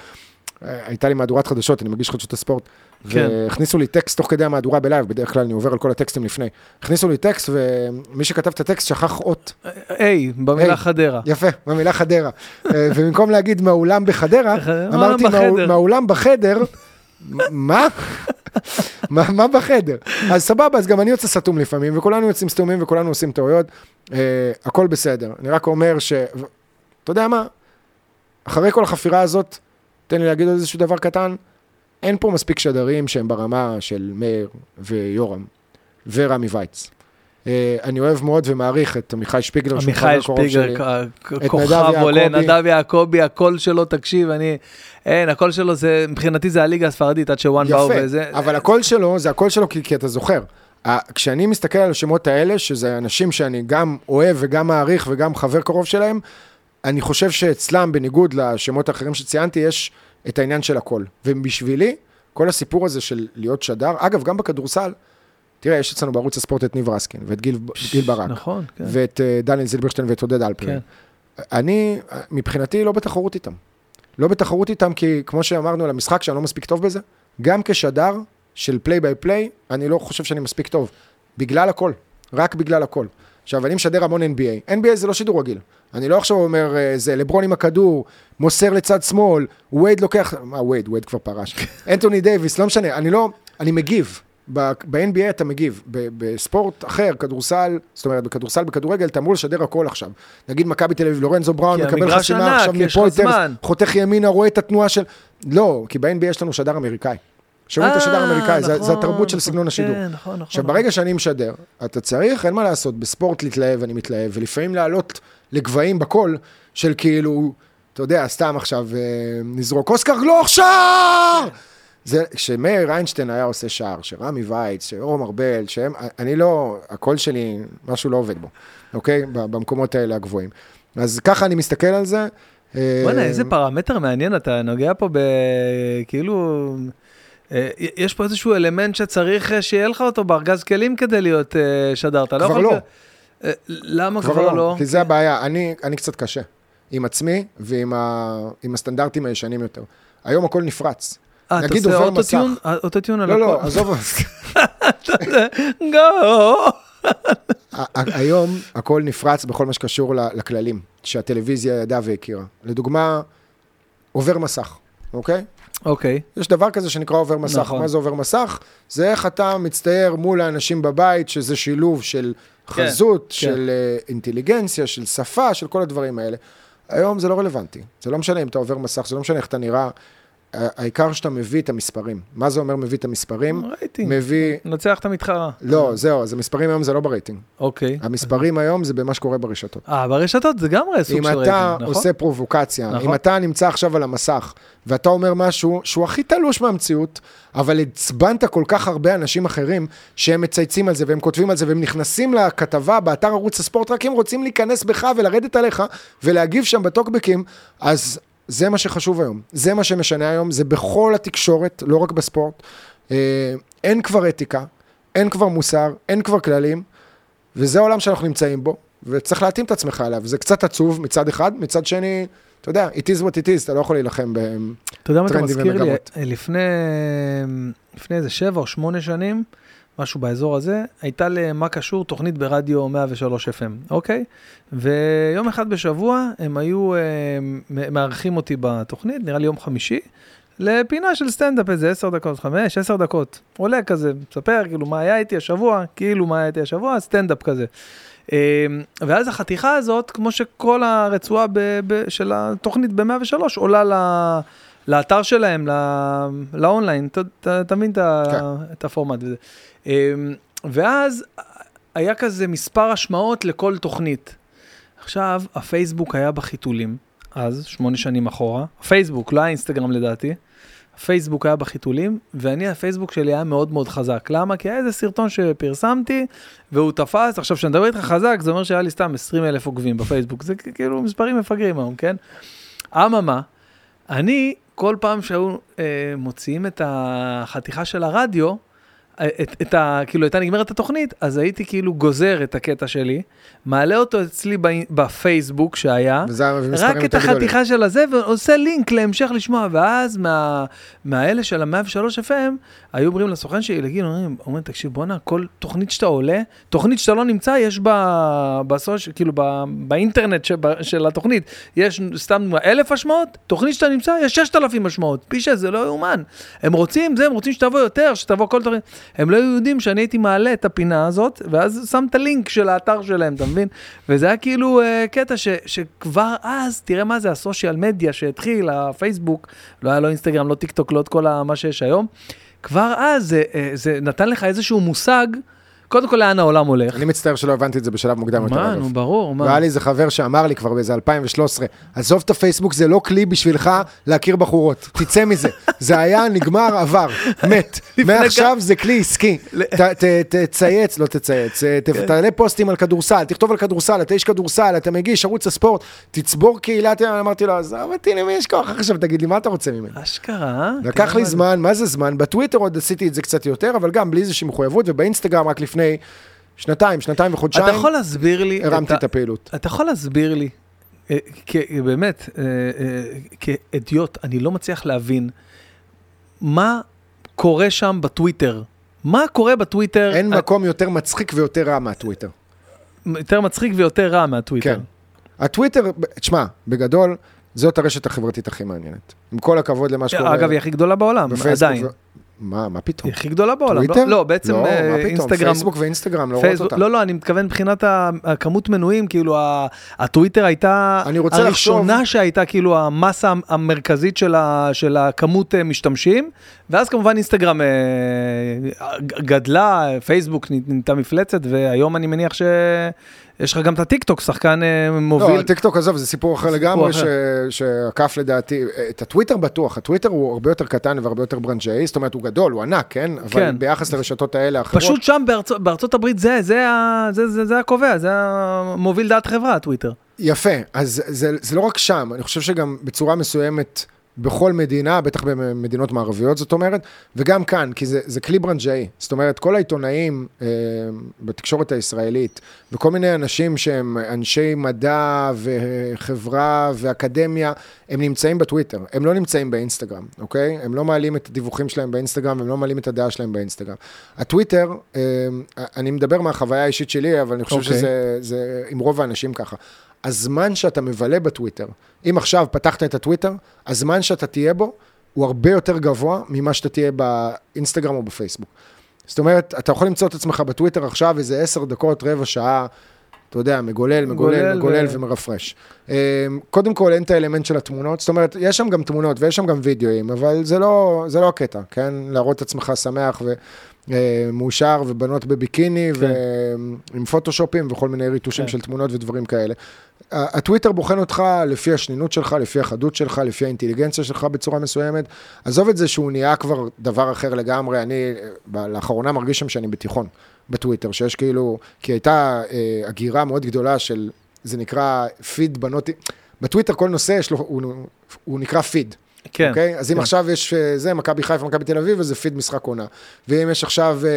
הייתה לי מהדורת חדשות, אני מגיש חדשות הספורט, כן. והכניסו לי טקסט תוך כדי המהדורה בלייב, בדרך כלל אני עובר על כל הטקסטים לפני. הכניסו לי טקסט, ומי שכתב את הטקסט שכח אות. היי, במילה היי. חדרה. יפה, במילה חדרה. אה, ובמקום להגיד מהאולם בחדרה, [LAUGHS] אמרתי בחדר. "מה- מהאולם בחדר, מה? מה, מה בחדר? אז סבבה, אז גם אני יוצא סתום לפעמים, וכולנו יוצאים סתומים וכולנו עושים טעויות, אה, הכל בסדר. אני רק אומר ש... אתה יודע מה? אחרי כל החפירה הזאת, תן לי להגיד עוד איזשהו דבר קטן, אין פה מספיק שדרים שהם ברמה של מאיר ויורם ורמי וייץ. אה, אני אוהב מאוד ומעריך את עמיחי שפיגלר, עמיחי נדב כוכב עולה. נדב יעקבי, הקול שלו, תקשיב, אני... אין, הקול שלו זה, מבחינתי זה הליגה הספרדית, עד שוואן באו וזה... יפה, אבל הקול שלו, זה הקול שלו כי, אתה זוכר. כשאני מסתכל על השמות האלה, שזה אנשים שאני גם אוהב וגם מעריך וגם חבר קרוב שלהם, אני חושב שאצלם, בניגוד לשמות האחרים שציינתי, יש את העניין של הקול. ובשבילי, כל הסיפור הזה של להיות שדר, אגב, גם בכדורסל, תראה, יש אצלנו בערוץ הספורט את ניב רסקין, ואת גיל, גיל ברק, נכון, כן. ואת אה, דניאל זילברשטיין ואת עודד אלפרין. כן. אני, מבחינתי, לא בתחרות איתם. לא בתחרות איתם, כי כמו שאמרנו על המשחק, שאני לא מספיק טוב בזה, גם כשדר של play by play, אני לא חושב שאני מספיק טוב. בגלל הקול, רק בגלל הקול. עכשיו, אני משדר המון NBA. NBA זה לא שידור רגיל. אני לא עכשיו אומר, אה, זה לברון עם הכדור, מוסר לצד שמאל, וייד לוקח, מה וייד? וייד כבר פרש. [LAUGHS] אנטוני דייוויס, לא משנה, אני לא, אני מגיב. ב-NBA אתה מגיב, בספורט אחר, כדורסל, זאת אומרת, בכדורסל, בכדורגל, אתה אמור לשדר הכל עכשיו. נגיד מכבי תל אביב, לורנזו בראון, מקבל חסימה עכשיו זמן. חותך ימינה, רואה את התנועה של... לא, כי ב-NBA יש לנו שדר אמריקאי. שומעים את השדר אה, האמריקאי, זה, זה נכון, התרבות של נכון, סגנון השידור. כן, נכון, נכון. עכשיו, ברגע שאני משדר, אתה צריך, אין מה לעשות, בספורט להתלהב, אני מתלהב, ולפעמים לעלות לגבהים בקול של כאילו, אתה יודע, סתם עכשיו אה, נזרוק אוסקר גלוך שער! זה, כשמאיר איינשטיין היה עושה שער, שרמי וייץ, שאורם ארבל, שהם, אני לא, הקול שלי, משהו לא עובד בו, אוקיי? במקומות האלה הגבוהים. אז ככה אני מסתכל על זה. אה, בוא'נה, איזה פרמטר מעניין, אתה נוגע פה ב... אה, יש פה איזשהו אלמנט שצריך אה, שיהיה לך אותו בארגז כלים כדי להיות אה, שדר. אתה לא כבר יכול... לא. אה, למה כבר כבר לא, לא? כי זה הבעיה, אני, אני קצת קשה עם עצמי ועם ה, עם הסטנדרטים הישנים יותר. היום הכל נפרץ. אה, אתה עושה אוטוטיון? אוטוטיון על לא, לא, הכל? עזוב, [LAUGHS] גו! היום הכל נפרץ בכל מה שקשור לכללים שהטלוויזיה ידעה והכירה. לדוגמה, עובר מסך, אוקיי? אוקיי. יש דבר כזה שנקרא עובר מסך. נכון. מה זה עובר מסך? זה איך אתה מצטייר מול האנשים בבית, שזה שילוב של חזות, כן. של אה, אינטליגנציה, של שפה, של כל הדברים האלה. היום זה לא רלוונטי. זה לא משנה אם אתה עובר מסך, זה לא משנה איך אתה נראה. העיקר שאתה מביא את המספרים. מה זה אומר מביא את המספרים? רייטינג. מביא... נצח את המתחרה. לא, זהו, אז המספרים היום זה לא ברייטינג. אוקיי. המספרים היום זה במה שקורה ברשתות. אה, ברשתות זה גם סוג אם של רייטינג, אתה נכון? עושה פרובוקציה, נכון. אם אתה נמצא עכשיו על המסך, ואתה אומר משהו שהוא הכי תלוש מהמציאות, אבל עצבנת כל כך הרבה אנשים אחרים, שהם מצייצים על זה, והם כותבים על זה, והם נכנסים לכתבה באתר ערוץ הספורט, רק הם רוצים להיכנס בך ולרדת עליך, ולהגיב שם בטוקבקים, אז זה מה שחשוב היום. זה מה שמשנה היום, זה בכל התקשורת, לא רק בספורט. אה, אין כבר אתיקה, אין כבר מוסר, אין כבר כללים, וזה העולם שאנחנו נמצאים בו, וצריך להתאים את עצמך אליו. זה קצת עצוב מצד אחד, מצד שני, אתה יודע, it is what it is, אתה לא יכול להילחם בהם. אתה יודע מה אתה מזכיר לי? ומגמות. אה, לפני, לפני איזה שבע או שמונה שנים, משהו באזור הזה, הייתה למה קשור תוכנית ברדיו 103 FM, אוקיי? ויום אחד בשבוע הם היו אה, מארחים אותי בתוכנית, נראה לי יום חמישי, לפינה של סטנדאפ, איזה עשר דקות, חמש, עשר דקות. עולה כזה, מספר כאילו מה היה איתי השבוע, כאילו מה היה איתי השבוע, סטנדאפ כזה. אה, ואז החתיכה הזאת, כמו שכל הרצועה ב- ב- של התוכנית ב-103 עולה ל... לאתר שלהם, ל- לאונליין, אתה- מבין את כן. את הפורמט וזה. אמ, ואז היה כזה מספר השמעות לכל תוכנית. עכשיו, הפייסבוק היה בחיתולים, אז, שמונה שנים אחורה. הפייסבוק, לא האינסטגרם לדעתי. פייסבוק היה בחיתולים, ואני, הפייסבוק שלי היה מאוד מאוד חזק. למה? כי היה איזה סרטון שפרסמתי, והוא תפס, עכשיו, כשאני מדבר איתך חזק, זה אומר שהיה לי סתם 20 אלף עוקבים בפייסבוק. זה כאילו מספרים מפגרים היום, כן? אממה, אני, כל פעם שהיו אה, מוציאים את החתיכה של הרדיו, את, את ה... כאילו, הייתה נגמרת התוכנית, אז הייתי כאילו גוזר את הקטע שלי, מעלה אותו אצלי ב, בפייסבוק שהיה, רק את החתיכה של הזה, ועושה לינק להמשך לשמוע, ואז מה, מהאלה של ה-103 FM, היו אומרים לסוכן שלי, לגיל, אומרים, אומרים, תקשיב, בואנה, כל תוכנית שאתה עולה, תוכנית שאתה לא נמצא, יש בה, בסוש, כאילו, ב, באינטרנט שבה, של התוכנית, יש סתם אלף השמעות, תוכנית שאתה נמצא, יש ששת אלפים השמעות, פי שזה לא יאומן. הם רוצים, זה, הם רוצים שתבוא יותר, שתבוא כל תוכנית. הם לא היו יודעים שאני הייתי מעלה את הפינה הזאת, ואז שם את הלינק של האתר שלהם, אתה מבין? וזה היה כאילו uh, קטע ש, שכבר אז, תראה מה זה הסושיאל מדיה שהתחיל, הפייסבוק, לא היה לו אינסטגרם, לא טיק טוק, לא את כל מה שיש היום. כבר אז זה, אה, זה נתן לך איזשהו מושג. קודם כל, לאן העולם הולך? אני מצטער שלא הבנתי את זה בשלב מוקדם יותר. מה, נו, ברור, מה. והיה לי איזה חבר שאמר לי כבר באיזה 2013, עזוב את הפייסבוק, זה לא כלי בשבילך להכיר בחורות, תצא מזה. [LAUGHS] זה היה, נגמר, עבר, מת. [LAUGHS] מעכשיו זה כלי עסקי. [LAUGHS] תצייץ, לא תצייץ, כן. תעלה פוסטים על כדורסל, תכתוב על כדורסל, אתה איש כדורסל, אתה מגיש ערוץ הספורט, תצבור קהילת, אמרתי לו, עזוב אותי, למי יש כוח עכשיו, תגיד לי, מה אתה רוצה ממני? אשכרה. אה? לקח לי זמן, מה זה זמן? בטוויטר עוד עשיתי את זה קצת יותר, אבל גם בלי איזושהי מחויבות, ובאינסטגרם רק לפני לפני שנתיים, שנתיים וחודשיים, אתה יכול להסביר לי... הרמתי את הפעילות. אתה יכול להסביר לי, אה, באמת, אה, אה, כאדיוט, אני לא מצליח להבין מה קורה שם בטוויטר. מה קורה בטוויטר? אין מקום יותר מצחיק ויותר רע מהטוויטר. יותר מצחיק ויותר רע מהטוויטר. כן. הטוויטר, תשמע, בגדול, זאת הרשת החברתית הכי מעניינת. עם כל הכבוד למה שקורה. אגב, היא הכי גדולה בעולם, עדיין. מה, מה פתאום? היא הכי גדולה בעולם. טוויטר? לא, לא בעצם לא, אה, מה פתאום? אינסטגרם. פייסבוק ואינסטגרם, לא רואות אותה. לא, לא, אני מתכוון מבחינת הכמות מנויים, כאילו הטוויטר הייתה הראשונה לחשוב... שהייתה כאילו המסה המרכזית של, ה, של הכמות אה, משתמשים, ואז כמובן אינסטגרם אה, גדלה, פייסבוק נהייתה מפלצת, והיום אני מניח ש... יש לך גם את הטיקטוק, שחקן אה, מוביל. לא, הטיקטוק, עזוב, זה סיפור אחר לגמרי, שעקף לדעתי, את הטוויטר בטוח, הטוויטר הוא הרבה יותר קטן והרבה יותר ברנג'אי, זאת אומרת, הוא גדול, הוא ענק, כן? אבל כן. ביחס לרשתות האלה האחרות... פשוט שם בארצות הברית זה, זה הקובע, זה המוביל דעת קהל, הטוויטר. יפה, אז זה לא רק שם, אני חושב שגם בצורה מסוימת... בכל מדינה, בטח במדינות מערביות זאת אומרת, וגם כאן, כי זה, זה כלי ברנג'אי. זאת אומרת, כל העיתונאים אה, בתקשורת הישראלית, וכל מיני אנשים שהם אנשי מדע וחברה ואקדמיה, הם נמצאים בטוויטר, הם לא נמצאים באינסטגרם, אוקיי? הם לא מעלים את הדיווחים שלהם באינסטגרם, הם לא מעלים את הדעה שלהם באינסטגרם. הטוויטר, אה, אני מדבר מהחוויה האישית שלי, אבל אני חושב אוקיי. שזה זה, עם רוב האנשים ככה. הזמן שאתה מבלה בטוויטר, אם עכשיו פתחת את הטוויטר, הזמן שאתה תהיה בו הוא הרבה יותר גבוה ממה שאתה תהיה באינסטגרם או בפייסבוק. זאת אומרת, אתה יכול למצוא את עצמך בטוויטר עכשיו איזה עשר דקות, רבע שעה, אתה יודע, מגולל, מגולל, מגולל ו... ומרפרש. אמ, קודם כל, אין את האלמנט של התמונות, זאת אומרת, יש שם גם תמונות ויש שם גם וידאוים, אבל זה לא, זה לא הקטע, כן? להראות את עצמך שמח ו... אה, מאושר ובנות בביקיני כן. ועם פוטושופים וכל מיני ריטושים כן. של תמונות ודברים כאלה. הטוויטר בוחן אותך לפי השנינות שלך, לפי החדות שלך, לפי האינטליגנציה שלך בצורה מסוימת. עזוב את זה שהוא נהיה כבר דבר אחר לגמרי, אני לאחרונה מרגיש שם שאני בתיכון בטוויטר, שיש כאילו, כי הייתה אה, הגירה מאוד גדולה של, זה נקרא פיד בנות, בטוויטר כל נושא יש לו, הוא, הוא נקרא פיד. כן. אוקיי? אז אם כן. עכשיו יש אה, זה, מכבי חיפה, מכבי תל אביב, אז זה פיד משחק עונה. ואם יש עכשיו, אה,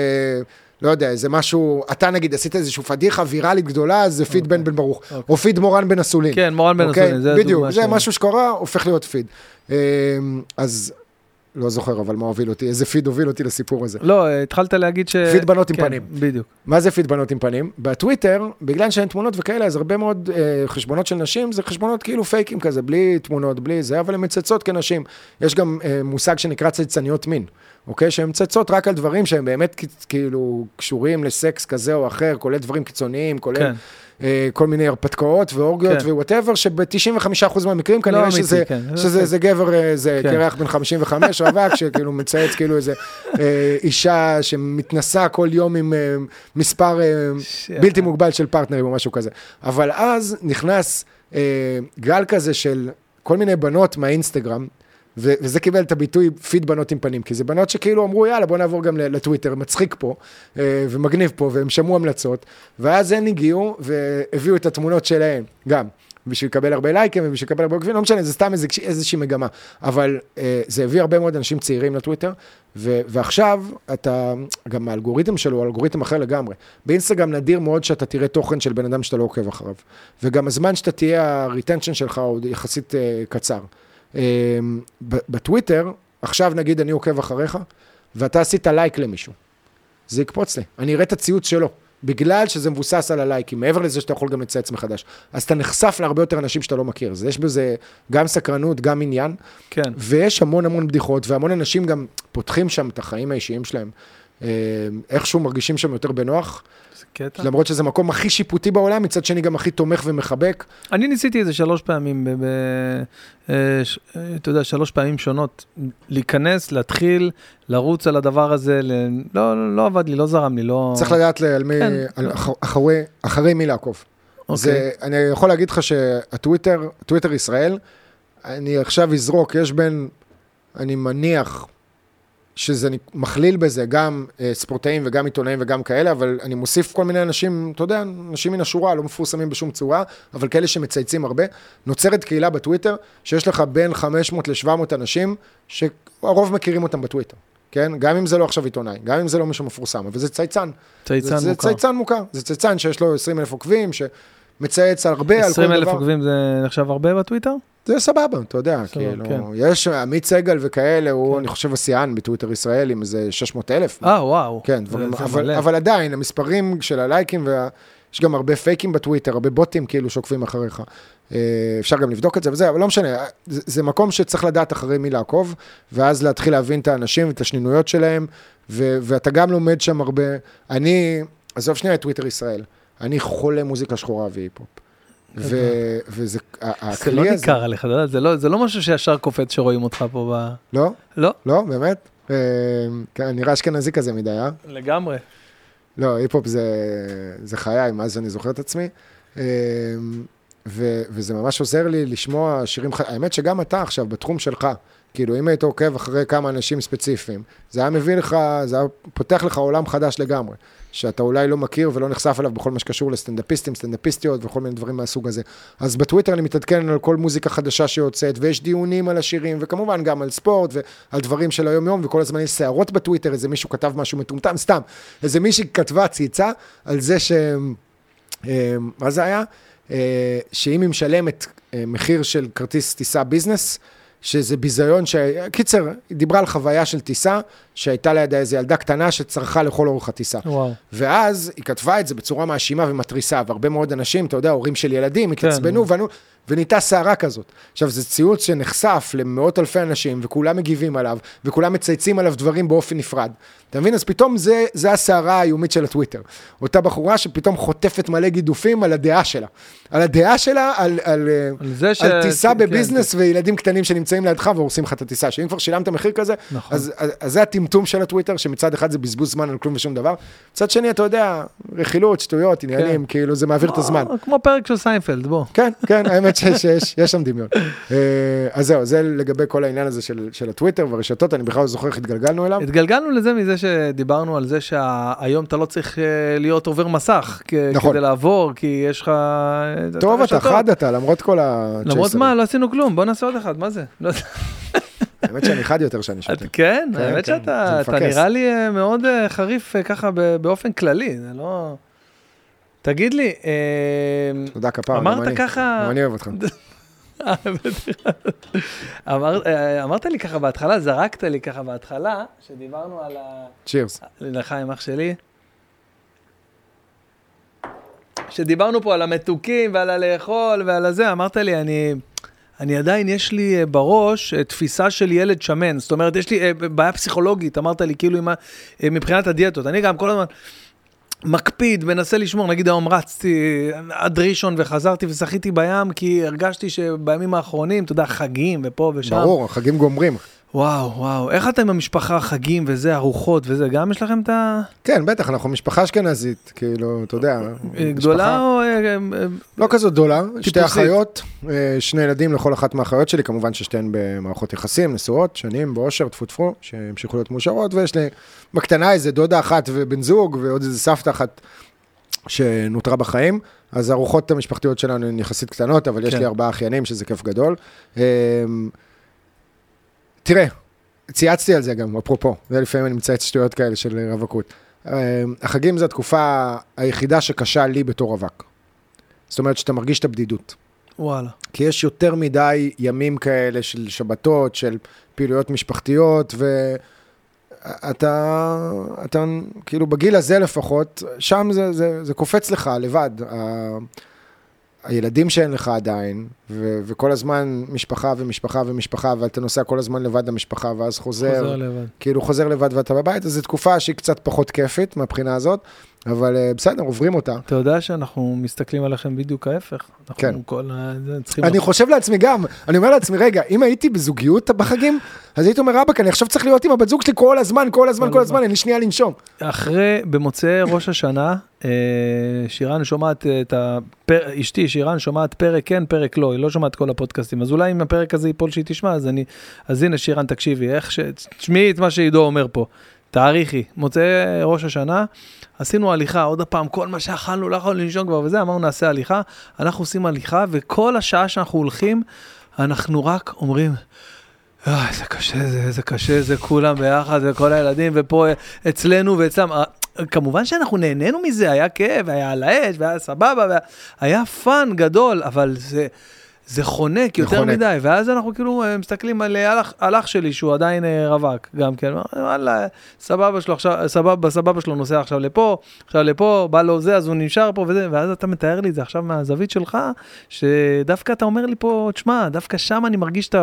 לא יודע, איזה משהו, אתה נגיד עשית איזושהי פדיחה ויראלית גדולה, אז זה פיד אוקיי. בן בן ברוך. אוקיי. או פיד מורן בן אסולין. כן, מורן בן אוקיי? אסולין, זה בדיוק, זה משהו שקרה, הופך להיות פיד. אה, אז לא זוכר, אבל מה הוביל אותי, איזה פיד הוביל אותי לסיפור הזה. לא, התחלת להגיד ש... פיד בנות עם כן, פנים. בדיוק. מה זה פיד בנות עם פנים? בטוויטר, בגלל שאין תמונות וכאלה, אז הרבה מאוד אה, חשבונות של נשים, זה חשבונות כאילו פייקים כזה, בלי תמונות, בלי זה, אבל הן מצצות כנשים. יש גם אה, מושג שנקרא צייצניות מין, אוקיי? שהן מצצות רק על דברים שהם באמת כאילו קשורים לסקס כזה או אחר, כולל דברים קיצוניים, כולל... כן. אה, כל מיני הרפתקאות ואורגיות כן. whatever, שב-95% מהמקרים לא כנראה שזה, כן. שזה כן. זה גבר, אה, זה כן. קרח בן 55, [LAUGHS] רווק, שכאילו מצייץ כאילו איזה אה, אישה שמתנסה כל יום עם אה, מספר אה, בלתי מוגבל של פרטנרים או משהו כזה. אבל אז נכנס אה, גל כזה של כל מיני בנות מהאינסטגרם, וזה קיבל את הביטוי פיד, בנות עם פנים, כי זה בנות שכאילו אמרו, יאללה, בוא נעבור גם לטוויטר, מצחיק פה, אה, ומגניב פה, והם שמעו המלצות, ואז הן הגיעו והביאו את התמונות שלהם, גם. בשביל לקבל הרבה לייקים ובשביל לקבל הרבה עוקבים, לא משנה, זה סתם איזו, איזושהי מגמה. אבל אה, זה הביא הרבה מאוד אנשים צעירים לטוויטר, ו- ועכשיו אתה, גם האלגוריתם שלו הוא אלגוריתם אחר לגמרי. באינסטגרם נדיר מאוד שאתה תראה תוכן של בן אדם שאתה לא עוקב אחריו. וגם הזמן שאתה תהיה, הריטנשן שלך הוא יחסית אה, קצר. ב- בטוויטר, עכשיו נגיד אני עוקב אחריך, ואתה עשית לייק למישהו. זה יקפוץ לי, אני אראה את הציוץ שלו. בגלל שזה מבוסס על הלייקים, מעבר לזה שאתה יכול גם לצייץ מחדש. אז אתה נחשף להרבה יותר אנשים שאתה לא מכיר. אז יש בזה גם סקרנות, גם עניין, כן. ויש המון המון בדיחות, והמון אנשים גם פותחים שם את החיים האישיים שלהם. אה, איכשהו מרגישים שם יותר בנוח, זה קטע. למרות שזה המקום הכי שיפוטי בעולם, מצד שני גם הכי תומך ומחבק. אני ניסיתי איזה שלוש פעמים, ב- ב- אה, ש- אה, אתה יודע, שלוש פעמים שונות, להיכנס, להתחיל, לרוץ על הדבר הזה, ל- לא, לא עבד לי, לא זרם לי, לא... צריך לדעת על מי, כן. על אח- אחרי, אחרי מי לעקוב. אוקיי. זה, אני יכול להגיד לך שהטוויטר, טוויטר ישראל, אני עכשיו אזרוק, יש בין, אני מניח שזה מכליל בזה גם אה, ספורטאים וגם עיתונאים וגם כאלה, אבל אני מוסיף כל מיני אנשים, אתה יודע, אנשים מן השורה, לא מפורסמים בשום צורה, אבל כאלה שמצייצים הרבה. נוצרת קהילה בטוויטר, שיש לך בין 500 ל-700 אנשים, שהרוב מכירים אותם בטוויטר. כן? גם אם זה לא עכשיו עיתונאי, גם אם זה לא מישהו מפורסם, אבל זה צייצן. צייצן זה, מוכר. זה צייצן מוכר, זה צייצן שיש לו 20 אלף עוקבים, שמצייץ הרבה על כל 20 אלף דבר. עוקבים זה נחשב הרבה בטוויטר? זה סבבה, אתה יודע, סבבה, כאילו, כן. יש עמית סגל וכאלה, הוא, כן. אני חושב, השיאן בטוויטר ישראל עם איזה 600 אלף. אה, וואו. כן, זה- זה אבל, מלא. אבל עדיין, המספרים של הלייקים, וה... יש גם הרבה פייקים בטוויטר, הרבה בוטים כאילו שעוקבים אחריך. אה, אפשר גם לבדוק את זה וזה, אבל לא משנה, זה, זה מקום שצריך לדעת אחרי מי לעקוב, ואז להתחיל להבין את האנשים ואת השנינויות שלהם, ו, ואתה גם לומד שם הרבה. אני, עזוב שנייה את טוויטר ישראל, אני חולה מוזיקה שחורה והיפ-הופ. ו, וזה, ה- זה לא הכלי הזה... ניכר עליך, אתה יודע, זה לא- זה לא משהו שישר קופץ שרואים אותך פה ב... לא? לא, לא? באמת? אה, כן, נראה אשכנזי כזה מדי, אה? לגמרי. לא, היפ-הופ זה, זה חיי, מאז שאני זוכר את עצמי. אה, ו, וזה ממש עוזר לי לשמוע שירים. האמת שגם אתה עכשיו, בתחום שלך, כאילו, אם היית עוקב אחרי כמה אנשים ספציפיים, זה היה מביא לך, זה היה פותח לך עולם חדש לגמרי, שאתה אולי לא מכיר ולא נחשף אליו בכל מה שקשור לסטנדאפיסטים, סטנדאפיסטיות וכל מיני דברים מהסוג הזה. אז בטוויטר אני מתעדכן על כל מוזיקה חדשה שיוצאת, ויש דיונים על השירים, וכמובן גם על ספורט ועל דברים של היום-יום, וכל הזמן יש סערות בטוויטר, איזה מישהו כתב משהו מטומטם, סתם. איזה מישהי כתבה, צייצה, על זה ש... אה, מה זה היה? אה, שאם היא משלמת אה, מחיר של כרטיס טיסה ביזנס, שזה ביזיון, ש... קיצר, היא דיברה על חוויה של טיסה, שהייתה לידה איזו ילדה קטנה שצרכה לכל אורך הטיסה. וואו. ואז היא כתבה את זה בצורה מאשימה ומתריסה, והרבה מאוד אנשים, אתה יודע, הורים של ילדים, התעצבנו, כן. וענו, ונהייתה סערה כזאת. עכשיו, זה ציוץ שנחשף למאות אלפי אנשים, וכולם מגיבים עליו, וכולם מצייצים עליו דברים באופן נפרד. אתה מבין? אז פתאום זה, זה הסערה האיומית של הטוויטר. אותה בחורה שפתאום חוטפת מלא גידופים על הדעה שלה. על הדעה שלה, על, על, אה, על ש... על טיסה כן, בביזנס וילדים קטנים שנמצאים לידך והורסים לך את הטיסה. שאם כבר שילמת מחיר כזה, נכון. אז, אז, אז זה הטמטום של הטוויטר, שמצד אחד זה בזבוז זמן על כלום ושום דבר. מצד שני, אתה יודע, רכילות, שטויות, עניינים, כאילו זה מעביר את הזמן. כמו פרק של סיינפלד, בוא. כן, כן, האמת שיש שיש- יש שם דמיון. אה, אז זהו, זה לגבי כל העניין הזה של, של הטוויטר והרשתות, אני בכלל לא זוכר איך התגלגלנו אליו. התגלגלנו לזה מזה שדיברנו על זה שהיום אתה לא צריך אה, להיות עובר מסך כ- נכון. כדי לעבור, כי יש לך... אה, טוב אתה. חד אתה, למרות כל ה... למרות מה, לא עשינו כלום, בוא נעשה עוד אחד, מה זה? לא. האמת שאני חד יותר שאני שותה. את- כן, כן, האמת כן, שאתה. נראה לי מאוד חריף ככה באופן כללי, זה לא... תגיד לי, אה, תודה כפרה, אמרת אני. ככה- אני אוהב אותך. [LAUGHS] אמר- אה, אמרת לי ככה בהתחלה, זרקת לי ככה בהתחלה, שדיברנו על ה... צ'ירס. לחיים אח שלי. שדיברנו פה על המתוקים ועל הלאכול ועל הזה, אמרת לי, אני, אני עדיין, יש לי אה, בראש תפיסה של ילד שמן. זאת אומרת, יש לי בעיה פסיכולוגית, אמרת לי, כאילו, עם מבחינת הדיאטות. אני גם כל הזמן מקפיד, מנסה לשמור, נגיד היום רצתי עד ראשון וחזרתי ושחיתי בים, כי הרגשתי שבימים האחרונים, אתה יודע, חגים ופה ושם. ברור, החגים גומרים. וואו, וואו, איך אתם במשפחה, חגים וזה, ארוחות וזה, גם יש לכם את ה... כן, בטח, אנחנו משפחה אשכנזית, כאילו, אתה יודע. אה, גדולה משפחה- או... אה, אה, לא כזאת גדולה, שתי. אחיות, שני ילדים לכל אחת מהאחיות שלי, כמובן ששתיהן במערכות יחסים, נשואות, שנים, באושר, טפו טפו, שהמשיכו להיות מאושרות, ויש לי בקטנה איזה דודה אחת ובן זוג, ועוד איזה סבתא אחת שנותרה בחיים. אז הארוחות המשפחתיות שלנו הן יחסית קטנות, אבל יש כן. לי ארבעה אחיינים, שזה כיף גדול. אה, תראה, צייצתי על זה גם, אפרופו, זה לפעמים אני מצייץ שטויות כאלה של רווקות. אה, החגים זו התקופה היחידה שקשה לי בתור רווק. זאת אומרת שאתה מרגיש את הבדידות. וואלה. כי יש יותר מדי ימים כאלה של שבתות, של פעילויות משפחתיות, ואתה, אתה, כאילו בגיל הזה לפחות, שם זה, זה, זה קופץ לך לבד. הילדים שאין לך עדיין, ו- וכל הזמן משפחה ומשפחה ומשפחה, ואתה נוסע כל הזמן לבד למשפחה, ואז חוזר, חוזר לבד. כאילו חוזר לבד ואתה בבית, אז זו תקופה שהיא קצת פחות כיפית מהבחינה הזאת, אבל אה, בסדר, עוברים אותה. אתה יודע שאנחנו מסתכלים עליכם בדיוק ההפך. כן. כל ה... אני חושב לעצמי גם, אני אומר לעצמי, רגע, אם הייתי בזוגיות בחגים, אז הייתי אומר, רבאק, אני עכשיו צריך להיות עם הבת זוג שלי כל הזמן, כל הזמן, כל הזמן. אין לי שנייה לנשום. אחרי, במוצאי ראש השנה, אה, שירן שומעת את הפר... אשתי, שירן שומעת פרק כן, פרק לא, היא לא שומעת כל הפודקאסטים, אז אולי אם הפרק הזה ייפול שהיא תשמע, אז אני... אז הנה, שירן, תקשיבי, איך ש... תשמעי את מה שעידו אומר פה. תאריכי, מוצאי ראש השנה, עשינו הליכה, עוד פעם, כל מה שאכלנו, לא יכולנו לנשום כבר וזה, אמרנו נעשה הליכה, אנחנו עושים הליכה, וכל השעה שאנחנו הולכים, אנחנו רק אומרים, אה, איזה קשה זה, איזה קשה זה, כולם ביחד, וכל הילדים, ופה אצלנו ואצלם. אה, כמובן שאנחנו נהנינו מזה, היה כיף, היה על האש, והיה סבבה, והיה, היה fun גדול, אבל זה, זה חונק יותר חונק. מדי, ואז אנחנו כאילו אה, מסתכלים על אה, על על אח שלי, שהוא עדיין אה, רווק, גם כן, וואלה, סבבה שלו עכשיו, סבבה, סבבה שלו נוסע עכשיו לפה, עכשיו לפה, בא לו זה, אז הוא נשאר פה וזה, ואז אתה מתאר לי את זה עכשיו מהזווית שלך, שדווקא אתה אומר לי פה, תשמע, דווקא שם אני מרגיש את,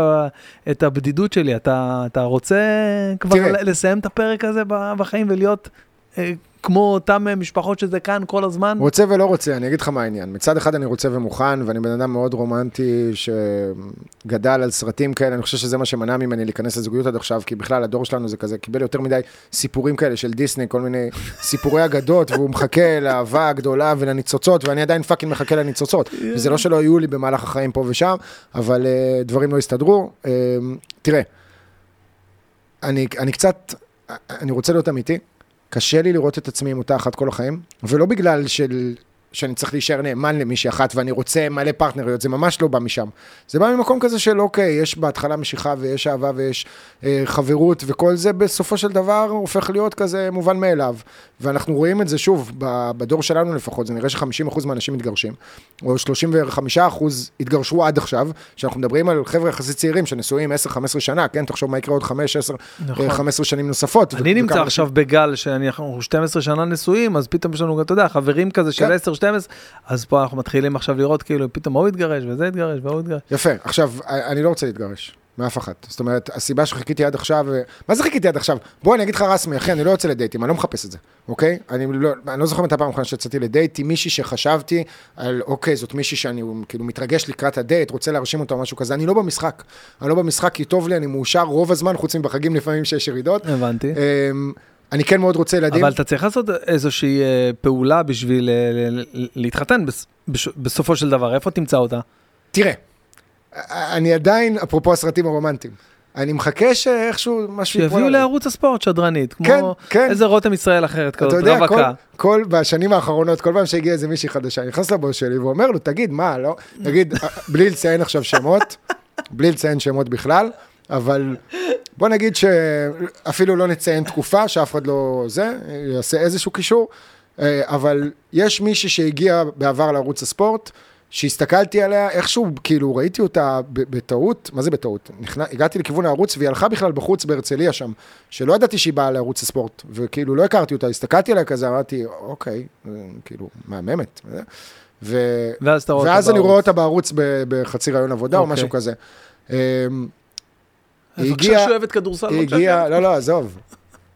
את הבדידות שלי. אתה, אתה רוצה כבר תראה. לסיים את הפרק הזה בחיים ולהיות אה, כמו אותן אה, משפחות שזה כאן כל הזמן? רוצה ולא רוצה, אני אגיד לך מה העניין. מצד אחד אני רוצה ומוכן, ואני בן אדם מאוד רומנטי שגדל על סרטים כאלה, אני חושב שזה מה שמנע ממני להיכנס לזוגיות עד עכשיו, כי בכלל הדור שלנו זה כזה, קיבל יותר מדי סיפורים כאלה של דיסני, כל מיני סיפורי אגדות, והוא מחכה [LAUGHS] לאהבה הגדולה ולניצוצות, ואני עדיין fucking מחכה לניצוצות. וזה לא שלא היו לי במהלך החיים פה ושם, אבל uh, דברים לא הסתדרו. Uh, תראה, אני, אני קצת, אני רוצה להיות אמיתי. קשה לי לראות את עצמי עם אותה אחת כל החיים, ולא בגלל של, שאני צריך להישאר נאמן למישהי אחת ואני רוצה מלא פרטנריות, זה ממש לא בא משם. זה בא ממקום כזה של אוקיי, יש בהתחלה משיכה ויש אהבה ויש אה, חברות וכל זה בסופו של דבר הופך להיות כזה מובן מאליו. ואנחנו רואים את זה שוב, בדור שלנו לפחות, זה נראה ש-50% מהאנשים מתגרשים, או 35% התגרשו עד עכשיו, שאנחנו מדברים על חבר'ה יחסית צעירים שנשואים 10-15 שנה, כן, תחשוב מה יקרה עוד 5, 10, נכון. 15 שנים נוספות. אני ו- נמצא עכשיו בגל שאנחנו 12 שנה נשואים, אז פתאום יש לנו, אתה יודע, חברים כזה של כן. 10-12, אז פה אנחנו מתחילים עכשיו לראות כאילו פתאום ההוא התגרש וזה התגרש והוא התגרש. יפה, עכשיו, אני לא רוצה להתגרש, מאף אחת. זאת אומרת, הסיבה שחיכיתי עד עכשיו, מה זה חיכיתי עד עכשיו? בוא, אני אגיד לך רסמי, אחי, אני לא יוצא לדייטים, אני לא מחפש את זה, אוקיי? אני לא, אני לא זוכר מתי הפעם האחרונה שיצאתי לדייט עם מישהי שחשבתי על, אוקיי, זאת מישהי שאני כאילו מתרגש לקראת הדייט, רוצה להרשים אותה או משהו כזה, אני לא במשחק. אני לא במשחק כי טוב לי, אני מאושר רוב הזמן, חוץ מבחגים לפעמים שיש ירידות. הבנתי. אמ, אני כן מאוד רוצה ילדים. אבל אתה צריך לעשות איזושהי אה, פעולה בשביל אה, להתחתן בסופו של דבר, איפה תמצא אותה? תראה, אני עדיין, אפרופו הסרטים הרומנטיים, אני מחכה שאיכשהו משהו ייפול שיביאו. לערוץ הספורט שדרנית, כן, כמו כן. איזה רותם ישראל אחרת אתה כזאת, יודע, כל, רווקה. כל, בשנים האחרונות, כל פעם שהגיע איזה מישהי חדשה, אני נכנס לבוס שלי ואומר לו, תגיד, מה, לא? [LAUGHS] תגיד, בלי לציין עכשיו שמות, בלי לציין שמות בכלל, אבל בוא נגיד שאפילו לא נציין תקופה, שאף אחד לא זה, יעשה איזשהו קישור, אה, אבל יש מישהי שהגיע בעבר לערוץ הספורט, שהסתכלתי עליה, איכשהו, כאילו, ראיתי אותה בטעות, מה זה בטעות? נכנע, הגעתי לכיוון הערוץ והיא הלכה בכלל בחוץ בהרצליה שם, שלא ידעתי שהיא באה לערוץ הספורט, וכאילו לא הכרתי אותה, הסתכלתי עליה כזה, אמרתי, אוקיי, אה, כאילו, מהממת. ו... ואז ואז אני בערוץ. רואה אותה בערוץ בחצי ראיון עבודה או אוקיי. משהו כזה. היא בבקשה הגיעה- שאוהבת כדורסל, בבקשה הגיעה, שאוהבת- לא, לא, עזוב.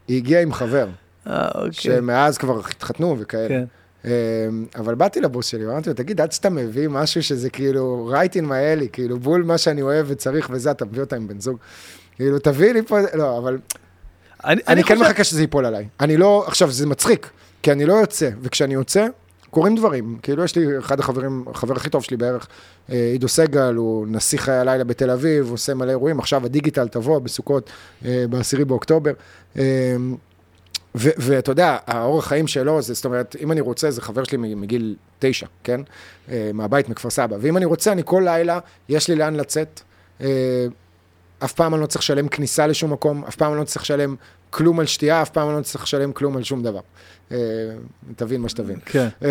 היא הגיעה עם חבר, אה, אוקיי. שמאז כבר התחתנו וכאלה. כן. אמ, אבל באתי לבוס שלי, ואמרתי לו, תגיד, עד שאתה מביא משהו שזה כאילו right in my alley, כאילו בול מה שאני אוהב וצריך וזה, אתה מביא אותה עם בן זוג. כאילו, תביא לי פה, לא, אבל אני, אני כן חושב- מחכה שזה ייפול עליי. אני לא, עכשיו, זה מצחיק, כי אני לא יוצא, וכשאני יוצא, קורים דברים. כאילו, יש לי אחד החברים, החבר הכי טוב שלי בערך, אה, עידו סגל, הוא נשיא חיי הלילה בתל אביב, עושה מלא אירועים, עכשיו הדיגיטל תבוא בסוכות, אה, ב-10 באוקטובר. אה, ואתה יודע, האורח חיים שלו, זה, זאת אומרת, אם אני רוצה, זה חבר שלי מגיל תשע, כן? מהבית מכפר סבא. ואם אני רוצה, אני כל לילה, יש לי לאן לצאת. אף פעם אני לא צריך לשלם כניסה לשום מקום, אף פעם אני לא צריך לשלם כלום על שתייה, אף פעם לא צריך לשלם כלום על שום דבר. אה, תבין מה שתבין. כן. אה,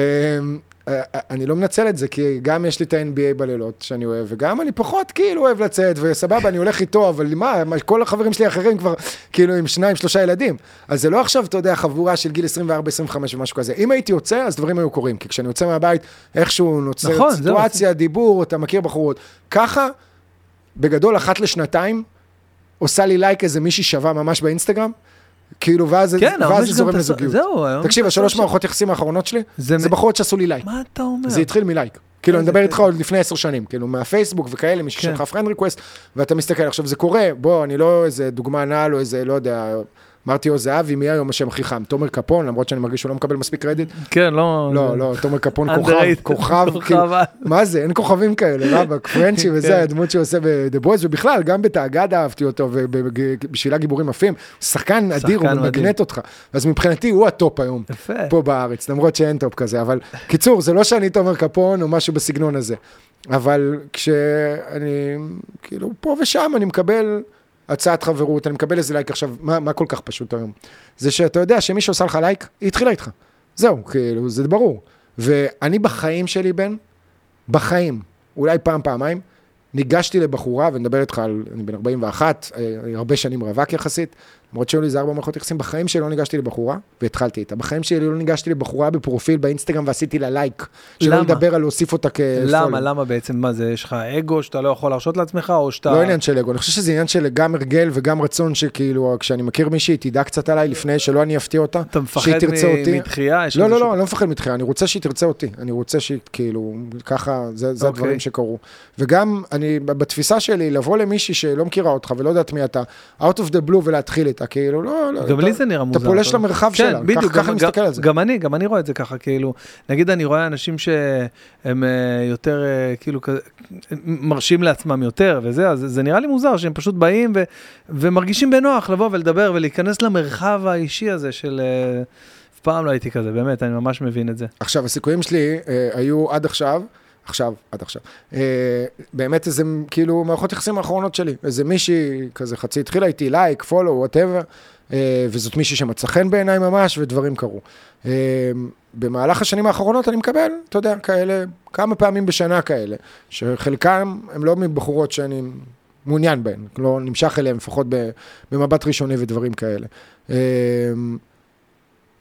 אה, אני לא מנצל את זה, כי גם יש לי את ה-NBA בלילות שאני אוהב, וגם אני פחות כאילו אוהב לצאת, וסבבה, אני הולך איתו, אבל מה, כל החברים שלי האחרים כבר כאילו עם שניים, שלושה ילדים. אז זה לא עכשיו, אתה יודע, חבורה של גיל 24, 25 ומשהו כזה. אם הייתי יוצא, אז דברים היו קורים, כי כשאני יוצא מהבית, איכשהו נוצרת נכון. סיטואציה, דיבור, אתה מכיר בחורות. ככה, בגדול, אחת לשנתיים, עושה לי לייק איזה מישהי שווה ממש באינסטגרם, כאילו, ואז כן, זה גם זורם לזוגיות. זהו, היום תקשיב, השלוש. מערכות יחסים האחרונות שלי, זה בחורות שעשו לי לייק. מה אתה אומר? זה התחיל מלייק. כאילו, אני מדבר. איתך עוד לפני עשר שנים, כאילו, מהפייסבוק וכאלה, מישהו כן. שלך פרנד ריקווסט, ואתה מסתכל. עכשיו, זה קורה, בוא, אני לא איזה דוגמה נעל או איזה, לא יודע, אמרתי או זהבי, מי היום השם הכי חם? תומר קפון, למרות שאני מרגיש שהוא לא מקבל מספיק קרדיט. כן, לא... לא, לא, תומר קפון כוכב. כוכב, כאילו. מה זה, אין כוכבים כאלה, רבאק, פרנצ'י [LAUGHS] כן. וזה, הדמות שהוא עושה ב-The Boys, ובכלל, גם בתאגד אהבתי אותו, ובשבילה גיבורים עפים, שחקן אדיר, הוא. מגנט אותך. אז מבחינתי, הוא הטופ היום. פה בארץ, למרות שאין טופ כזה, אבל קיצור, זה לא שאני תומר קאפון או משהו בסגנון הזה, אבל כשאני, כאילו, פה ושם אני מקבל הצעת חברות, אני מקבל איזה לייק עכשיו, מה, מה כל כך פשוט היום? זה שאתה יודע שמי שעושה לך לייק, היא התחילה איתך. זהו, כאילו, זה ברור. ואני בחיים שלי, בן, בחיים, אולי פעם, פעמיים, ניגשתי לבחורה, ונדבר איתך על, אני בן 41, אה, הרבה שנים רווק יחסית, למרות שהיו לי איזה ארבע מערכות יחסים, בחיים שלי לא ניגשתי לבחורה, והתחלתי איתה. בחיים שלי לא ניגשתי לבחורה בפרופיל באינסטגרם ועשיתי לה לייק. שלא? לדבר על להוסיף אותה כפולו. למה, למה בעצם, מה זה, יש לך אגו שאתה לא יכול להרשות לעצמך, או שאתה... לא עניין של אגו, אני חושב שזה עניין של גם הרגל וגם רצון שכאילו, כשאני מכיר מישהי, תדע קצת עליי לפני שלא אני אפתיע אותה. אתה מפחד. מדחייה? לא, לא, לא, אני לא מפחד מתחילה, אני רוצה שהיא תרצה אותי. אני רוצה שהיא, כאילו, ככה, זה, זה אוקיי. הדברים שקרו. וגם, אני, בתפיסה שלי, לבוא למישהי שלא מכירה אותך ולא יודעת מי אתה, out of the blue ולהתחיל איתה, כאילו, לא, לא. גם אתה- לי זה נראה מוזר. אתה פולש אתה- למרחב כן, שלה, בדיוק, ככה- אני מסתכל על זה. גם אני, גם אני רואה את זה ככה, כאילו, נגיד אני רואה אנשים שהם אה, יותר, אה, כאילו, מרשים לעצמם יותר וזה, אז זה נראה לי מוזר שהם פשוט באים ו- ומרגישים בנוח לבוא ולדבר ולהיכנס למרחב האישי הזה של... אה, אף פעם לא הייתי כזה, באמת, אני ממש מבין את זה. עכשיו, הסיכויים שלי אה, היו עד עכשיו, עכשיו, עד עכשיו, אה, באמת איזה, כאילו, מערכות יחסים האחרונות שלי. איזה מישהי, כזה חצי התחילה איתי, לייק, follow, whatever, אה, וזאת מישהי שמצא חן בעיניי ממש, ודברים קרו. אה, במהלך השנים האחרונות אני מקבל, אתה יודע, כאלה, כמה פעמים בשנה כאלה, שחלקם הם לא מבחורות שאני מעוניין בהן, לא נמשך אליהן, לפחות במבט ראשוני ודברים כאלה.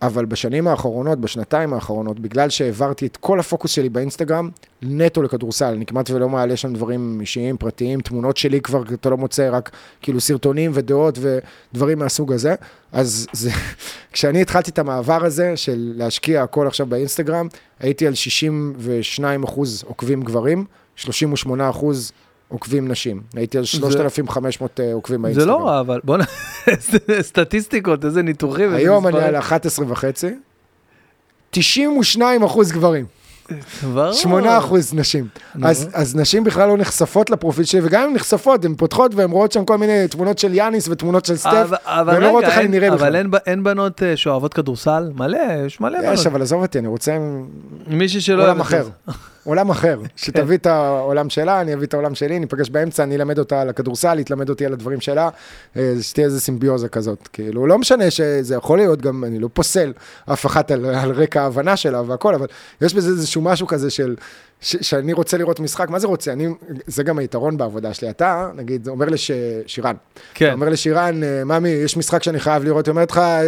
אבל בשנים האחרונות, בשנתיים האחרונות, בגלל שהעברתי את כל הפוקוס שלי באינסטגרם, נטו לכדורסל, אני כמעט ולא מעלה שם דברים אישיים, פרטיים, תמונות שלי כבר אתה לא מוצא, רק כאילו סרטונים ודעות ודברים מהסוג הזה. אז זה, [LAUGHS] כשאני התחלתי את המעבר הזה של להשקיע הכל עכשיו באינסטגרם, הייתי על 62 אחוז עוקבים גברים, 38 אחוז עוקבים נשים. הייתי על 3,500 עוקבים זה באינסטגרם. לא רע, אבל בוא נ... [LAUGHS] סטטיסטיקות, איזה ניתוחים. היום אני. על 11 וחצי. 92 אחוז גברים, ברור. 8 אחוז נשים. אז, אז נשים בכלל לא נחשפות לפרופיל שלי, וגם אם הן נחשפות, הן פותחות והן רואות שם כל מיני תמונות של יאניס ותמונות של סטף, אבל- אבל והן לא רואות איך אני נראה אבל בכלל. אין ב- אין בנות אה, שאוהבות כדורסל? מלא, יש מלא בנות. יש, אבל עזוב אותי, אני רוצה מישהי שלא... אוהבת אחר. עולם אחר. שתביא את העולם שלה, אני אביא את העולם שלי, ניפגש באמצע, אני אלמד אותה על הכדורסל, היא תלמד אותי על הדברים שלה, אה, שתהיה איזה סימביוזה כזאת. כאילו, לא משנה שזה יכול להיות גם, אני לא פוסל אף אחת על, על רקע ההבנה שלה והכל, אבל יש בזה איזשהו משהו כזה של, ש, שאני רוצה לראות משחק, מה זה רוצה? אני, זה גם היתרון בעבודה שלי. אתה, נגיד, אומר לשירן, כן. אתה אומר לשירן, אה, ממי, יש משחק שאני חייב לראות, היא אומרת לך, "אה,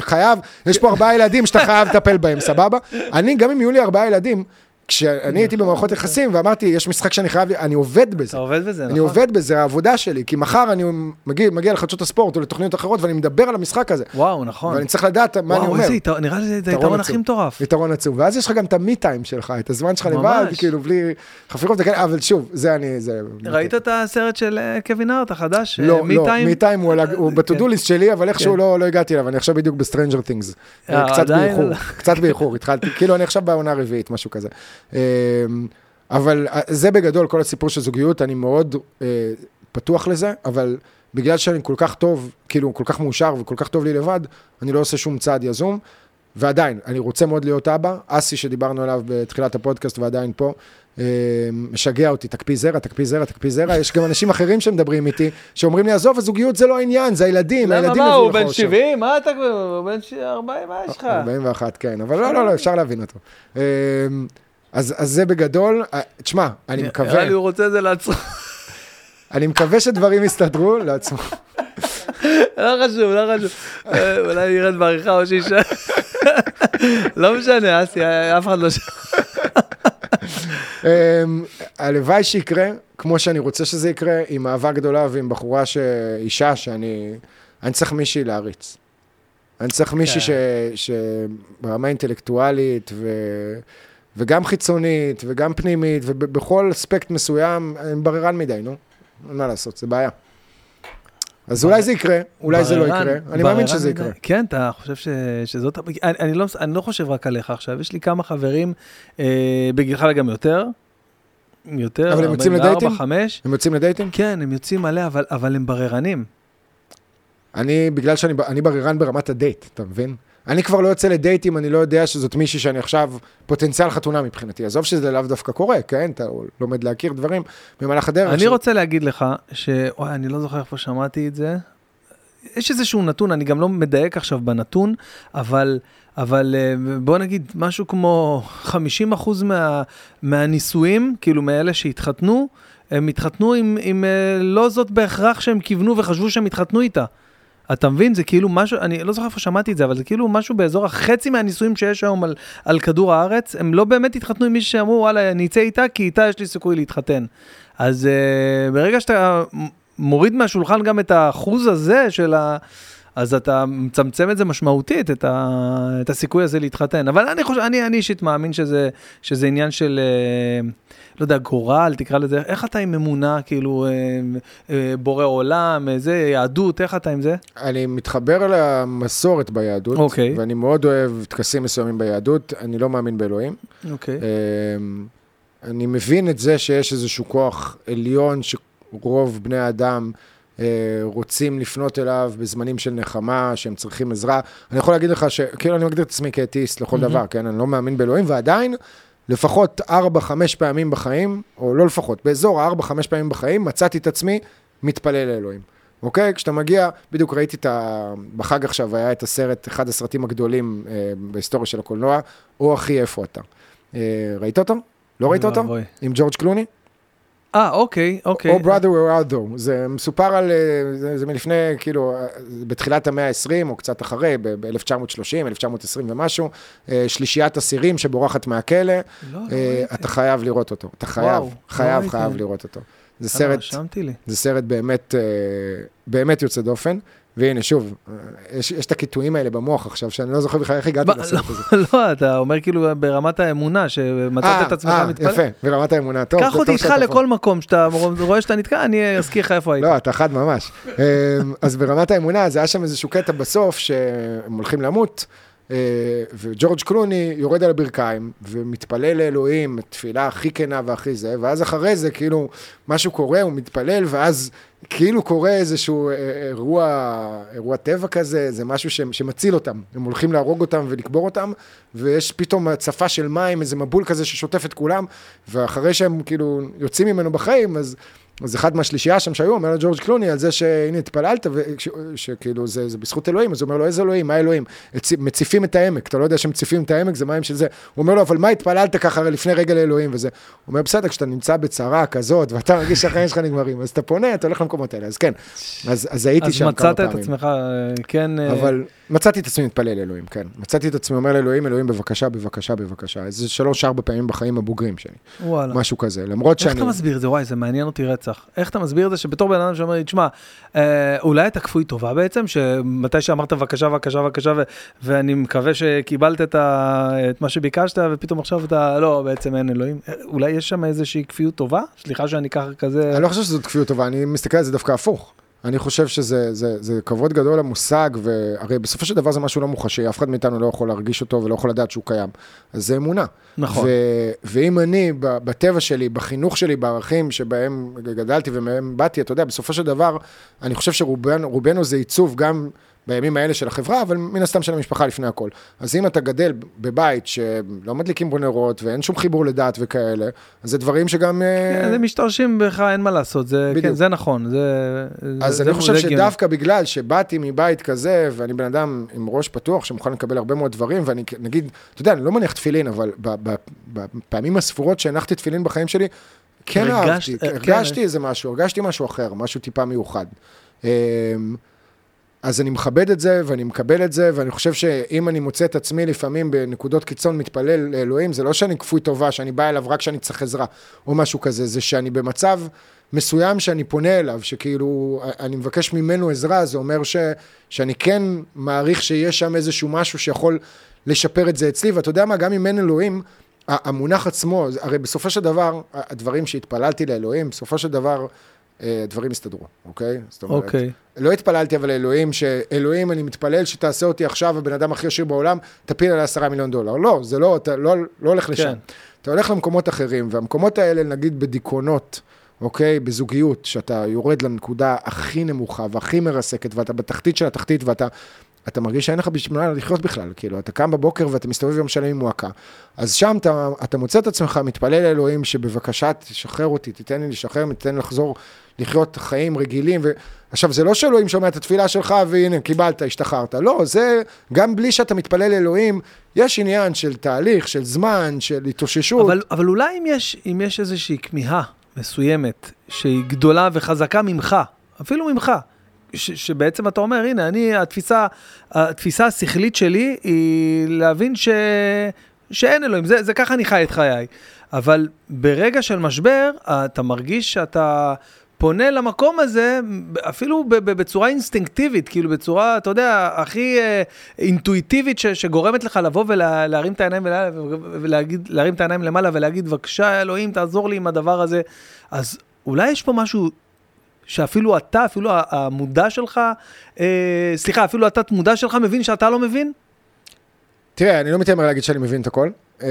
חייב, יש פה ארבעה ילדים שאתה חייב לטפל בהם, סבבה? אני, גם אם יהיו לי ארבעה ילדים, כשאני הייתי במערכות יחסים ואמרתי, יש משחק שאני חייב, אני עובד בזה. אתה עובד בזה, נכון? אני עובד בזה, העבודה שלי, כי מחר אני מגיע, מגיע לחדשות הספורט או לתוכניות אחרות ואני מדבר על המשחק הזה. וואו, נכון. ואני צריך לדעת מה אני וואו, אומר. איזה יתרון, נראה לי זה היתרון הכי. מטורף. יתרון עצום. ואז יש לך גם את המי-טיים שלך, את הזמן שלך לבד. כאילו, בלי חפירות וכאלה, אבל שוב, זה אני, זה... ראית את הסרט של אה, קווין הארט החדש? לא, מי לא, טיים? מי-טיים הוא על ה- הוא כן. ב to-do list שלי, אבל איכשהו כן. לא לא הגעתי אליו, אני עכשיו בדיוק בסטרנג'ר טינגס. אה, קצת עדיין באיחור. קצת באיחור, התחלתי, כאילו אני עכשיו בעונה הרביעית, משהו כזה. אה, אבל אה, זה בגדול, כל הסיפור של זוגיות, אני מאוד אה, פתוח לזה, אבל בגלל שאני כל כך טוב, כאילו, כל כך מאושר וכל כך טוב לי לבד, אני לא עושה שום צעד יזום. ועדיין, אני רוצה מאוד להיות אבא. אסי, שדיברנו עליו בתחילת הפודקאסט ועדיין פה, אה, משגע אותי, תקפיא זרע, תקפיא זרע, תקפיא זרע. יש גם אנשים אחרים שמדברים איתי, שאומרים לי, עזוב, הזוגיות זה לא העניין, זה הילדים, למה, הילדים מה, יביאו הוא לך בן אושר." 70? מה אתה? הוא בן ש- 40, מה יש לך? 41, כן, אבל לא, לא, לא, אפשר להבין אותו. אה, אז, אז זה בגדול, אה, תשמע, אני מקווה, נראה לי הוא רוצה את זה לעצמו. אני מקווה שדברים יסתדרו לעצמו. לא חשוב, לא חשוב. אה, אולי ירד בעריכה או שישה. לא משנה, אסי, אף אחד לא ש... אמ, הלוואי שיקרה, כמו שאני רוצה שזה יקרה, עם אהבה גדולה ועם בחורה, ש... אישה, שאני... אני צריך מישהי להריץ. אני צריך מישהי ש... שברמה אינטלקטואלית ו... וגם חיצונית וגם פנימית, ובכל אספקט מסוים, אני בררן מדי, נו. אין מה לעשות, זה בעיה. אז אולי זה יקרה, אולי זה לא בררן- יקרה, אני מאמין שזה. יקרה. כן, אתה חושב ש- שזאת... אני, אני, לא, אני לא חושב רק עליך עכשיו, יש לי כמה חברים, אה, בגילך וגם יותר, יותר, אבל הם יוצאים 44, לדייטים? 5, הם יוצאים לדייטים? כן, הם יוצאים מלא, אבל, אבל הם בררנים. אני, בגלל שאני אני בררן ברמת הדייט, אתה מבין? אני כבר לא יוצא לדייט אם אני לא יודע שזאת מישהי שאני עכשיו פוטנציאל חתונה מבחינתי. עזוב שזה לאו דווקא קורה, כן? אתה לומד להכיר דברים במהלך הדרך. אני ש- רוצה להגיד לך, ש... וואי, אני לא זוכר איפה שמעתי את זה. יש איזשהו נתון, אני גם לא מדייק עכשיו בנתון, אבל, אבל אה, בוא נגיד משהו כמו 50% מה, מהנישואים, כאילו מאלה שהתחתנו, הם התחתנו עם, עם אה, לא זאת בהכרח שהם כיוונו וחשבו שהם התחתנו איתה. אתה מבין? זה כאילו משהו, אני לא זוכר איפה שמעתי את זה, אבל זה כאילו משהו באזור החצי מהנישואים שיש היום על, על כדור הארץ, הם לא באמת התחתנו עם מישהו שאמרו, וואלה, אני אצא איתה, כי איתה יש לי סיכוי להתחתן. אז uh, ברגע שאתה מוריד מהשולחן גם את האחוז הזה של ה... אז אתה מצמצם את זה משמעותית, את, ה, את הסיכוי הזה להתחתן. אבל אני חושב, אני, אני אישית מאמין שזה, שזה עניין של, אה, לא יודע, גורל, תקרא לזה, איך אתה עם אמונה, כאילו, אה, אה, בורא עולם, אה, זה, יהדות, איך אתה עם זה? אני מתחבר למסורת ביהדות, אוקיי. ואני מאוד אוהב טקסים מסוימים ביהדות, אני לא מאמין באלוהים. אוקיי. אני מבין את זה שיש איזשהו כוח עליון שרוב בני האדם רוצים לפנות אליו בזמנים של נחמה, שהם צריכים עזרה. אני יכול להגיד לך שכאילו אני מגדיר את עצמי כאתאיסט לכל מהמם. דבר, כן? אני לא מאמין באלוהים, ועדיין, לפחות 4-5 פעמים בחיים, או לא לפחות, באזור ה-4-5 פעמים בחיים, מצאתי את עצמי מתפלל לאלוהים. אוקיי? כשאתה מגיע, בדיוק ראיתי את ה... בחג עכשיו היה את הסרט, אחד הסרטים הגדולים אה, בהיסטוריה של הקולנוע, או אחי, איפה אתה? אה, ראית אותו? לא ראית אותו? ואבוי. עם ג'ורג' קלוני? אה, אוקיי, אוקיי. או brother out though. זה מסופר על, אה, זה, זה מלפני, כאילו, אה, בתחילת המאה ה-20, או קצת אחרי, ב-1930, 1920 ומשהו, אה, שלישיית אסירים שבורחת מהכלא, לא, לא ראיתי. אתה חייב לראות אותו. אתה חייב, וואו, לא חייב, ראיתי. חייב לראות אותו. זה סרט. זה סרט באמת, באמת יוצא דופן. והנה, שוב, אה, יש, יש את הקיטויים האלה במוח עכשיו, שאני לא זוכר בכלל איך הגעתי לסרט הזה. [LAUGHS] לא, אתה אומר כאילו ברמת האמונה, שמצאת את עצמך אה, מתפלל. יפה, ברמת האמונה. טוב, קח זה אותי איתך. לכל מקום שאתה רואה שאתה נתקע, אני אזכיר לך איפה היית. לא, אתה חד ממש. אמ, אז ברמת האמונה, אז היה שם איזשהו קטע בסוף, שהם הולכים למות, אה, וג'ורג' קלוני יורד על הברכיים, ומתפלל לאלוהים, תפילה הכי כנה והכי זה, ואז אחרי זה, כאילו, משהו קורה, הוא מתפלל, ואז כאילו קורה איזשהו אה, אירוע, אירוע טבע כזה, זה משהו ש, שמציל אותם. הם הולכים להרוג אותם ולקבור אותם, ויש פתאום הצפה של מים, איזה מבול כזה ששוטף את כולם, ואחרי שהם כאילו יוצאים ממנו בחיים, אז אז אחד מהשלישייה שם שהיו, אומר לג'ורג' קלוני על זה שהנה התפללת, שכאילו זה, זה בזכות אלוהים, אז הוא אומר לו, איזה אלוהים, מה אלוהים? מציפים את העמק, אתה לא יודע שמציפים את העמק, זה מים של זה. הוא אומר לו, אבל מה התפללת ככה לפני רגע לאלוהים וזה? הוא אומר, בסדר, כשאתה נמצא בצרה כזאת, ואתה מרגיש שהחיים שלך נגמרים, אז אתה פונה, אתה הולך למקומות האלה, אז כן, אז, אז הייתי שם כמה פעמים. אז מצאת את עצמך, כן... אה, אבל מצאתי את עצמי מתפלל לאלוהים, כן. מצאתי את עצמי אומר לאלוהים, אלוהים, בבקשה, בבקשה, בבקשה. איזה שלוש-ארבע פעמים בחיים הבוגרים שלי. וואלה. משהו כזה, למרות שאני... איך אתה מסביר את זה? וואי, זה מעניין אותי רצח. איך אתה מסביר את זה שבתור בן אדם שאומר לי, תשמע, אה, אולי אתה כפוי טובה בעצם, שמתי שאמרת בבקשה, בבקשה, בבקשה, ו- ואני מקווה שקיבלת את, ה- את מה שביקשת, ופתאום עכשיו אתה, לא, בעצם אין אלוהים. אה, אולי יש שם איזושהי כפיות טובה? סליחה שאני ככה כזה... אני לא חושב שזאת כפיות טובה, אני מסתכל על זה דווקא הפוך. אני חושב שזה זה, זה כבוד גדול למושג, והרי בסופו של דבר זה משהו לא מוחשי, אף אחד מאיתנו לא יכול להרגיש אותו ולא יכול לדעת שהוא קיים. אז זה אמונה. נכון. ו, ואם אני, בטבע שלי, בחינוך שלי, בערכים שבהם גדלתי ומהם באתי, אתה יודע, בסופו של דבר, אני חושב שרובנו זה עיצוב גם... בימים האלה של החברה, אבל מן הסתם של המשפחה לפני הכל. אז אם אתה גדל בבית שלא מדליקים בו נרות ואין שום חיבור לדת וכאלה, אז זה דברים שגם... אה, כן, זה משתרשים בך, אין מה לעשות, זה, כן, זה נכון, זה... אז זה, אני זה חושב שדווקא בגלל שבאתי מבית כזה, ואני בן אדם עם ראש פתוח, שמוכן לקבל הרבה מאוד דברים, ואני נגיד, אתה יודע, אני לא מניח תפילין, אבל בפעמים הספורות שהנחתי תפילין בחיים שלי, כן אהבתי, כן, הרגשתי איזה משהו, הרגשתי משהו אחר, משהו טיפה מיוחד. אז אני מכבד את זה, ואני מקבל את זה, ואני חושב שאם אני מוצא את עצמי לפעמים בנקודות קיצון מתפלל לאלוהים, זה לא שאני כפוי טובה, שאני בא אליו רק כשאני צריך עזרה, או משהו כזה, זה שאני במצב מסוים שאני פונה אליו, שכאילו, אני מבקש ממנו עזרה, זה אומר ש, שאני כן מעריך שיש שם איזשהו משהו שיכול לשפר את זה אצלי, ואתה יודע מה, גם אם אין אלוהים, המונח עצמו, הרי בסופו של דבר, הדברים שהתפללתי לאלוהים, בסופו של דבר, דברים יסתדרו, אוקיי? זאת אומרת, אוקיי. לא התפללתי אבל לאלוהים, שאלוהים, אני מתפלל שתעשה אותי עכשיו הבן אדם הכי עשיר בעולם, תפיל על עשרה מיליון דולר. לא, זה לא, אתה לא, לא הולך לשם. כן. אתה הולך למקומות אחרים, והמקומות האלה, נגיד בדיכאונות, אוקיי? בזוגיות, שאתה יורד לנקודה הכי נמוכה והכי מרסקת, ואתה בתחתית של התחתית, ואתה אתה מרגיש שאין לך בשביל מה לחיות בכלל, כאילו, אתה קם בבוקר ואתה מסתובב יום שלם עם מועקה. אז שם אתה, אתה מוצא את עצמך, מתפלל לאלוהים שבבקשה תשחרר אותי, תיתן לי לשחרר, תיתן לי לחזור לחיות חיים רגילים. ו... עכשיו, זה לא שאלוהים שומע את התפילה שלך והנה, קיבלת, השתחררת. לא, זה, גם בלי שאתה מתפלל לאלוהים, יש עניין של תהליך, של זמן, של התאוששות. אבל, אבל אולי אם יש, אם יש איזושהי כמיהה מסוימת, שהיא גדולה וחזקה ממך, אפילו ממך, ש, שבעצם אתה אומר, הנה, אני, התפיסה, התפיסה השכלית שלי היא להבין ש, שאין אלוהים, זה, זה ככה אני חי את חיי. אבל ברגע של משבר, אתה מרגיש שאתה פונה למקום הזה, אפילו בצורה אינסטינקטיבית, כאילו בצורה, אתה יודע, הכי אה, אינטואיטיבית ש, שגורמת לך לבוא ולהרים את העיניים ולהגיד, להרים את העיניים למעלה ולהגיד, בבקשה, אלוהים, תעזור לי עם הדבר הזה. אז אולי יש פה משהו שאפילו אתה, אפילו המודע שלך, אה, סליחה, אפילו התת מודע שלך מבין שאתה לא מבין? תראה, אני לא מתיימר להגיד שאני מבין את הכל. אה,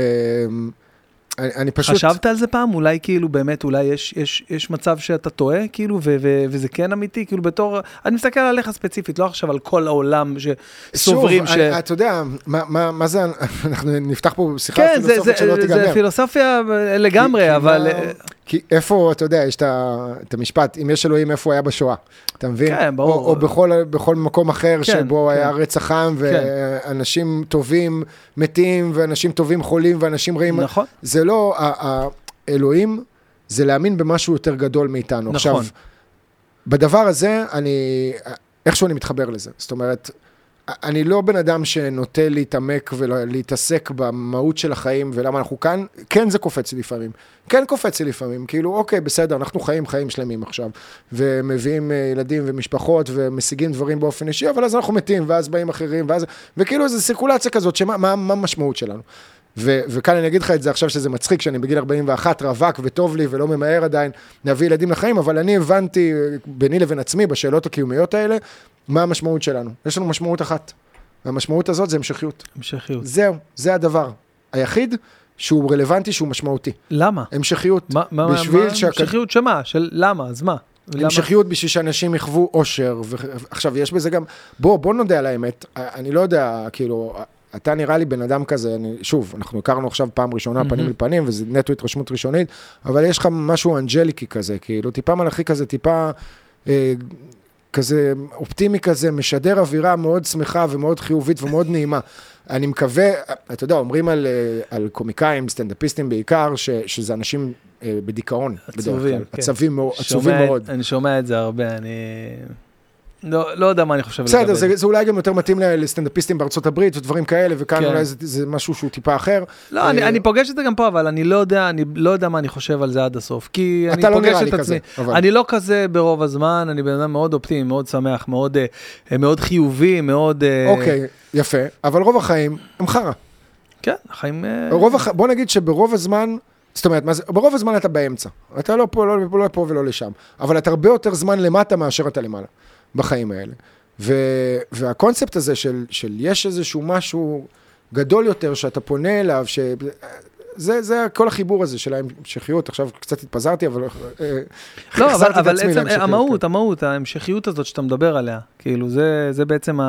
אני, אני פשוט... חשבת על זה פעם? אולי כאילו באמת, אולי יש, יש, יש מצב שאתה טועה, כאילו, ו, ו, וזה כן אמיתי, כאילו בתור... אני מסתכל עליך ספציפית, לא עכשיו על כל העולם שסוברים שוב, ש... שוב, אתה יודע, מה, מה, מה זה, [LAUGHS] אנחנו נפתח פה שיחה כן, פילוסופית שלא תיגמר. כן, זה פילוסופיה לגמרי, כי, אבל... כי, כי איפה, אתה יודע, יש את המשפט, אם יש אלוהים, איפה הוא היה בשואה? אתה מבין? כן, ברור. או, או בכל, בכל מקום אחר כן, שבו כן. היה רצח עם, כן. ואנשים כן. טובים מתים, ואנשים טובים חולים, ואנשים רעים. נכון. זה לא, האלוהים זה להאמין במשהו יותר גדול מאיתנו. נכון. עכשיו, בדבר הזה, אני, איכשהו אני מתחבר לזה. זאת אומרת, אני לא בן אדם שנוטה להתעמק ולהתעסק במהות של החיים ולמה אנחנו כאן, כן זה קופץ לי לפעמים. כן קופץ לי לפעמים, כאילו אוקיי בסדר, אנחנו חיים חיים שלמים עכשיו, ומביאים אה, ילדים ומשפחות ומשיגים דברים באופן אישי, אבל אז אנחנו מתים, ואז באים אחרים, ואז, וכאילו איזו סירקולציה כזאת, שמה מה, מה המשמעות שלנו? ו- וכאן אני אגיד לך את זה עכשיו שזה מצחיק, שאני בגיל 41 רווק וטוב לי ולא ממהר עדיין להביא ילדים לחיים, אבל אני הבנתי ביני לבין עצמי בשאלות הקיומיות האלה, מה המשמעות שלנו. יש לנו משמעות אחת, והמשמעות הזאת זה המשכיות. המשכיות. זהו, זה הדבר היחיד שהוא רלוונטי, שהוא משמעותי. למה? המשכיות. מה, בשביל מה, שהק... המשכיות שמה? של למה? אז מה? המשכיות בשביל שאנשים יחוו אושר, ועכשיו יש בזה גם, בוא, בוא נודה על האמת, אני לא יודע, כאילו, אתה נראה לי בן אדם כזה, אני, שוב, אנחנו הכרנו עכשיו פעם ראשונה מהמם. פנים אל פנים, וזה נטו התרשמות ראשונית, אבל יש לך משהו אנג'ליקי כזה, כאילו, טיפה מלאכי כזה, טיפה אה, כזה אופטימי כזה, משדר אווירה מאוד שמחה ומאוד חיובית ומאוד נעימה. אני מקווה, אתה יודע, אומרים על, אה, על קומיקאים, סטנדאפיסטים בעיקר, ש, שזה אנשים אה, בדיכאון, עצובים. כן. עצבים עצובים שומע- מאוד. אני שומע את זה הרבה, אני... לא, לא יודע מה אני חושב בסדר, לגבי זה, זה אולי גם יותר מתאים לסטנדאפיסטים בארצות הברית ודברים כאלה, וכאן כן. אולי זה, זה משהו שהוא טיפה אחר. לא, אני, אה, אני פוגש את זה גם פה, אבל אני לא יודע, אני לא יודע מה אני חושב על זה עד הסוף. כי אני לא פוגש את עצמי. אבל- אני לא כזה ברוב הזמן, אני בן אדם מאוד אופטימי, מאוד שמח, מאוד, אה, מאוד חיובי, מאוד... אה, אוקיי, יפה, אבל רוב החיים הם חרא. כן, החיים... רוב הח... בוא נגיד שברוב הזמן, זאת אומרת, זה, ברוב הזמן אתה באמצע. אתה לא פה, לא, לא פה ולא לשם. אבל אתה הרבה יותר זמן למטה מאשר אתה למעלה, בחיים האלה. ו... והקונספט הזה של, של יש איזשהו משהו גדול יותר שאתה פונה אליו, ש... זה, זה כל החיבור הזה של ההמשכיות, עכשיו קצת התפזרתי, אבל... אה, לא, אבל, את אבל עצם להמשכיות, המהות, כן. המהות, ההמשכיות הזאת שאתה מדבר עליה, כאילו, זה, זה בעצם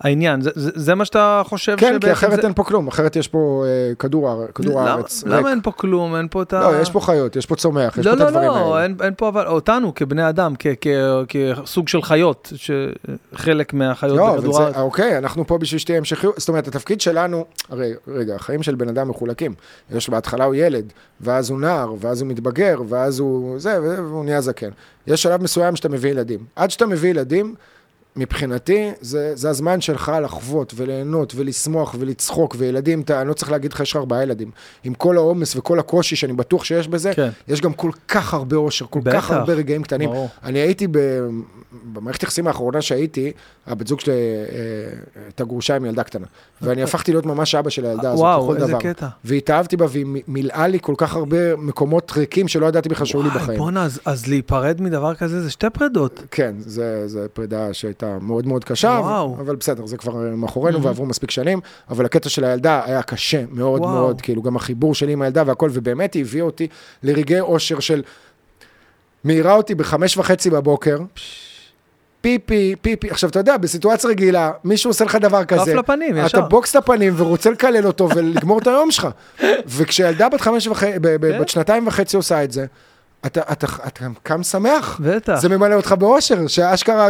העניין. זה, זה, זה מה שאתה חושב כן, כי אחרת זה... אין פה כלום, אחרת יש פה אה, כדור, כדור למה- הארץ. למה ריק. אין פה כלום? אין פה את ה... לא, יש פה חיות, יש פה צומח, יש לא, פה את לא, הדברים לא, האלה. אין, אין פה אבל, אותנו כבני אדם, כ, כ, כסוג של חיות, שחלק מהחיות לא, בכדור הארץ. אוקיי, אנחנו פה בשביל שתהיה המשכיות, זאת אומרת, התפקיד שלנו, הרי, רגע, החיים של בן אדם מחולקים. יש בהתחלה הוא ילד, ואז הוא נער, ואז הוא מתבגר, ואז הוא זה, והוא נהיה זקן. יש שלב מסוים שאתה מביא ילדים. עד שאתה מביא ילדים, מבחינתי, זה, זה הזמן שלך לחוות וליהנות ולשמוח ולצחוק, וילדים, אתה, אני לא צריך להגיד לך, יש לך ארבעה ילדים. עם כל העומס וכל הקושי שאני בטוח שיש בזה, כן. יש גם כל כך הרבה אושר, כל בטח. כך הרבה רגעים קטנים. ברור. אני הייתי ב... במערכת היחסים האחרונה שהייתי, הבת זוג שלי אה, הייתה גרושה עם ילדה קטנה. ואני [LAUGHS] הפכתי להיות ממש אבא של הילדה הזאת, וואו, איזה דבר. קטע. והתאהבתי בה, והיא מילאה לי כל כך הרבה מקומות ריקים שלא ידעתי בכלל שהיו לי וואי, בחיים. בואנה, אז, אז להיפרד מדבר כזה זה שתי פרידות. כן, זה, זה פרידה שהייתה מאוד מאוד קשה, וואו. אבל בסדר, זה כבר מאחורינו מהמם. ועברו מספיק שנים, אבל הקטע של הילדה היה קשה מאוד וואו. מאוד, כאילו גם החיבור שלי עם הילדה והכל, ובאמת היא הביאה אותי לרגעי אושר של... מעירה אותי בחמש וחצי בבוקר, פיפי, פיפי, עכשיו אתה יודע, בסיטואציה רגילה, מישהו עושה לך דבר כזה, לפנים, אתה ישר. בוקס את הפנים ורוצה לקלל אותו ולגמור את היום שלך. [LAUGHS] וכשילדה בת חמש וחצי, כן. בת שנתיים וחצי עושה את זה, אתה, אתה, אתה קם שמח. בטח. זה ממלא אותך באושר, שאשכרה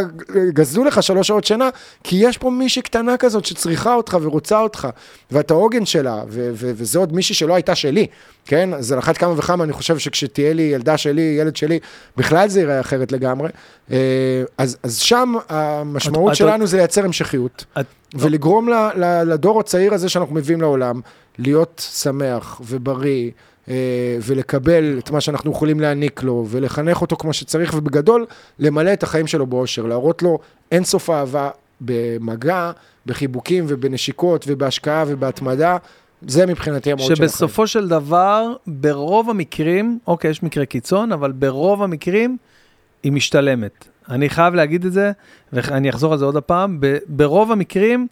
גזלו לך שלוש שעות שינה, כי יש פה מישהי קטנה כזאת שצריכה אותך ורוצה אותך, ואתה עוגן שלה, ו- ו- וזה עוד מישהי שלא הייתה שלי, כן? אז על אחת כמה וכמה, אני חושב שכשתהיה לי ילדה שלי, ילד שלי, בכלל זה ייראה אחרת לגמרי. אה, אז, אז שם המשמעות את- שלנו זה לייצר המשכיות, את- ולגרום ל- ל- לדור הצעיר הזה שאנחנו מביאים לעולם, להיות שמח ובריא. אה, ולקבל את מה שאנחנו יכולים להעניק לו, ולחנך אותו כמו שצריך, ובגדול, למלא את החיים שלו באושר, להראות לו אינסוף אהבה במגע, בחיבוקים ובנשיקות ובהשקעה ובהתמדה, זה מבחינתי המהות של החיים. שבסופו של דבר, ברוב המקרים, אוקיי, יש מקרי קיצון, אבל ברוב המקרים היא משתלמת. אני חייב להגיד את זה, ואני אחזור על זה עוד הפעם, ברוב המקרים,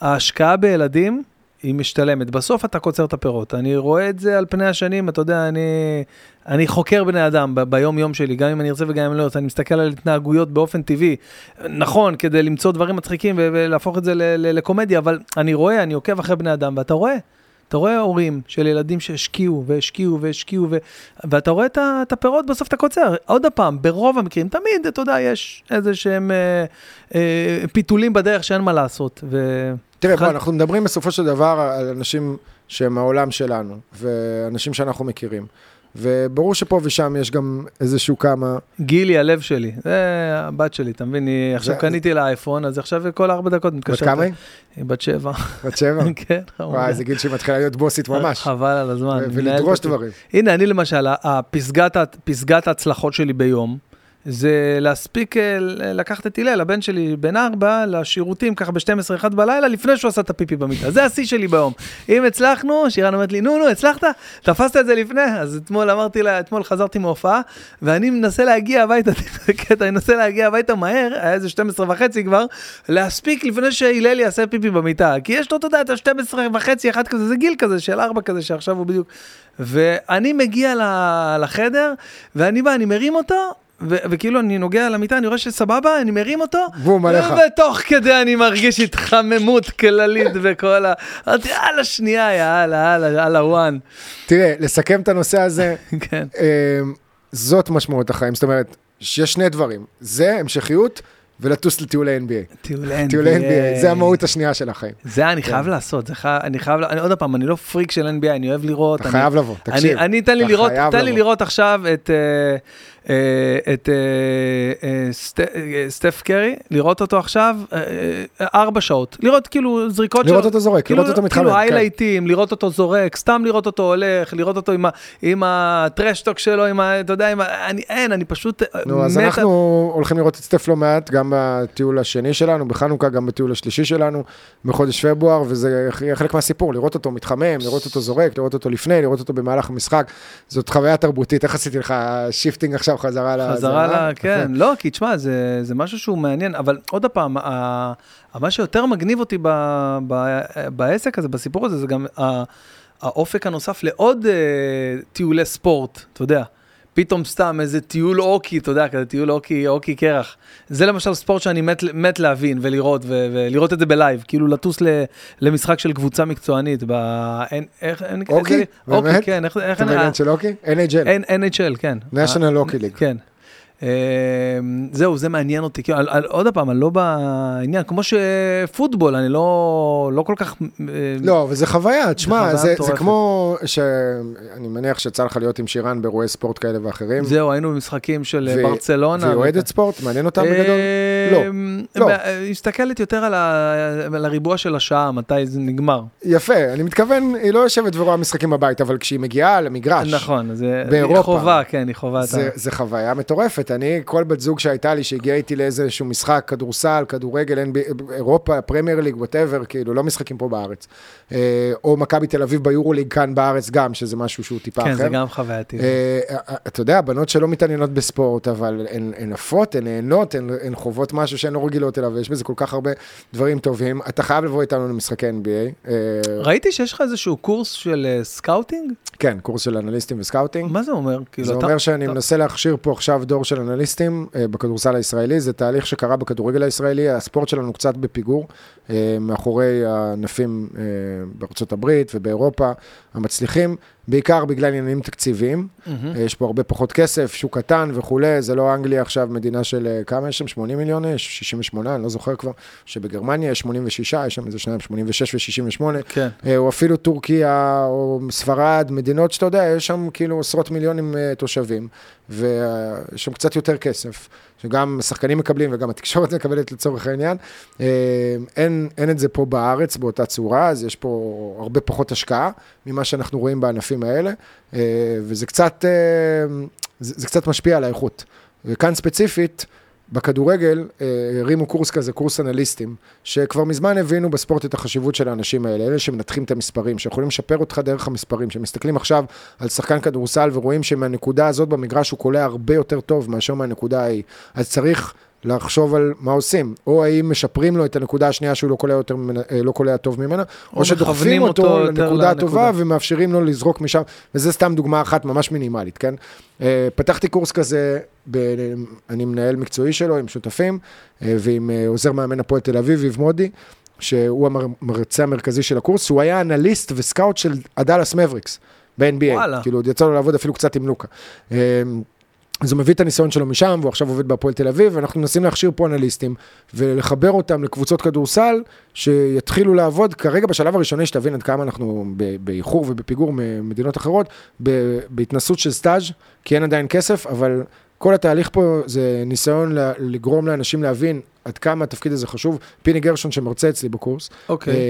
ההשקעה בילדים היא משתלמת. בסוף אתה קוצר את הפירות. אני רואה את זה על פני השנים, אתה יודע, אני, אני חוקר בני אדם ב- ביום-יום שלי, גם אם אני ארצה וגם אם לא ארצה, אני מסתכל על התנהגויות באופן טבעי. נכון, כדי למצוא דברים מצחיקים ולהפוך את זה ל- ל- לקומדיה, אבל אני רואה, אני עוקב אחרי בני אדם, ואתה רואה. אתה רואה הורים של ילדים שהשקיעו והשקיעו והשקיעו, ו... ואתה רואה את. את הפירות, בסוף אתה קוצר. עוד פעם, ברוב המקרים, תמיד, אתה יודע, יש איזה שהם אה, אה, פיתולים בדרך שאין מה לעשות. ו... תראה, בוא, אנחנו מדברים בסופו של דבר על אנשים שהם מהעולם שלנו, ואנשים שאנחנו מכירים. וברור שפה ושם יש גם איזשהו כמה... גילי, הלב שלי, זה הבת שלי, אתה מבין? היא- עכשיו זה- קניתי לה אייפון, אז עכשיו כל ארבע דקות בת מתקשרת. כמה היא? היא בת שבע. בת שבע? [LAUGHS] כן, חמודה. וואי, זה גיל שהיא מתחילה להיות בוסית ממש. חבל על הזמן. ולדרוש. דברים. הנה, אני למשל, הפסגת, פסגת ההצלחות שלי ביום, זה להספיק אה, לקחת את הלל, הבן שלי בן ארבע, לשירותים ככה ב-12-1 בלילה, לפני שהוא עשה את הפיפי במיטה. זה השיא שלי ביום. אם הצלחנו, שירן אומרת לי, נו, נו, הצלחת? תפסת את זה לפני? אז אתמול אמרתי לה, אתמול חזרתי מהופעה, ואני מנסה להגיע הביתה, [LAUGHS] קטע, אני מנסה להגיע הביתה מהר, היה איזה 12 וחצי כבר, להספיק לפני שהלל יעשה פיפי במיטה. כי יש לו, אתה יודע, את ה-12 וחצי, אחד כזה, זה גיל כזה של ארבע כזה, שעכשיו הוא בדיוק... ואני מגיע לחדר, ואני בא, אני מרים אותו, וכאילו אני נוגע על המיטה, אני רואה שסבבה, אני מרים אותו, בום, עליך. ותוך כדי אני מרגיש התחממות כללית וכל ה... אמרתי, יאללה, שנייה, יאללה, יאללה, יאללה, וואן. תראה, לסכם את הנושא הזה, [LAUGHS] כן. אה, זאת משמעות החיים. זאת אומרת, שיש שני דברים. זה המשכיות ולטוס לטיולי NBA. טיולי [LAUGHS] NBA. טיולי NBA, זה המהות השנייה של החיים. זה אני חייב לעשות, זה חייב, אני חייב, אני עוד פעם, אני לא פריק של NBA, אני אוהב לראות. אתה חייב לבוא, תקשיב. אני, תן לי לראות, תן לי. לראות עכשיו את, אה, את אה, אה, סט- אה, סטף קרי, לראות אותו עכשיו אה, אה, ארבע שעות, לראות כאילו זריקות לראות אותו זורק, כאילו, לראות אותו מתחמם, כאילו כן. היילייטים, לראות אותו זורק, סתם לראות אותו הולך, לראות אותו עם, הטרשטוק שלו, עם ה... אתה יודע, עם ה... אני, אין, אני פשוט אה, נו, אז אנחנו הולכים לראות את סטף לא מעט, גם בטיול השני שלנו, בחנוכה, גם בטיול השלישי שלנו, בחודש פברואר, וזה חלק מהסיפור, לראות אותו מתחמם, לראות אותו זורק, לראות אותו לפני, לראות אותו במהלך המשחק. זאת חוויה תרבותית, איך עשיתי לך shifting עכשיו חזרה לזה? חזרה אה? ל... כן, לא, כי תשמע, זה, זה משהו שהוא מעניין, אבל עוד פעם, ה- מה שיותר מגניב אותי ב, ב, בעסק הזה, בסיפור הזה, זה גם ה- האופק הנוסף לעוד אה, טיולי ספורט, אתה יודע. פתאום סתם איזה טיול הוקי, אתה יודע, כזה טיול הוקי, הוקי קרח. זה למשל ספורט שאני מת, מת להבין ולראות, ו, ולראות את זה בלייב, כאילו לטוס ל, למשחק של קבוצה מקצוענית, ב... אין, איך, אין, אוקי? איזה- אוקי, באמת? כן, איך, איך, אתה בעניין של אוקי? NHL, NHL, כן. national hockey league. כן. אה, זהו, זה מעניין אותי. כאילו, על- על- עוד פעם, אני לא בעניין, כמו שפוטבול, אני לא לא כל כך... אה, לא, אבל זה חוויה, תשמע, זה- זה. כמו שאני מניח שיצא לך להיות עם שירן באירועי ספורט כאלה ואחרים. זהו, היינו במשחקים של ו- ברצלונה. והיא אוהדת ספורט? מעניין אותה בגדול? אה, לא. לא. ב- היא מסתכלת יותר על ה- על הריבוע של השעה, מתי זה נגמר. יפה, אני מתכוון, היא לא יושבת ורואה משחקים בבית, אבל כשהיא מגיעה למגרש, נכון, זה באירופה. היא חובה, כן, היא חובה. זה, זה חוויה מטורפת. אני, כל בת זוג שהייתה לי, שהגיעה איתי לאיזשהו משחק, כדורסל, כדורגל, NBA, אירופה, פרמייר ליג, ווטאבר, כאילו, לא משחקים פה בארץ. אה, או מכבי תל אביב ביורוליג כאן בארץ גם, שזה משהו שהוא טיפה כן, אחר. זה גם חווייתי. אה, אה, אתה יודע, בנות שלא מתעניינות בספורט, אבל הן עפות, הן נהנות, הן חוות משהו שהן לא רגילות אליו, ויש בזה כל כך הרבה דברים טובים. אתה חייב לבוא איתנו למשחקי NBA. ראיתי שיש לך איזשהו קורס של scouting? כן, קורס של אנליסטים וסקאוטינג. מה זה אומר? כאילו, זה אתה- אומר שאני אתה- מנסה להכשיר פה עכשיו דור של אנליסטים אה, בכדורסל הישראלי, זה תהליך שקרה בכדורגל הישראלי, הספורט שלנו קצת בפיגור, אה, מאחורי הענפים אה, בארצות הברית ובאירופה המצליחים, בעיקר בגלל עניינים תקציביים. אה, יש פה הרבה פחות כסף, שוק קטן וכולי, זה לא אנגליה עכשיו מדינה של אה, כמה יש שם? 80 מיליון יש? 68, אני לא זוכר כבר. שבגרמניה יש 86, יש שם איזה שניים, 86 ו-68. כן. אה, או אפילו טורקיה, או ספרד, מדינות שאתה יודע, יש שם כאילו עשרות מיליונים תושבים, ויש שם קצת יותר כסף, שגם השחקנים מקבלים וגם התקשורת [LAUGHS] מקבלת לצורך העניין. אה, אין, אין את זה פה בארץ באותה צורה, אז יש פה הרבה פחות השקעה ממה שאנחנו רואים בענפים האלה, אה, וזה קצת, אה, זה, זה קצת משפיע על האיכות. וכאן ספציפית, בכדורגל אה, הרימו קורס כזה, קורס אנליסטים, שכבר מזמן הבינו בספורט את החשיבות של האנשים האלה, אלה שמנתחים את המספרים, שיכולים לשפר אותך דרך המספרים, שמסתכלים עכשיו על שחקן כדורסל ורואים שמהנקודה הזאת במגרש הוא קולע הרבה יותר טוב מאשר מהנקודה ההיא. אז צריך לחשוב על מה עושים, או האם משפרים לו את הנקודה השנייה שהוא לא קולע, יותר, אה, לא קולע טוב ממנה, או, או שדוחפים אותו, אותו לנקודה לנקודה. טובה ומאפשרים לו לזרוק משם, וזה סתם דוגמה אחת ממש מינימלית, כן? אה, פתחתי קורס כזה, ב, אני מנהל מקצועי שלו עם שותפים, אה, ועם עוזר מאמן הפועל תל אביב, יב מודי, שהוא המרצה המרכזי של הקורס, שהוא היה אנליסט וסקאוט של הדאלאס מבריקס, ב-NBA. כאילו, עוד יצא לו לעבוד אפילו קצת עם לוקה. אז הוא מביא את הניסיון שלו משם, והוא עכשיו עובד בהפועל תל אביב, ואנחנו מנסים להכשיר פה אנליסטים, ולחבר אותם לקבוצות כדורסל, שיתחילו לעבוד, כרגע בשלב הראשוני, שתבין עד כמה אנחנו באיחור ובפיגור ממדינות אחרות, בהתנסות של סטאז', כי אין עדיין כסף, אבל כל התהליך פה זה ניסיון לגרום לאנשים להבין עד כמה התפקיד הזה חשוב. פיני גרשון, שמרצה אצלי בקורס, אוקיי. אה,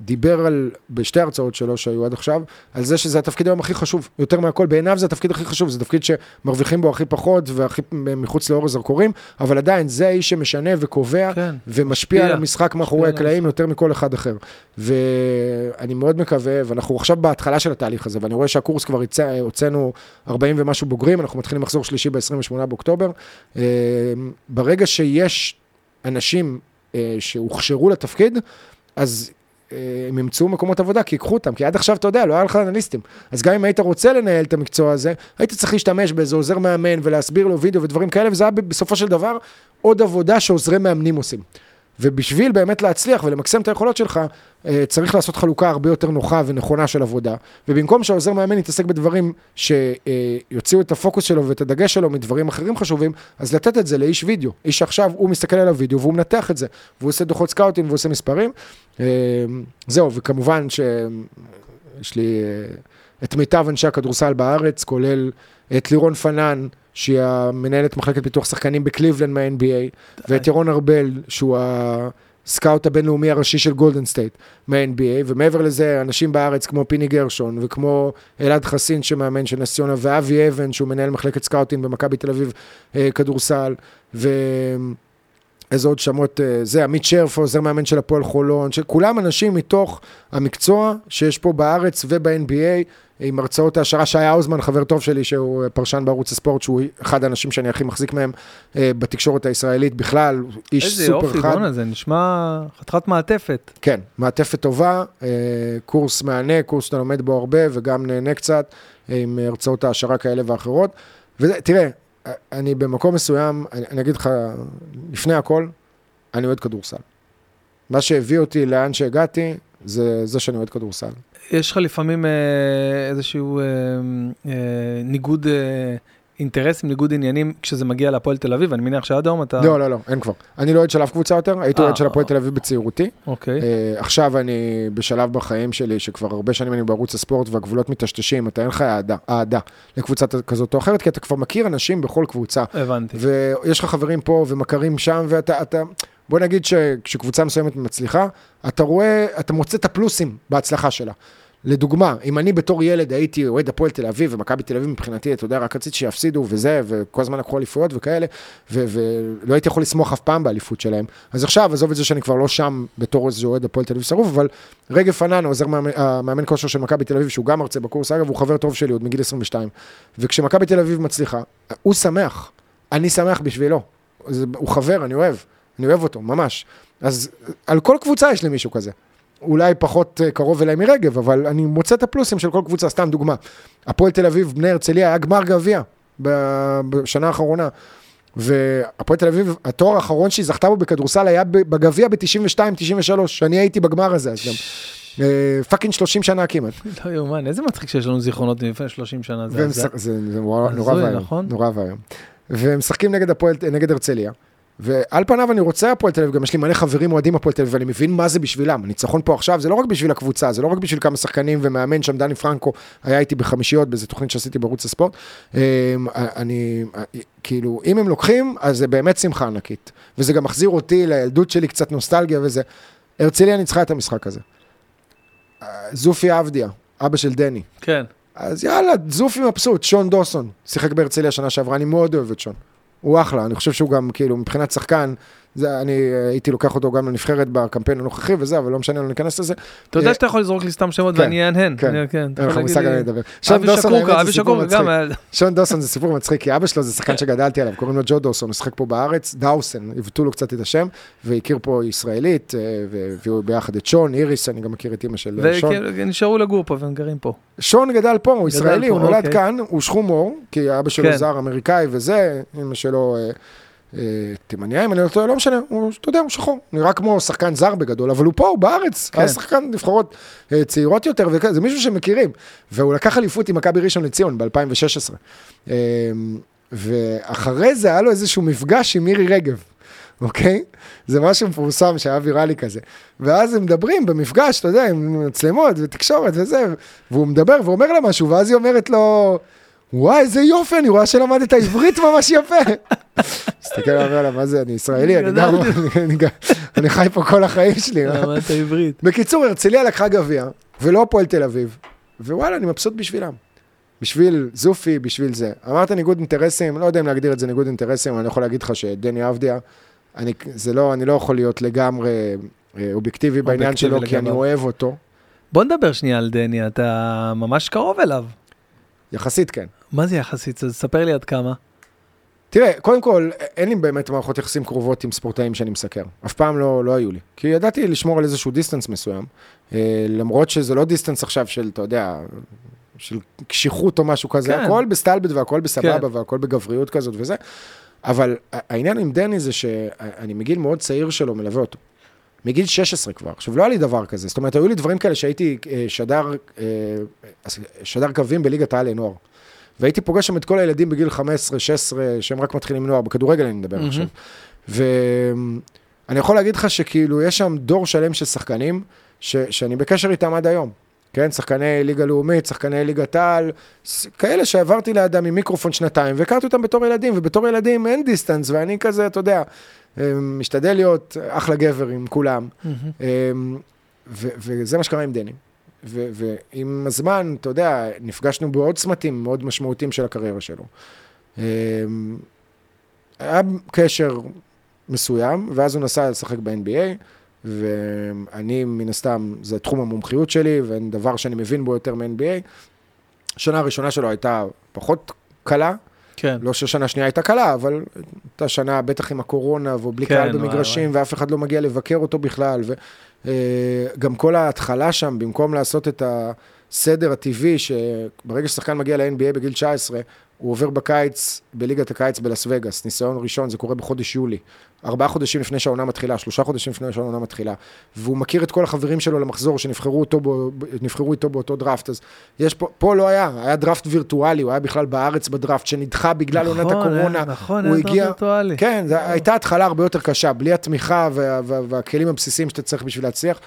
דיבר על, בשתי הרצאות שלו שהיו עד עכשיו, על זה שזה התפקיד היום הכי חשוב, יותר מהכל, בעיניו זה התפקיד הכי חשוב, זה תפקיד שמרוויחים בו הכי פחות והכי מחוץ לאור הזרקורים, אבל עדיין זה האיש שמשנה וקובע כן. ומשפיע משפיע. על המשחק מאחורי הקלעים יותר מכל אחד אחר. ואני מאוד מקווה, ואנחנו עכשיו בהתחלה של התהליך הזה, ואני רואה שהקורס כבר הוצאנו 40 ומשהו בוגרים, אנחנו מתחילים מחזור שלישי ב-28 באוקטובר. אה, ברגע שיש אנשים אה, שהוכשרו לתפקיד, אז הם ימצאו מקומות עבודה, כי ייקחו אותם, כי עד עכשיו, אתה יודע, לא היה לך אנליסטים. אז גם אם היית רוצה לנהל את המקצוע הזה, היית צריך להשתמש באיזה עוזר מאמן ולהסביר לו וידאו ודברים כאלה, וזה היה בסופו של דבר עוד עבודה שעוזרי מאמנים עושים. ובשביל באמת להצליח ולמקסם את היכולות שלך, אה, צריך לעשות חלוקה הרבה יותר נוחה ונכונה של עבודה. ובמקום שהעוזר מאמן יתעסק בדברים שיוציאו את הפוקוס שלו ואת הדגש שלו מדברים אחרים חשובים, אז לתת את זה לאיש וידאו. איש שעכשיו הוא מסתכל על הוידאו והוא מנתח את זה, והוא עושה דוחות סקאוטים והוא עושה מספרים. אה, זהו, וכמובן שיש לי אה, את מיטב אנשי הכדורסל בארץ, כולל את לירון פאנן, שהיא המנהלת מחלקת פיתוח שחקנים בקליבלנד מה-NBA, ואת ירון ארבל, שהוא הסקאוט הבינלאומי הראשי של גולדן סטייט מה-NBA, ומעבר לזה, אנשים בארץ כמו פיני גרשון, וכמו אלעד חסין שמאמן של נס ציונה, ואבי אבן, שהוא מנהל מחלקת סקאוטים במכבי תל אביב אה, כדורסל, ו... איזה עוד שמות, אה, זה עמית שרפו, עוזר מאמן של הפועל חולון, שכולם אנשים מתוך המקצוע שיש פה בארץ וב-NBA, עם הרצאות העשרה, שי האוזמן, חבר טוב שלי, שהוא פרשן בערוץ הספורט, שהוא אחד האנשים שאני הכי מחזיק מהם אה, בתקשורת הישראלית בכלל, איש איזה סופר יופי, חד. בואנה, זה נשמע חתיכת מעטפת. כן, מעטפת טובה, אה, קורס מהנה, קורס שאתה לומד בו הרבה וגם נהנה קצת, אה, עם הרצאות העשרה כאלה ואחרות. ותראה, אני במקום מסוים, אני, אני אגיד לך, לפני הכל, אני אוהד כדורסל. מה שהביא אותי לאן שהגעתי, זה זה שאני אוהד כדורסל. יש לך לפעמים אה, איזשהו אה, אה, ניגוד אה, אינטרסים, ניגוד עניינים, כשזה מגיע להפועל תל אביב, אני מניח שעד היום אתה... לא, לא, לא, אין כבר. אני לא אוהד של אף קבוצה יותר, הייתי אה, אוהד של הפועל תל אביב בצעירותי. אוקיי. אה, עכשיו אני בשלב בחיים שלי, שכבר הרבה שנים אני בערוץ הספורט והגבולות מטשטשים, אתה אין לך אהדה, אהדה לקבוצה כזאת או אחרת, כי אתה כבר מכיר אנשים בכל קבוצה. הבנתי. ויש לך חברים פה ומכרים שם, ואתה, אתה, בוא נגיד שכשקבוצה מסוימת מצליחה, אתה רואה, אתה מוצא את הפלוסים בהצלחה שלה. לדוגמה, אם אני בתור ילד הייתי אוהד הפועל תל אביב ומכבי תל אביב מבחינתי, אתה יודע, רק רציתי שיפסידו וזה, וכל הזמן לקחו אליפויות וכאלה, ולא הייתי יכול לסמוך אף פעם באליפות שלהם. אז עכשיו, עזוב את זה שאני כבר לא שם בתור איזה אוהד הפועל תל אביב שרוף, אבל רגב פנן, עוזר מאמן, כושר של מכבי תל אביב, שהוא גם מרצה בקורס, אגב, הוא חבר טוב שלי עוד מגיל 22. וכשמכבי תל אביב מצליחה, הוא שמח, אני שמח בשבילו. הוא חבר, אני אוהב, אני אוהב אותו, ממש. אז על כל קבוצה יש לי מישהו כזה. אולי פחות אה, קרוב אליי מרגב, אבל אני מוצא את הפלוסים של כל קבוצה, סתם דוגמה. הפועל תל אביב, בני הרצליה, היה גמר גביע בשנה האחרונה. והפועל תל אביב, התואר האחרון שהיא זכתה בו בכדורסל היה בגביע ב-92-93, שאני הייתי בגמר הזה, אז גם אה, fucking 30 שנה כמעט. לא יאומן, איזה מצחיק שיש לנו זיכרונות מלפני 30 שנה. זה נורא ואיום, נכון? נורא ואיום. והם משחקים נגד הפועל, נגד הרצליה. ועל פניו אני רוצה הפועל תל אביב, גם יש לי מלא חברים אוהדים הפועל תל אביב, ואני מבין מה זה בשבילם. הניצחון פה עכשיו זה לא רק בשביל הקבוצה, זה לא רק בשביל כמה שחקנים ומאמן שם, דני פרנקו היה איתי בחמישיות באיזה תוכנית שעשיתי בערוץ הספורט. אמ, אני, כאילו, אם הם לוקחים, אז זה באמת שמחה ענקית. וזה גם מחזיר אותי לילדות שלי, קצת נוסטלגיה וזה. הרצליה ניצחה את המשחק הזה. זופי עבדיה, אבא של דני. כן. אז יאללה, זופי מבסוט, שון דוסון, שיחק בהרצליה שנה שעברה, אני מאוד אוהב את שון. הוא אחלה, אני חושב שהוא גם, כאילו, מבחינת שחקן, זה, אני אה, הייתי לוקח אותו גם לנבחרת בקמפיין הנוכחי וזה, אבל לא משנה, לא ניכנס לזה. אתה יודע אה, שאתה יכול לזרוק לי סתם שמות כן, ואני אהנהן. כן. כן. אין לך מושג על לדבר. שון דוסון, האמת, זה סיפור מצחיק. שון דוסון זה סיפור מצחיק, כי אבא שלו זה שחקן שגדלתי עליו, קוראים לו ג'ו דוסון, הוא שיחק פה בארץ, דאוסן, עיוותו לו קצת את השם, והכיר פה ישראלית, אה, והביאו ביחד את שון, איריס, אני גם מכיר את אימא של שון. ונשארו לגור פה והם גרים פה. שון גדל פה, הוא ישראלי, פה, הוא נולד. כאן, הוא שחום עור, כי אבא שלו כן. זר אמריקאי וזה, אמא שלו תימניה, אם אני לא טועה, לא משנה, הוא, אתה יודע, הוא שחור, נראה כמו שחקן זר בגדול, אבל הוא פה, הוא בארץ, כן. היה שחקן נבחרות אה, צעירות יותר, וכזה, זה מישהו שמכירים, והוא לקח אליפות עם מכבי ראשון לציון ב-2016. אה, ואחרי זה היה לו איזשהו מפגש עם מירי רגב. אוקיי? זה משהו מפורסם שהיה ויראלי כזה. ואז הם מדברים במפגש, אתה יודע, עם מצלמות ותקשורת וזה, והוא מדבר ואומר לה משהו, ואז היא אומרת לו, וואי, איזה יופי, אני רואה שלמדת עברית ממש יפה. מסתכל עליו, אומר לה, מה זה, אני ישראלי, אני גם, חי פה כל החיים שלי. מה?" למדת עברית. בקיצור, הרצליה לקחה גביע, ולא הפועל תל אביב, ווואלה, אני מבסוט בשבילם. בשביל זופי, בשביל זה. אמרת ניגוד אינטרסים, לא יודע אם להגדיר את זה ניגוד אינטרסים, אני יכול להגיד לך שדני אבדיה, אני, זה לא, אני לא יכול להיות לגמרי אה, אובייקטיבי בעניין שלו, כי אני לגמרי. אוהב אותו. בוא נדבר שנייה על דני, אתה ממש קרוב אליו. יחסית כן. מה זה יחסית? ספר לי עד כמה. תראה, קודם כל, אין לי באמת מערכות יחסים קרובות עם ספורטאים שאני מסקר. אף פעם לא, לא היו לי. כי ידעתי לשמור על איזשהו distance מסוים, אה, למרות שזה לא דיסטנס עכשיו של, אתה יודע, של קשיחות או משהו כזה, כן. הכל בסטלבט והכל בסבבה כן. והכל בגבריות כזאת וזה. אבל העניין עם דני זה שאני מגיל מאוד צעיר שלו מלווה אותו. מגיל 16 כבר. עכשיו, לא היה לי דבר כזה. זאת אומרת, היו לי דברים כאלה שהייתי אה, שדר, אה, שדר קווים בליגת העל לנוער. והייתי פוגש שם את כל הילדים בגיל 15, 16, שהם רק מתחילים נוער, בכדורגל אני מדבר מהמם. עכשיו. ואני יכול להגיד לך שכאילו, יש שם דור שלם של שחקנים, ש, שאני בקשר איתם עד היום. כן, שחקני ליגה לאומית, שחקני ליגת העל, כאלה שעברתי לידם עם מיקרופון שנתיים, והכרתי אותם בתור ילדים, ובתור ילדים אין דיסטנס, ואני כזה, אתה יודע, אה, משתדל להיות אחלה גבר עם כולם. אמ, ו- וזה מה שקרה עם דני. ו- ועם הזמן, אתה יודע, נפגשנו בעוד צמתים מאוד משמעותיים של הקריירה שלו. אמ, היה קשר מסוים, ואז הוא נסע לשחק ב-NBA, ואני, מן הסתם, זה תחום המומחיות שלי, ואין דבר שאני מבין בו יותר מ-NBA. השנה הראשונה שלו הייתה פחות קלה, כן. לא שהשנה השנייה הייתה קלה, אבל הייתה שנה, בטח עם הקורונה, והוא בלי כן, קהל וואי, במגרשים, ואף אחד לא מגיע לבקר אותו בכלל, וגם כל ההתחלה שם, במקום לעשות את הסדר הטבעי, שברגע ששחקן מגיע ל-NBA בגיל 19, הוא עובר בקיץ, בליגת הקיץ בלאס וגאס, ניסיון ראשון, זה קורה בחודש יולי. ארבעה חודשים לפני שהעונה מתחילה, שלושה חודשים לפני שהעונה מתחילה, והוא מכיר את כל החברים שלו למחזור שנבחרו אותו בו, איתו באותו דראפט, אז יש פה, פה לא היה, היה דראפט וירטואלי, הוא היה בכלל בארץ בדראפט, שנדחה בגלל עונת נכון, הקורונה. נכון, הוא היה דראפט הגיע- וירטואלי. כן, זו הייתה התחלה הרבה יותר קשה, בלי התמיכה וה, וה, והכלים הבסיסיים שאתה צריך בשביל להצליח.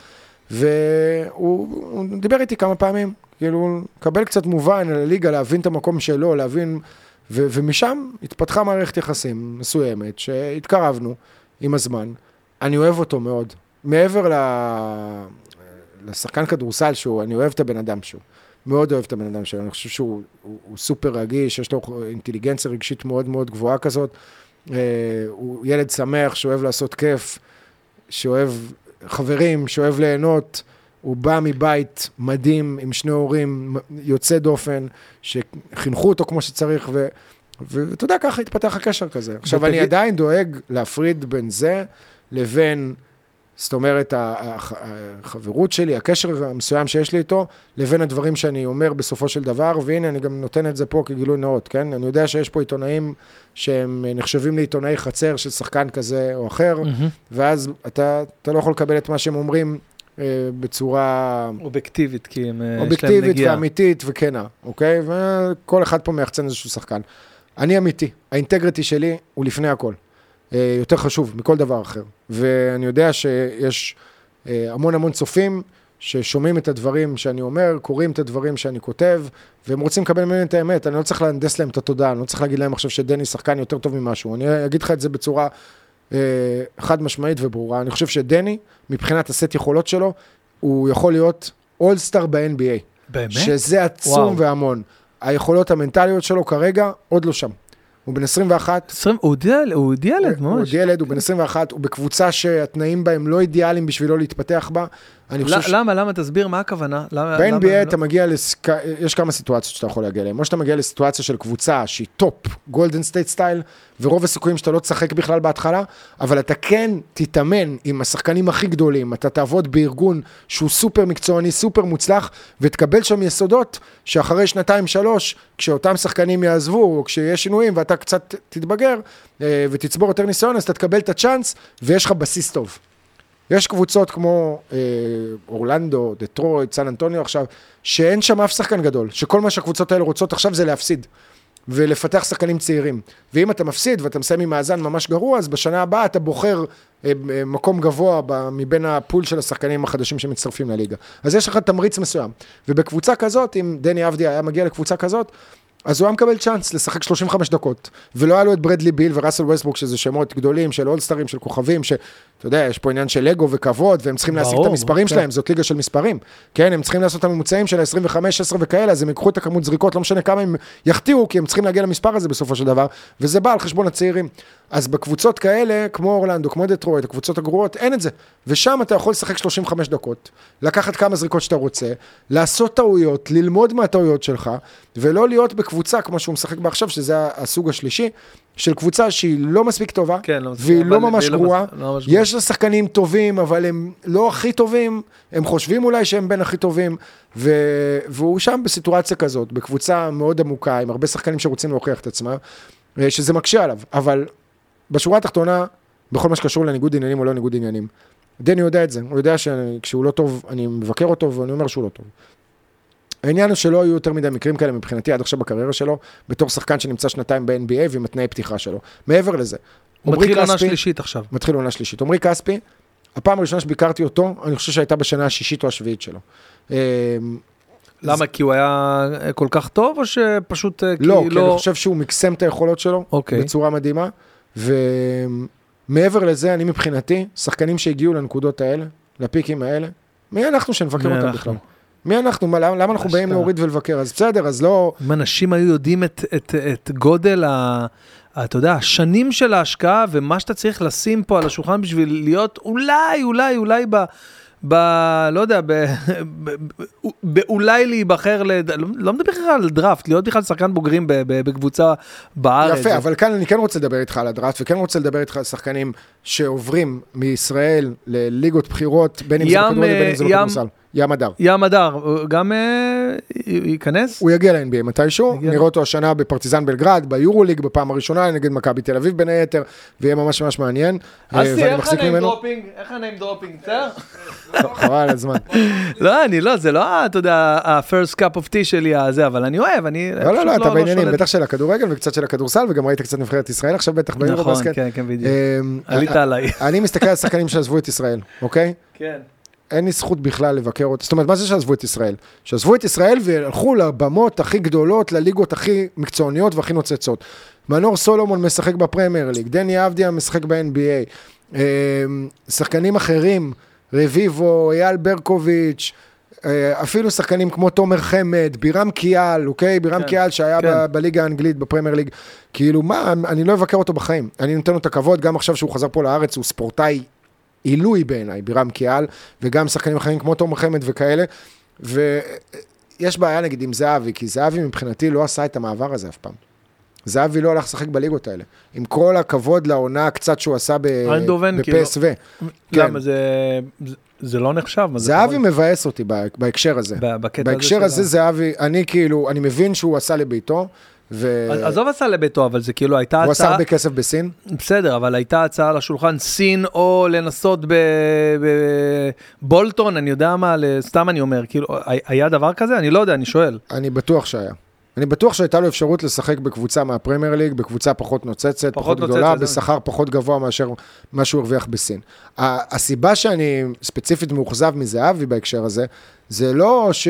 והוא הוא דיבר איתי כמה פעמים, כאילו, לקבל קצת מובן על הליגה, להבין את המקום שלו, להבין, ו, ומשם התפתחה מערכת יחסים מסוימת, שהתקרבנו עם הזמן. אני אוהב אותו מאוד. מעבר ל... לשחקן כדורסל שהוא, אני אוהב את הבן אדם שהוא. מאוד אוהב את הבן אדם שלו, אני חושב שהוא הוא, הוא סופר רגיש, יש לו אינטליגנציה רגשית מאוד מאוד גבוהה כזאת. אה, הוא ילד שמח, שאוהב לעשות כיף, שאוהב חברים, שאוהב ליהנות. הוא בא מבית מדהים, עם שני הורים יוצא דופן, שחינכו אותו כמו שצריך, ו... ואתה יודע, ככה התפתח הקשר כזה. עכשיו, ותגיד- אני עדיין דואג להפריד בין זה לבין, זאת אומרת, החברות שלי, הקשר המסוים שיש לי איתו, לבין הדברים שאני אומר בסופו של דבר, והנה, אני גם נותן את זה פה כגילוי נאות, כן? אני יודע שיש פה עיתונאים שהם נחשבים לעיתונאי חצר של שחקן כזה או אחר, מהמם. ואז אתה, אתה לא יכול לקבל את מה שהם אומרים בצורה אובייקטיבית, כי הם, אה, להם אובייקטיבית. ואמיתית וכנה, אוקיי? וכל אחד פה מייחצן איזשהו שחקן. אני אמיתי, האינטגריטי שלי הוא לפני הכל. אה, יותר חשוב מכל דבר אחר. ואני יודע שיש אה, המון המון צופים ששומעים את הדברים שאני אומר, קוראים את הדברים שאני כותב, והם רוצים לקבל ממני את האמת. אני לא צריך להנדס להם את התודעה, אני לא צריך להגיד להם עכשיו שדני שחקן יותר טוב ממשהו. אני אגיד לך את זה בצורה אה, חד משמעית וברורה. אני חושב שדני, מבחינת הסט יכולות שלו, הוא יכול להיות אולסטאר ב-NBA. באמת? שזה עצום וואו. והמון. היכולות המנטליות שלו כרגע עוד לא שם. הוא בן 21, 20 הוא עוד ילד, הוא עוד ילד, הוא עוד ממש. ילד, הוא בן 21, הוא בקבוצה שהתנאים בה הם לא אידיאליים בשבילו להתפתח בה. אני חושב ש... למה, למה, תסביר מה הכוונה? למה- למה הם ב-NBA לא- אתה מגיע, לסק... יש כמה סיטואציות שאתה יכול להגיע אליהן. או שאתה מגיע לסיטואציה של קבוצה שהיא טופ, גולדן סטייט style, ורוב הסיכויים שאתה לא תשחק בכלל בהתחלה, אבל אתה כן תתאמן עם השחקנים הכי גדולים, אתה תעבוד בארגון שהוא סופר מקצועני, סופר מוצלח, ותקבל שם יסודות שאחרי שנתיים, שלוש, כשאותם שחקנים יעזבו, או כשיש שינויים ואתה קצת תתבגר אה, ותצבור יותר ניסיון, אז אתה תקבל את הצ'אנס ויש לך בסיס טוב. יש קבוצות כמו אה, אורלנדו, דטרויט, סן אנטוניו עכשיו, שאין שם אף שחקן גדול, שכל מה שהקבוצות האלה רוצות עכשיו זה להפסיד. ולפתח שחקנים צעירים. ואם אתה מפסיד ואתה מסיים עם מאזן ממש גרוע, אז בשנה הבאה אתה בוחר אה, אה, מקום גבוה ב, מבין הפול של השחקנים החדשים שמצטרפים לליגה. אז יש לך תמריץ מסוים. ובקבוצה כזאת, אם דני אבדיה היה מגיע לקבוצה כזאת, אז הוא היה מקבל צ'אנס לשחק 35 דקות, ולא היה לו את ברדלי ביל וראסל ווסטברוק, שזה שמות גדולים של אולסטרים, של כוכבים, שאתה יודע, יש פה עניין של אגו וכבוד, והם צריכים להשיג את המספרים כן. שלהם, זאת ליגה של מספרים. כן, הם צריכים לעשות את הממוצעים של ה-25, 10 וכאלה, אז הם ייקחו את הכמות זריקות, לא משנה כמה הם יחטיאו, כי הם צריכים להגיע למספר הזה בסופו של דבר, וזה בא על חשבון הצעירים. אז בקבוצות כאלה, כמו אורלנדו, כמו דטרויט, הקבוצות הגרועות, אין את זה. ושם אתה יכול לשחק 35 דקות, לקחת כמה זריקות שאתה רוצה, לעשות טעויות, ללמוד מהטעויות שלך, ולא להיות. בקבוצה, כמו שהוא משחק בה עכשיו, שזה הסוג השלישי, של קבוצה שהיא לא מספיק טובה, כן, לא מספיק, והיא אבל- לא ממש לא גרועה. מס- לא. יש לה שחקנים טובים, אבל הם לא הכי טובים, הם חושבים אולי שהם בין הכי טובים, ו... והוא שם בסיטואציה כזאת, בקבוצה מאוד עמוקה, עם הרבה שחקנים שרוצים להוכיח את עצמם, אה, שזה מקשה עליו. אבל בשורה התחתונה, בכל מה שקשור לניגוד עניינים או לא ניגוד עניינים, דני יודע את זה, הוא יודע שכשהוא לא טוב, אני מבקר אותו ואני אומר שהוא לא טוב. העניין הוא שלא היו יותר מדי מקרים כאלה מבחינתי עד עכשיו בקריירה שלו, בתור שחקן שנמצא שנתיים ב-NBA ועם התנאי פתיחה שלו. מעבר לזה, עמרי מתחיל עונה כספי- שלישית עכשיו. מתחיל עונה שלישית. עמרי כספי, הפעם הראשונה שביקרתי אותו, אני חושב שהייתה בשנה השישית או השביעית שלו. אה, למה? כי הוא היה כל כך טוב, או שפשוט אה, כי לא, כי אני חושב שהוא מקסם את היכולות שלו אוקיי. בצורה מדהימה, ומעבר לזה, אני מבחינתי, שחקנים שהגיעו לנקודות האלה, לפיקים האלה, מי אנחנו שנבקר אותם? בכלל? מי אנחנו? מה, למה, למה אנחנו באים. להוריד ולבקר? אז בסדר, אז לא... אם אנשים היו יודעים את, את, את גודל ה... אתה יודע, השנים של ההשקעה ומה שאתה צריך לשים פה על השולחן בשביל להיות אולי, אולי, אולי ב... ב... לא יודע, ב... באולי להיבחר, לד... לא, לא מדבר בכלל על דראפט, להיות בכלל שחקן בוגרים ב... ב... בקבוצה בארץ. יפה, אבל כאן אני כן רוצה לדבר איתך על הדראפט, וכן רוצה לדבר איתך על שחקנים שעוברים מישראל לליגות בחירות, בין אם זה ים, בכדורגל, בין אם זה ים- בכדורסל. ים הדר. ים הדר, גם אה, ייכנס? הוא יגיע ל-NBA מתישהו. נראה אותו השנה בפרטיזן בלגרד, ביורוליג בפעם הראשונה, נגד מכבי תל אביב בין היתר, ויהיה ממש ממש מעניין. אה, ואני מחזיק ממנו. dropping? איך ה name dropping? חבל על הזמן. לא, אני לא, זה לא, אתה יודע, ה-first cup of tea שלי, הזה, אבל אני אוהב, אני... לא, לא, לא, אתה בעניינים, שולט. בטח של הכדורגל וקצת של הכדורסל, וגם ראית קצת נבחרת ישראל עכשיו, בטח ביורו נכון. כן, כן, בדיוק. אמ, עלית אה, עליי. אני מסתכל על שחקנים שעזבו את ישראל, אוקיי? כן. אין לי זכות בכלל לבקר אותם. זאת אומרת, מה זה שעזבו את ישראל? שעזבו את ישראל והלכו לבמות הכי גדולות, לליגות הכי מקצועניות והכי נוצצות. מנור סולומון משחק בפרמייר ליג, דני אבדיה משחק ב-NBA, אה, שחקנים אחרים, רביבו, אייל ברקוביץ', אה, אפילו שחקנים כמו תומר חמד, בירם קיאל, אוקיי? בירם כן, קיאל שהיה כן. ב- בליגה האנגלית, בפרמייר ליג. כאילו, מה, אני לא אבקר אותו בחיים. אני נותן לו את הכבוד, גם עכשיו שהוא חזר פה לארץ, הוא ספורטאי עילוי בעיניי, בירם קיאל, וגם שחקנים אחרים כמו תומר חמד וכאלה. ויש בעיה נגיד עם זהבי, כי זהבי מבחינתי לא עשה את המעבר הזה אף פעם. זהבי לא הלך לשחק בליגות האלה. עם כל הכבוד לעונה קצת שהוא עשה ב- איינדובן, כאילו. בפסו. כן. למה, זה זה- זה לא נחשב? זה זהבי חבל? מבאס אותי בה- בהקשר הזה. בקטע בהקשר של הזה זהבי, אני כאילו, אני מבין שהוא עשה לביתו, אז- עזוב עשה לביתו, אבל זה כאילו הייתה עשה הצעה, הרבה כסף בסין. בסדר, אבל הייתה הצעה על השולחן, סין או לנסות בבולטון, אני יודע מה, סתם אני אומר, כאילו, היה דבר כזה? אני לא יודע, אני שואל. אני בטוח שהיה. אני בטוח שהייתה לו אפשרות לשחק בקבוצה מהפרמייר ליג, בקבוצה פחות נוצצת, פחות, פחות גדולה, נוצצת, זה- בשכר פחות גבוה מאשר מה שהוא הרוויח בסין. הסיבה שאני ספציפית מאוכזב מזהבי בהקשר הזה, זה לא ש...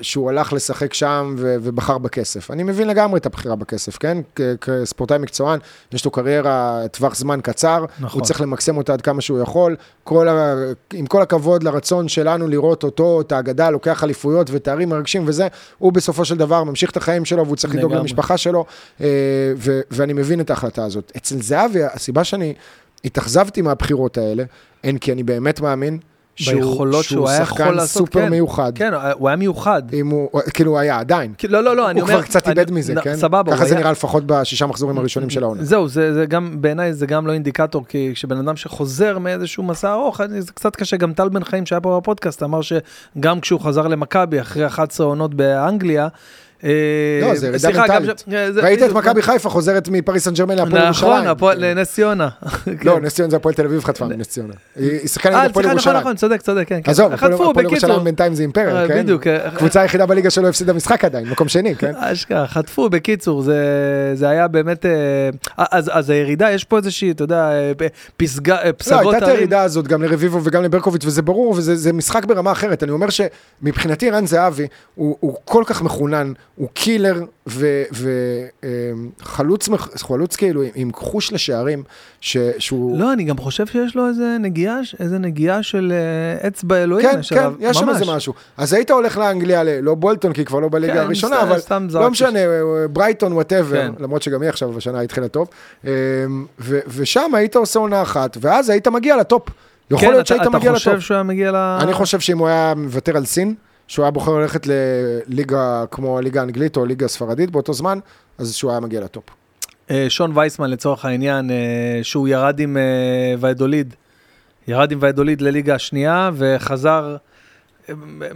שהוא הלך לשחק שם ו... ובחר בכסף. אני מבין לגמרי את הבחירה בכסף, כן? כ... כספורטאי מקצוען, יש לו קריירה טווח זמן קצר, נכון. הוא צריך למקסם אותה עד כמה שהוא יכול. כל ה... עם כל הכבוד לרצון שלנו לראות אותו, את האגדה, לוקח אליפויות ותארים מרגשים וזה, הוא בסופו של דבר ממשיך את החיים שלו והוא צריך לדאוג. למשפחה שלו, אה, ו... ואני מבין את ההחלטה הזאת. אצל זהבי, הסיבה שאני התאכזבתי מהבחירות האלה, הן כי אני באמת מאמין ביכולות שהוא היה יכול לעשות, סופר כן. מיוחד. כן, הוא היה מיוחד. אם הוא, כאילו הוא היה עדיין. לא, לא, לא, אני הוא אומר... כבר קצת איבד מזה, נ- כן? סבבה, ככה הוא זה היה- נראה לפחות בשישה מחזורים הראשונים של העונה. זהו, זה, זה גם, בעיניי זה גם לא אינדיקטור, כי כשבן אדם שחוזר מאיזשהו מסע ארוך, זה קצת קשה, גם טל בן חיים שהיה פה בפודקאסט, אמר שגם כשהוא חזר למכבי אחרי 11 עונות באנגליה, לא, זה ירידה מנטלית. אה, ראית את מכבי חיפה חוזרת מפריס סן ג'רמן להפועל ירושלים. נכון, לנס ציונה. [LAUGHS] לא, נס ציונה זה הפועל תל אביב חטפה מנס ציונה. היא שיחקה נגד אה, הפועל נכון, ירושלים. נכון, צודק, צודק, כן. כן. עזוב, הפועל. ירושלים בינתיים זה אימפריה, אה, כן? בדיוק, אה, קבוצה היחידה בליגה שלא הפסידה משחק עדיין, מקום שני, כן? [LAUGHS] אשכרה, חטפו, בקיצור, זה, היה באמת, אה, אז, הירידה, יש פה איזושהי, אתה יודע, אה, אה, לא, פסגות הייתה את. הירידה הזאת גם לרביבו וגם לברקוביץ', וזה ברור, וזה זה משחק ברמה אחרת. אני אומר שמבחינתי רן זהבי הוא, הוא כל כך מחונן, הוא קילר וחלוץ חלוץ כאילו עם, חוש לשערים, ש, שהוא... לא, אני גם חושב שיש לו איזה נגיעה, איזה נגיעה של אה, אצבע אלוהים. כן, כן, יש שם. איזה משהו. אז היית הולך לאנגליה, לא בולטון, כי כבר לא בליגה כן, הראשונה, אבל סתם לא. משנה, ברייטון, whatever, כן. למרות שגם היא עכשיו בשנה התחילה טוב. אמ, ו- ושם היית עושה עונה אחת, ואז היית מגיע לטופ. יכול כן, להיות אתה, שהיית אתה מגיע חושב לטופ. שהוא היה מגיע ל... אני חושב שאם הוא היה מוותר על סין, שהוא היה בוחר ללכת לליגה כמו הליגה האנגלית או הליגה הספרדית באותו זמן, אז שהוא היה מגיע לטופ. אה, שון וייסמן לצורך העניין, אה, שהוא ירד עם אה, ויאדוליד, ירד עם ויאדוליד לליגה השנייה וחזר,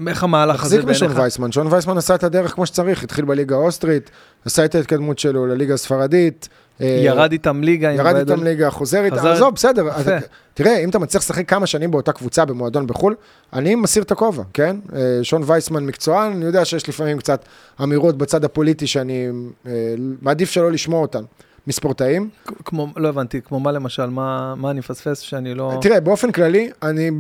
איך המהלך הזה בעיניך? מחזיק בשון וייסמן, שון וייסמן עשה את הדרך כמו שצריך, התחיל בליגה האוסטרית, עשה את ההתקדמות שלו לליגה הספרדית. ירד איתם ליגה. ירד איתם ליגה, חוזר איתם, עזוב, בסדר. [LAUGHS] תראה, אם אתה מצליח לשחק כמה שנים באותה קבוצה במועדון בחו"ל, אני מסיר את הכובע, כן? שון וייסמן מקצוען, אני יודע שיש לפעמים קצת אמירות בצד הפוליטי שאני מעדיף שלא לשמוע אותן. מספורטאים. כמו, לא הבנתי, כמו מה למשל, מה, מה אני מפספס שאני לא... תראה, באופן כללי, אני,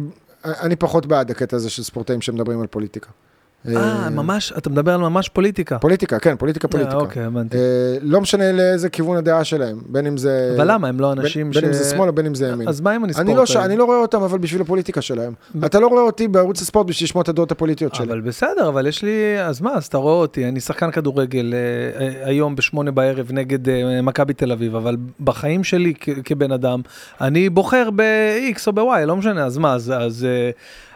אני פחות בעד הקטע הזה של ספורטאים שמדברים על פוליטיקה. אה, ממש, אתה מדבר על ממש פוליטיקה. פוליטיקה, כן, פוליטיקה, פוליטיקה. אוקיי, הבנתי. לא משנה לאיזה כיוון הדעה שלהם, בין אם זה... אבל למה, הם לא אנשים ש... בין אם זה שמאל או בין אם זה ימין. אז מה אם אני ספורטאי? אני לא רואה אותם, אבל בשביל הפוליטיקה שלהם. אתה לא רואה אותי בערוץ הספורט בשביל לשמוע את הדעות הפוליטיות שלי. אבל בסדר, אבל יש לי... אז מה, אז אתה רואה אותי, אני שחקן כדורגל היום בשמונה בערב נגד מכבי תל אביב, אבל בחיים שלי כבן אדם, אני בוחר ב-X או ב-Y, לא משנה, אז מה, אז...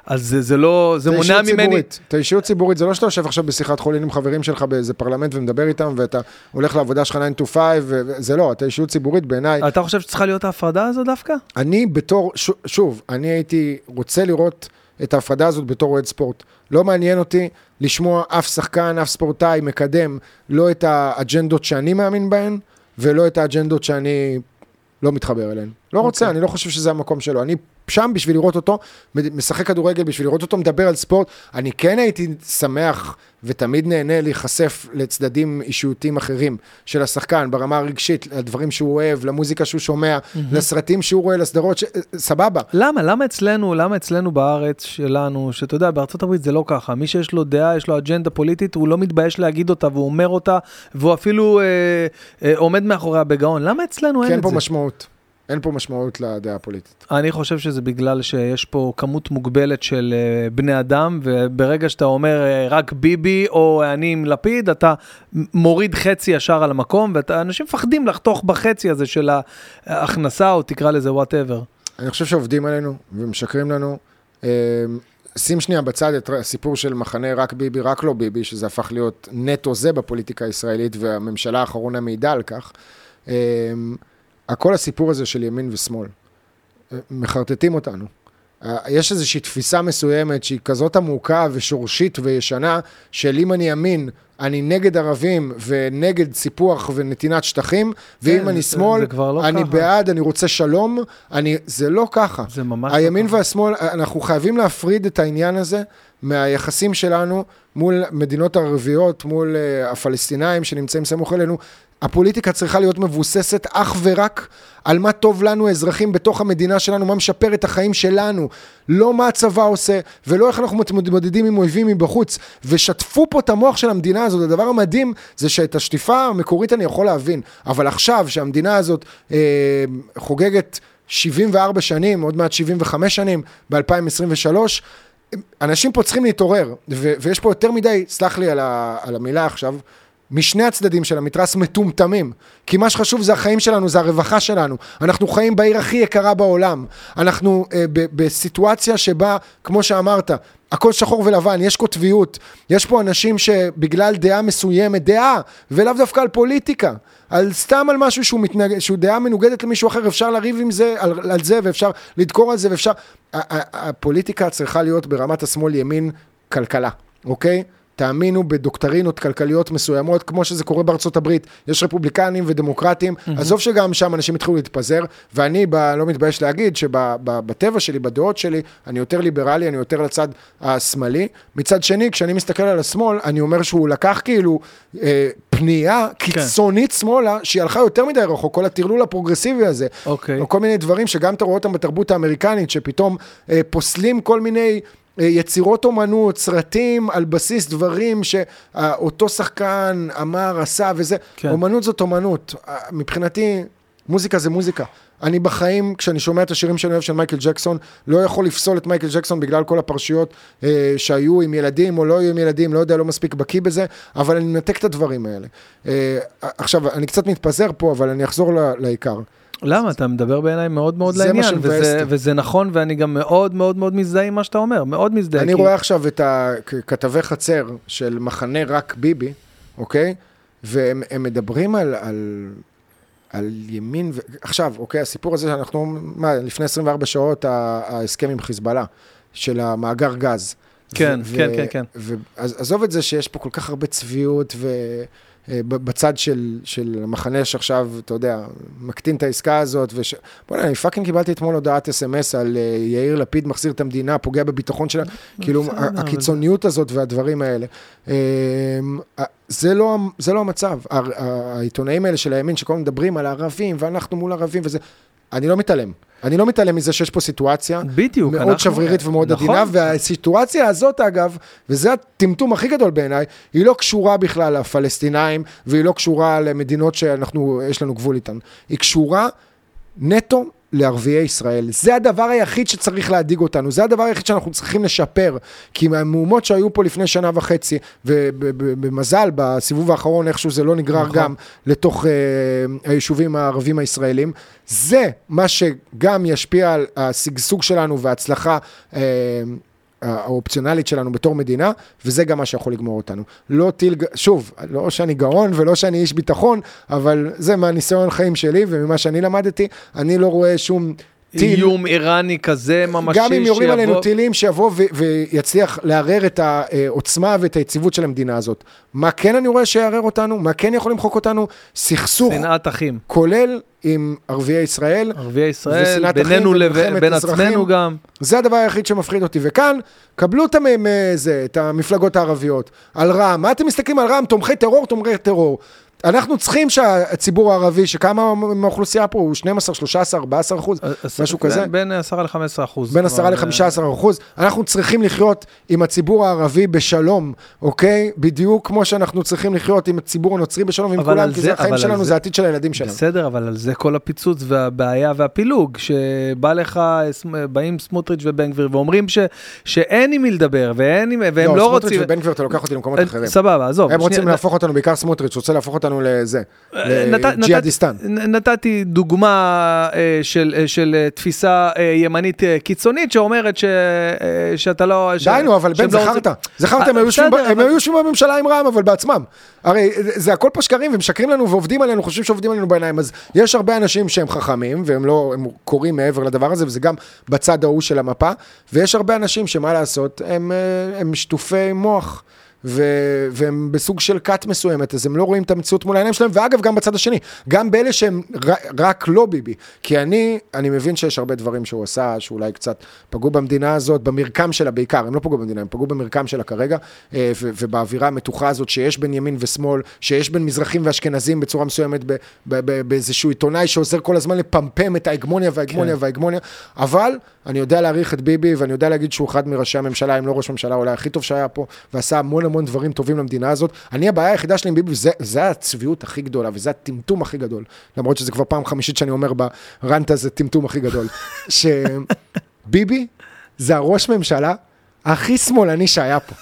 אז זה, זה לא, זה מונע ממני... ציבורית. אתה אישיות ציבורית, זה לא שאתה יושב עכשיו בשיחת חולין עם חברים שלך באיזה פרלמנט ומדבר איתם, ואתה הולך לעבודה שלך 9 to 5, וזה לא, אתה אישיות ציבורית בעיניי. אתה חושב שצריכה להיות ההפרדה הזו דווקא? אני בתור, ש, שוב, אני הייתי רוצה לראות את ההפרדה הזאת בתור אוהד ספורט. לא מעניין אותי לשמוע אף שחקן, אף ספורטאי מקדם לא את האג'נדות שאני מאמין בהן, ולא את האג'נדות שאני לא מתחבר אליהן. לא רוצה, okay. אוקיי. אני לא חושב שזה המקום שלו. אני שם בשביל לראות אותו, משחק כדורגל, בשביל לראות אותו מדבר על ספורט. אני כן הייתי שמח ותמיד נהנה להיחשף לצדדים אישיותיים אחרים של השחקן, ברמה הרגשית, לדברים שהוא אוהב, למוזיקה שהוא שומע, mm-hmm. לסרטים שהוא רואה, לסדרות, ש... סבבה. למה? למה אצלנו, למה אצלנו בארץ שלנו, שאתה יודע, בארצות הברית זה לא ככה. מי שיש לו דעה, יש לו אג'נדה פוליטית, הוא לא מתבייש להגיד אותה, והוא אומר אותה, והוא אפילו אה, אה, עומד מאחוריה בגאון. למה אצלנו אין את זה? כן פה משמעות. אין פה משמעות לדעה הפוליטית. אני חושב שזה בגלל שיש פה כמות מוגבלת של uh, בני אדם, וברגע שאתה אומר uh, רק ביבי או אני עם לפיד, אתה מוריד חצי ישר על המקום, ואנשים מפחדים לחתוך בחצי הזה של ההכנסה, או תקרא לזה whatever. אני חושב שעובדים עלינו ומשקרים לנו. Uh, שים שנייה בצד את הסיפור של מחנה רק ביבי, רק לא ביבי, שזה הפך להיות נטו זה בפוליטיקה הישראלית, והממשלה האחרונה מעידה על כך. הכל הסיפור הזה של ימין ושמאל, אה, מחרטטים אותנו. אה, יש איזושהי תפיסה מסוימת שהיא כזאת עמוקה ושורשית וישנה, של אם אני ימין, אני נגד ערבים ונגד סיפוח ונתינת שטחים, ואם כן, אני שמאל, לא אני ככה. בעד, אני רוצה שלום, אני, זה לא ככה. זה ממש לא ככה. הימין והשמאל, אנחנו חייבים להפריד את העניין הזה מהיחסים שלנו מול מדינות ערביות, מול uh, הפלסטינאים שנמצאים סמוך אלינו. הפוליטיקה צריכה להיות מבוססת אך ורק על מה טוב לנו אזרחים בתוך המדינה שלנו, מה משפר את החיים שלנו, לא מה הצבא עושה, ולא איך אנחנו מתמודדים עם אויבים מבחוץ, ושטפו פה את המוח של המדינה הזאת, הדבר המדהים זה שאת השטיפה המקורית אני יכול להבין, אבל עכשיו שהמדינה הזאת אה, חוגגת 74 שנים, עוד מעט 75 שנים, ב-2023, אנשים פה צריכים להתעורר, ו- ויש פה יותר מדי, סלח לי על, ה- על המילה עכשיו, משני הצדדים של המתרס מטומטמים. כי מה שחשוב זה החיים שלנו, זה הרווחה שלנו. אנחנו חיים בעיר הכי יקרה בעולם. אנחנו אה, ב- בסיטואציה שבה, כמו שאמרת, הכל שחור ולבן, יש קוטביות. יש פה אנשים שבגלל דעה מסוימת, דעה, ולאו דווקא על פוליטיקה, על סתם על משהו שהוא, מתנג... שהוא דעה מנוגדת למישהו אחר, אפשר לריב עם זה, על, על זה, ואפשר לדקור על זה, ואפשר... הפוליטיקה צריכה להיות ברמת השמאל ימין כלכלה, אוקיי? תאמינו בדוקטרינות כלכליות מסוימות, כמו שזה קורה בארצות הברית, יש רפובליקנים ודמוקרטים, mm-hmm. עזוב שגם שם אנשים התחילו להתפזר, ואני ב, לא מתבייש להגיד שבטבע שלי, בדעות שלי, אני יותר ליברלי, אני יותר לצד השמאלי. מצד שני, כשאני מסתכל על השמאל, אני אומר שהוא לקח כאילו אה, פנייה כן. קיצונית כן. שמאלה, שהיא הלכה יותר מדי רחוק, כל הטרלול הפרוגרסיבי הזה, אוקיי. או כל מיני דברים שגם אתה רואה אותם בתרבות האמריקנית, שפתאום אה, פוסלים כל מיני... אה, יצירות אומנות, סרטים על בסיס דברים שאותו שחקן אמר, עשה וזה. כן. אומנות זאת אומנות. אה, מבחינתי, מוזיקה זה מוזיקה. אני בחיים, כשאני שומע את השירים שאני אוהב של מייקל ג'קסון, לא יכול לפסול את מייקל ג'קסון בגלל כל הפרשיות אה, שהיו עם ילדים או לא היו עם ילדים, לא יודע, לא מספיק בקיא בזה, אבל אני מנתק את הדברים האלה. אה, עכשיו, אני קצת מתפזר פה, אבל אני אחזור לעיקר. למה? אתה מדבר בעיניי מאוד מאוד לעניין, וזה. וזה נכון, ואני גם מאוד מאוד מאוד מזדהה עם מה שאתה אומר, מאוד מזדהה. אני כי- רואה עכשיו את הכתבי חצר של מחנה רק ביבי, אוקיי? והם הם מדברים על, על, על ימין, ו... עכשיו, אוקיי, הסיפור הזה שאנחנו, מה, לפני 24 שעות ההסכם עם חיזבאללה, של המאגר גז. כן, ו- כן, ו- כן, כן. ו- אז עזוב את זה שיש פה כל כך הרבה צביעות, ו... אה, בצד של, של המחנה שעכשיו, אתה יודע, מקטין את העסקה הזאת, וש... בוא'נה, אני fucking קיבלתי אתמול הודעת אס.אם.אס על אה, יאיר לפיד מחזיר את המדינה, פוגע בביטחון שלה, כאילו, ה- אבל- הקיצוניות הזאת והדברים האלה. אה, זה לא, זה לא המצב. העיתונאים האלה של הימין שכל הזמן מדברים על הערבים, ואנחנו מול ערבים וזה, אני לא מתעלם. אני לא מתעלם מזה שיש פה סיטואציה בדיוק. מאוד אנחנו- שברירית ומאוד נכון. עדינה, והסיטואציה הזאת, אגב, וזה הטמטום הכי גדול בעיניי, היא לא קשורה בכלל לפלסטינאים, והיא לא קשורה למדינות שאנחנו, יש לנו גבול איתן. היא קשורה נטו לערביי ישראל. זה הדבר היחיד שצריך להדאיג אותנו, זה הדבר היחיד שאנחנו צריכים לשפר. כי מהמהומות שהיו פה לפני שנה וחצי, ובמזל, בסיבוב האחרון איכשהו זה לא נגרר נכון. גם לתוך אה, היישובים הערבים הישראלים, זה מה שגם ישפיע על השגשוג שלנו וההצלחה. אה, האופציונלית שלנו בתור מדינה, וזה גם מה שיכול לגמור אותנו. לא טיל, שוב, לא שאני גאון ולא שאני איש ביטחון, אבל זה מהניסיון חיים שלי וממה שאני למדתי, אני לא רואה שום טיל. איום איראני כזה ממשי גם אם יורים עלינו שיבוא- טילים, שיבוא ו- ויצליח לערער את העוצמה ואת היציבות של המדינה הזאת. מה כן אני רואה שיערער אותנו? מה כן יכול למחוק אותנו? סכסוך, שנאת אחים. כולל עם ערביי ישראל. ערביי ישראל, בינינו לבין אזרחים. עצמנו גם. זה הדבר היחיד שמפחיד אותי. וכאן, קבלו את, המ- זה, את המפלגות הערביות. על רע"מ. מה אתם מסתכלים על רע"מ? תומכי טרור, תומכי טרור. אנחנו צריכים שהציבור הערבי, שכמה מהאוכלוסייה פה הוא 12, 13, 14 אחוז, משהו כזה. בין 10 ל-15 אחוז. בין 10 כבר, ל-15 אחוז, אנחנו צריכים לחיות עם הציבור הערבי בשלום, אוקיי? בדיוק כמו שאנחנו צריכים לחיות עם הציבור הנוצרי בשלום אבל כולם, כי זה- החיים שלנו, זה- העתיד של הילדים שלנו. בסדר, אבל על זה כל הפיצוץ והבעיה והפילוג, שבא לך, באים סמוטריץ' ובן גביר ואומרים שאין עם מי לדבר, ואין עם, והם לא, סמוטריץ' רוצים... ובן גביר, אתה לוקח אותי למקומות אחרים. סבבה, עזוב. הם רוצים להפוך אותנו, בעיקר סמוטריץ', רוצה להפוך אותנו לזה, נת- נת- לג'יהאדיסטן. נתתי דוגמה אה, של, אה, של אה, תפיסה אה, ימנית אה, קיצונית שאומרת ש, אה, שאתה לא... ש- די נו, אבל בן, לא זכרת. זכרת, הם אה, היו יושבים בממשלה עם רע"מ, אבל בעצמם. הרי זה הכל פה שקרים, ומשקרים לנו ועובדים עלינו, חושבים שעובדים עלינו בעיניים. אז יש הרבה אנשים שהם חכמים, והם לא, הם קוראים מעבר לדבר הזה, וזה גם בצד ההוא של המפה, ויש הרבה אנשים שמה לעשות, הם, אה, הם שטופי מוח. ו- והם בסוג של כת מסוימת, אז הם לא רואים את המציאות מול העיניים שלהם, ואגב, גם בצד השני, גם באלה שהם ר- רק לא ביבי. כי אני, אני מבין שיש הרבה דברים שהוא עשה, שאולי קצת פגעו במדינה הזאת, במרקם שלה בעיקר, הם לא פגעו במדינה, הם פגעו במרקם שלה כרגע, אה, ו- ובאווירה המתוחה הזאת שיש בין ימין ושמאל, שיש בין מזרחים ואשכנזים בצורה מסוימת, ב- ב- ב- באיזשהו עיתונאי שעוזר כל הזמן לפמפם את ההגמוניה וההגמוניה כן. וההגמוניה, אבל אני יודע להעריך את ביבי, ואני יודע להגיד שהוא אחד מראשי הממשלה, אם לא ראש ממשלה, אולי הכי טוב שהיה פה, ועשה המון המון דברים טובים למדינה הזאת. אני, הבעיה היחידה שלי עם ביבי, זה, זה הצביעות הכי גדולה, וזה הטמטום הכי גדול. למרות שזה כבר פעם חמישית שאני אומר ברנט הזה, טמטום הכי גדול. [LAUGHS] שביבי זה הראש ממשלה הכי שמאלני שהיה פה.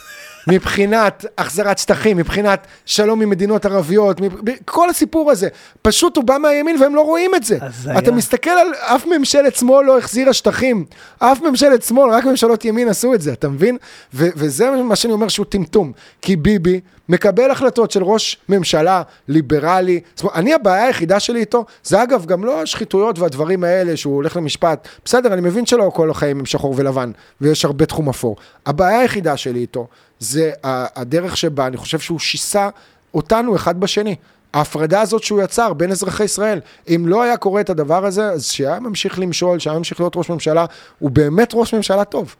מבחינת החזרת שטחים, מבחינת שלום עם מדינות ערביות, מב- כל הסיפור הזה. פשוט הוא בא מהימין והם לא רואים את זה. הזיה. אתה מסתכל על אף ממשלת שמאל לא החזירה שטחים. אף ממשלת שמאל, רק ממשלות ימין עשו את זה, אתה מבין? ו- וזה מה שאני אומר שהוא טמטום. כי ביבי מקבל החלטות של ראש ממשלה ליברלי. זאת אומרת, אני הבעיה היחידה שלי איתו, זה אגב גם לא השחיתויות והדברים האלה שהוא הולך למשפט. בסדר, אני מבין שלא כל החיים הם שחור ולבן, ויש הרבה תחום אפור. הבעיה היחידה שלי איתו, זה הדרך שבה אני חושב שהוא שיסה אותנו אחד בשני. ההפרדה הזאת שהוא יצר בין אזרחי ישראל, אם לא היה קורה את הדבר הזה, אז שהיה ממשיך למשול, שהיה ממשיך להיות ראש ממשלה, הוא באמת ראש ממשלה טוב.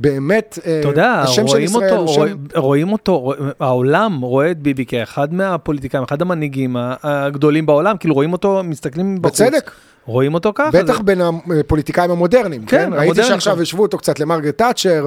באמת, אה, יודע, השם של ישראל אותו, הוא רואים, שם... רואים אותו, רוא- העולם רואה את ביבי כאחד מהפוליטיקאים, אחד המנהיגים הגדולים בעולם, כאילו רואים אותו, מסתכלים בחוץ. בצדק. רואים אותו ככה. בטח זה- בין הפוליטיקאים המודרניים, כן, כן? ראיתי שעכשיו. השוו אותו קצת למרגרט תאצ'ר,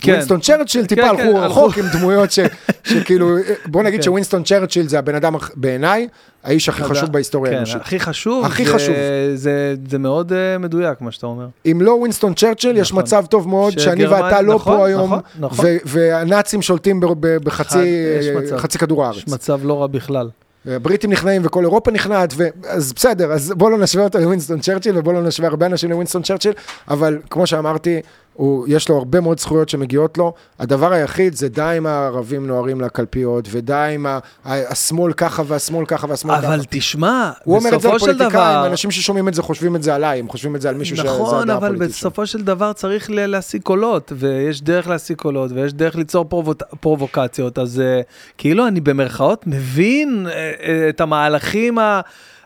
כן. ווינסטון צ'רצ'יל טיפה כן, הלכו כן, רחוק. עם דמויות ש- [LAUGHS] שכאילו, בוא נגיד כן. שווינסטון צ'רצ'יל זה הבן אדם, בעיניי, האיש הכי חשוב בהיסטוריה כן, האנושית. הכי חשוב. הכי חשוב. זה, זה מאוד uh, מדויק, מה שאתה אומר. אם לא ווינסטון צ'רצ'יל, יש נכון. מצב טוב מאוד שאני ואתה לא נכון, פה היום, נכון, והנאצים שולטים בחצי כדור הארץ. יש מצב לא רע בכלל. הבריטים נכנעים וכל אירופה נכנעת, ו... אז בסדר, אז בוא לא נשווה אותו לווינסטון צ'רצ'יל, ובוא לא נשווה הרבה אנשים לווינסטון צ'רצ'יל, אבל כמו שאמרתי, הוא, יש לו הרבה מאוד זכויות שמגיעות לו. הדבר היחיד זה די עם הערבים נוהרים לקלפיות, ודי עם ה, השמאל ככה והשמאל ככה והשמאל אבל ככה. אבל תשמע, הוא אומר את זה על בסופו של פוליטיקאים, דבר... אנשים ששומעים את זה חושבים את זה עליי, הם חושבים את זה על מישהו שזה נכון, הדעה אבל הפוליטית שלו. בסופו של דבר צריך להשיג קולות, ויש דרך להשיג קולות, ויש דרך ליצור פרובו- פרובוקציות, אז uh, כאילו אני במרכאות מבין uh, uh, את המהלכים ה...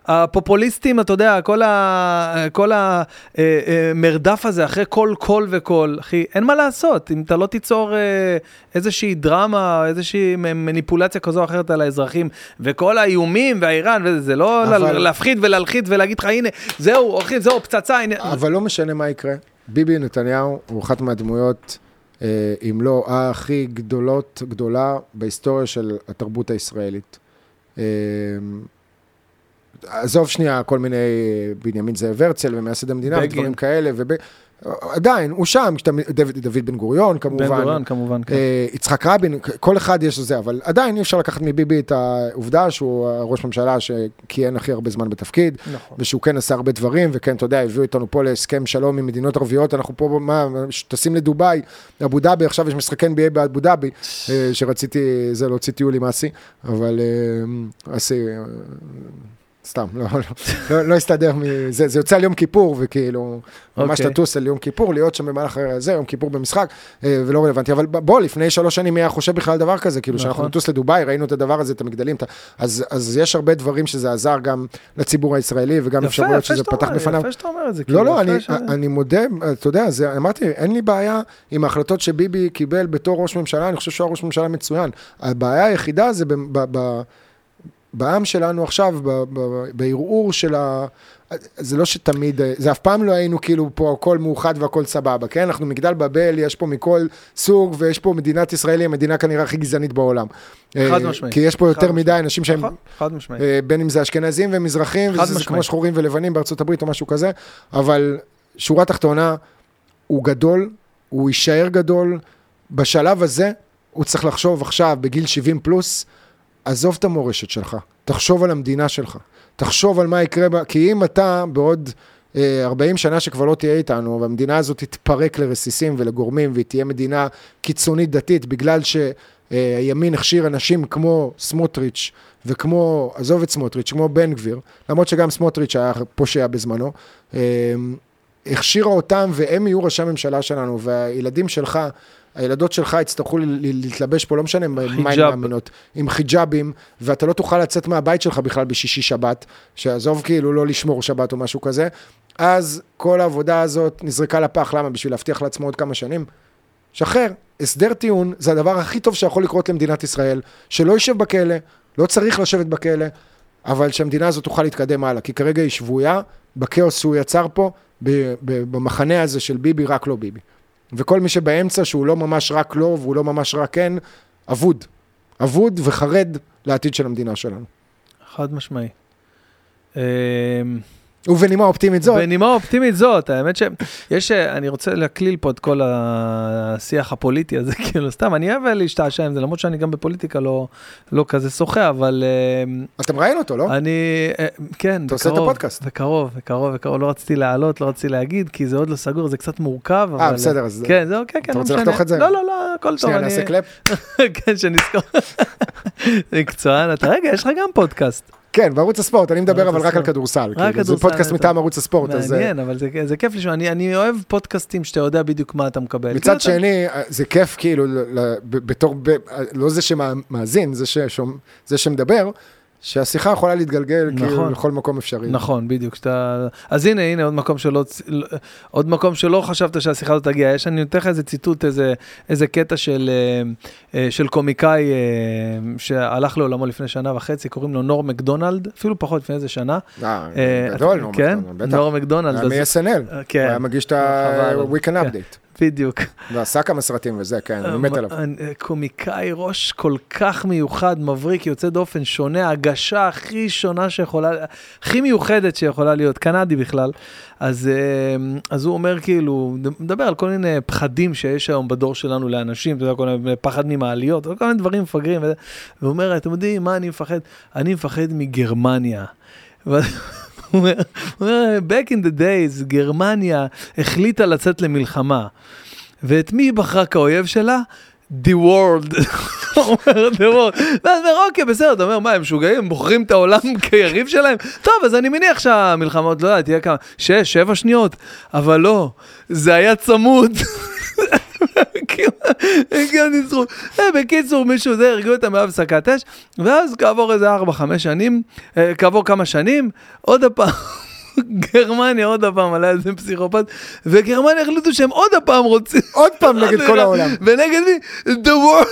הפופוליסטים, אתה יודע, כל, ה, כל המרדף הזה אחרי כל קול וקול, אחי, אין מה לעשות, אם אתה לא תיצור אה, איזושהי דרמה, איזושהי מניפולציה כזו או אחרת על האזרחים, וכל האיומים והאיראן, וזה, זה לא אבל-. להפחיד ולהלחיץ ולהגיד לך, הנה, זהו, הולכים, זהו, פצצה, הנה. אבל לא משנה מה יקרה, ביבי נתניהו הוא אחת מהדמויות, אה, אם לא הכי גדולות, גדולה בהיסטוריה של התרבות הישראלית. עזוב שנייה כל מיני בנימין זאב הרצל ומייסד המדינה בגין. ודברים כאלה, וב... עדיין, הוא שם, דוד, דוד בן גוריון כמובן, בן גוריון, כמובן, כן. אה, יצחק רבין, כל אחד יש לזה, אבל עדיין אי אפשר לקחת מביבי את העובדה שהוא ראש ממשלה שכיהן הכי הרבה זמן בתפקיד, נכון. ושהוא כן עשה הרבה דברים, וכן, אתה יודע, הביאו איתנו פה להסכם שלום עם מדינות ערביות, אנחנו פה, מה, טסים לדובאי, אבו דאבי, עכשיו יש משחקי NBA באבו דאבי, אה, שרציתי, זה להוציא טיול עם אסי, אבל אה, אסי, סתם, לא, לא, לא, לא הסתדר, מ- זה, יוצא על יום כיפור, וכאילו, ממש אוקיי. לטוס על יום כיפור, להיות שם במהלך זה, יום כיפור במשחק, אה, ולא רלוונטי, אבל בוא, לפני שלוש שנים מי היה חושב בכלל על דבר כזה, כאילו, נכון. שאנחנו נטוס לדובאי, ראינו את הדבר הזה, את המגדלים, את אז, אז יש הרבה דברים שזה עזר גם לציבור הישראלי, וגם אפשרויות שזה פתח בפניו. יפה שאתה אומר את זה. לא, כאילו, לא, אני, ש- אני מודה, אתה יודע, זה, אמרתי, אין לי בעיה עם ההחלטות שביבי קיבל בתור ראש ממשלה, אני חושב שהוא היה ראש ממשלה מצוין. הבעיה היחידה זה ב, ב, ב, בעם שלנו עכשיו, בערעור של ה... זה לא שתמיד, זה אף פעם לא היינו כאילו פה הכל מאוחד והכל סבבה, כן? אנחנו מגדל בבל, יש פה מכל סוג, ויש פה מדינת ישראל היא המדינה כנראה הכי גזענית בעולם. חד אה, משמעית. כי יש פה יותר מדי אנשים שהם נכון, חד משמעית. אה, בין אם זה אשכנזים ומזרחים, וזה זה כמו. שחורים ולבנים בארצות הברית או משהו כזה, אבל שורה תחתונה, הוא גדול, הוא יישאר גדול. בשלב הזה, הוא צריך לחשוב עכשיו, בגיל 70 פלוס, עזוב את המורשת שלך, תחשוב על המדינה שלך, תחשוב על מה יקרה בה, כי אם אתה בעוד אה, 40 שנה שכבר לא תהיה איתנו, והמדינה הזאת תתפרק לרסיסים ולגורמים, והיא תהיה מדינה קיצונית דתית, בגלל שהימין הכשיר אנשים כמו סמוטריץ' וכמו, עזוב את סמוטריץ', כמו בן גביר, למרות שגם סמוטריץ' היה פושע בזמנו, אה, הכשירה אותם והם יהיו ראשי הממשלה שלנו, והילדים שלך, הילדות שלך יצטרכו להתלבש פה, לא משנה מה חיג'אב. מאמינות, עם חיג'אבים, ואתה לא תוכל לצאת מהבית שלך בכלל בשישי שבת, שעזוב כאילו לא לשמור שבת או משהו כזה, אז כל העבודה הזאת נזרקה לפח, למה? בשביל להבטיח לעצמו עוד כמה שנים? שחרר, הסדר טיעון זה הדבר הכי טוב שיכול לקרות למדינת ישראל, שלא יישב בכלא, לא צריך לשבת בכלא, אבל שהמדינה הזאת תוכל להתקדם הלאה, כי כרגע היא שבויה בכאוס שהוא יצר פה, במחנה הזה של ביבי, רק לא ביבי. וכל מי שבאמצע, שהוא לא ממש רק לא, והוא לא ממש רק כן, אבוד. אבוד וחרד לעתיד של המדינה שלנו. חד משמעי. ובנימה אופטימית זאת, בנימה אופטימית זאת, האמת שיש, אני רוצה להקליל פה את כל השיח הפוליטי הזה, [LAUGHS] כאילו, סתם, אני אוהב להשתעשע עם זה, למרות שאני גם בפוליטיקה לא, לא כזה שוחה, אבל אמ, אתה מראיין אותו, לא? אני, אה, כן, אתה עושה את בקרוב, הפודקאסט. בקרוב, בקרוב, בקרוב, לא רציתי לעלות, לא רציתי להגיד, כי זה עוד לא סגור, זה קצת מורכב, אבל... אה, בסדר, אז... כן, זהו, כן, כן, אתה לא רוצה. לחתוך את זה? לא, לא, לא, הכל טוב, שנייה. נעשה clap. [LAUGHS] כן, שנזכור. מקצוען, אתה רגע, יש לך גם פודקאסט. כן, בערוץ הספורט, אני מדבר אבל רק על. כדורסל. רק כאילו, זה כדורסל, פודקאסט אתה- מטעם ערוץ הספורט, אז... אה, מעניין, אבל זה, זה כיף לשמוע, אני, אוהב פודקאסטים שאתה יודע בדיוק מה אתה מקבל. כאילו, מצד אתה- שני, זה כיף כאילו, בתור, ב- לא זה שמאזין, זה זה שמדבר, שהשיחה יכולה להתגלגל כאילו נכון. לכל מקום אפשרי. נכון, בדיוק. שאתה... אז הנה, הנה עוד מקום שלא, עוד מקום שלא חשבת שהשיחה הזאת תגיע. יש, אני נותן לך איזה ציטוט, איזה, איזה קטע של, אה, אה, של קומיקאי אה, שהלך לעולמו לפני שנה וחצי, קוראים לו נור מקדונלד, אפילו פחות לפני איזה שנה. אה, גדול, נו, כן, בטח. נור מקדונלד. מ-SNL. כן. הוא היה מגיש את. ה-Weekend כן. Update. בדיוק. ועשה כמה סרטים וזה, כן, אני מת עליו. קומיקאי ראש כל כך מיוחד, מבריק, יוצא דופן, שונה, הגשה הכי שונה שיכולה, הכי מיוחדת שיכולה להיות, קנדי בכלל. אז, אה, אז הוא אומר כאילו, מדבר על כל מיני פחדים שיש היום בדור שלנו לאנשים, אתה יודע, כל מיני פחד ממעליות, כל מיני דברים מפגרים, והוא אומר, אתם יודעים מה אני מפחד? אני מפחד מגרמניה. [LAUGHS] אומר, back in the days, גרמניה החליטה לצאת למלחמה. ואת מי היא בחרה כאויב שלה? The world. [LAUGHS] הוא אומר, the world. ואז אומר, אוקיי, בסדר, אתה אומר, מה, הם משוגעים? הם בוחרים את העולם [LAUGHS] כיריב שלהם? טוב, אז אני מניח שהמלחמות, לא יודע, תהיה כמה, שש, שבע שניות, אבל לא, זה היה צמוד. [LAUGHS] בקיצור, מישהו זה, הרגו אותם בהפסקת אש, ואז כעבור איזה 4-5 שנים, אה, כעבור כמה שנים, עוד פעם. גרמניה עוד פעם עלה איזה פסיכופת, וגרמניה החליטו שהם עוד פעם רוצים... עוד פעם נגד כל [LAUGHS] העולם. ונגד מי? The world.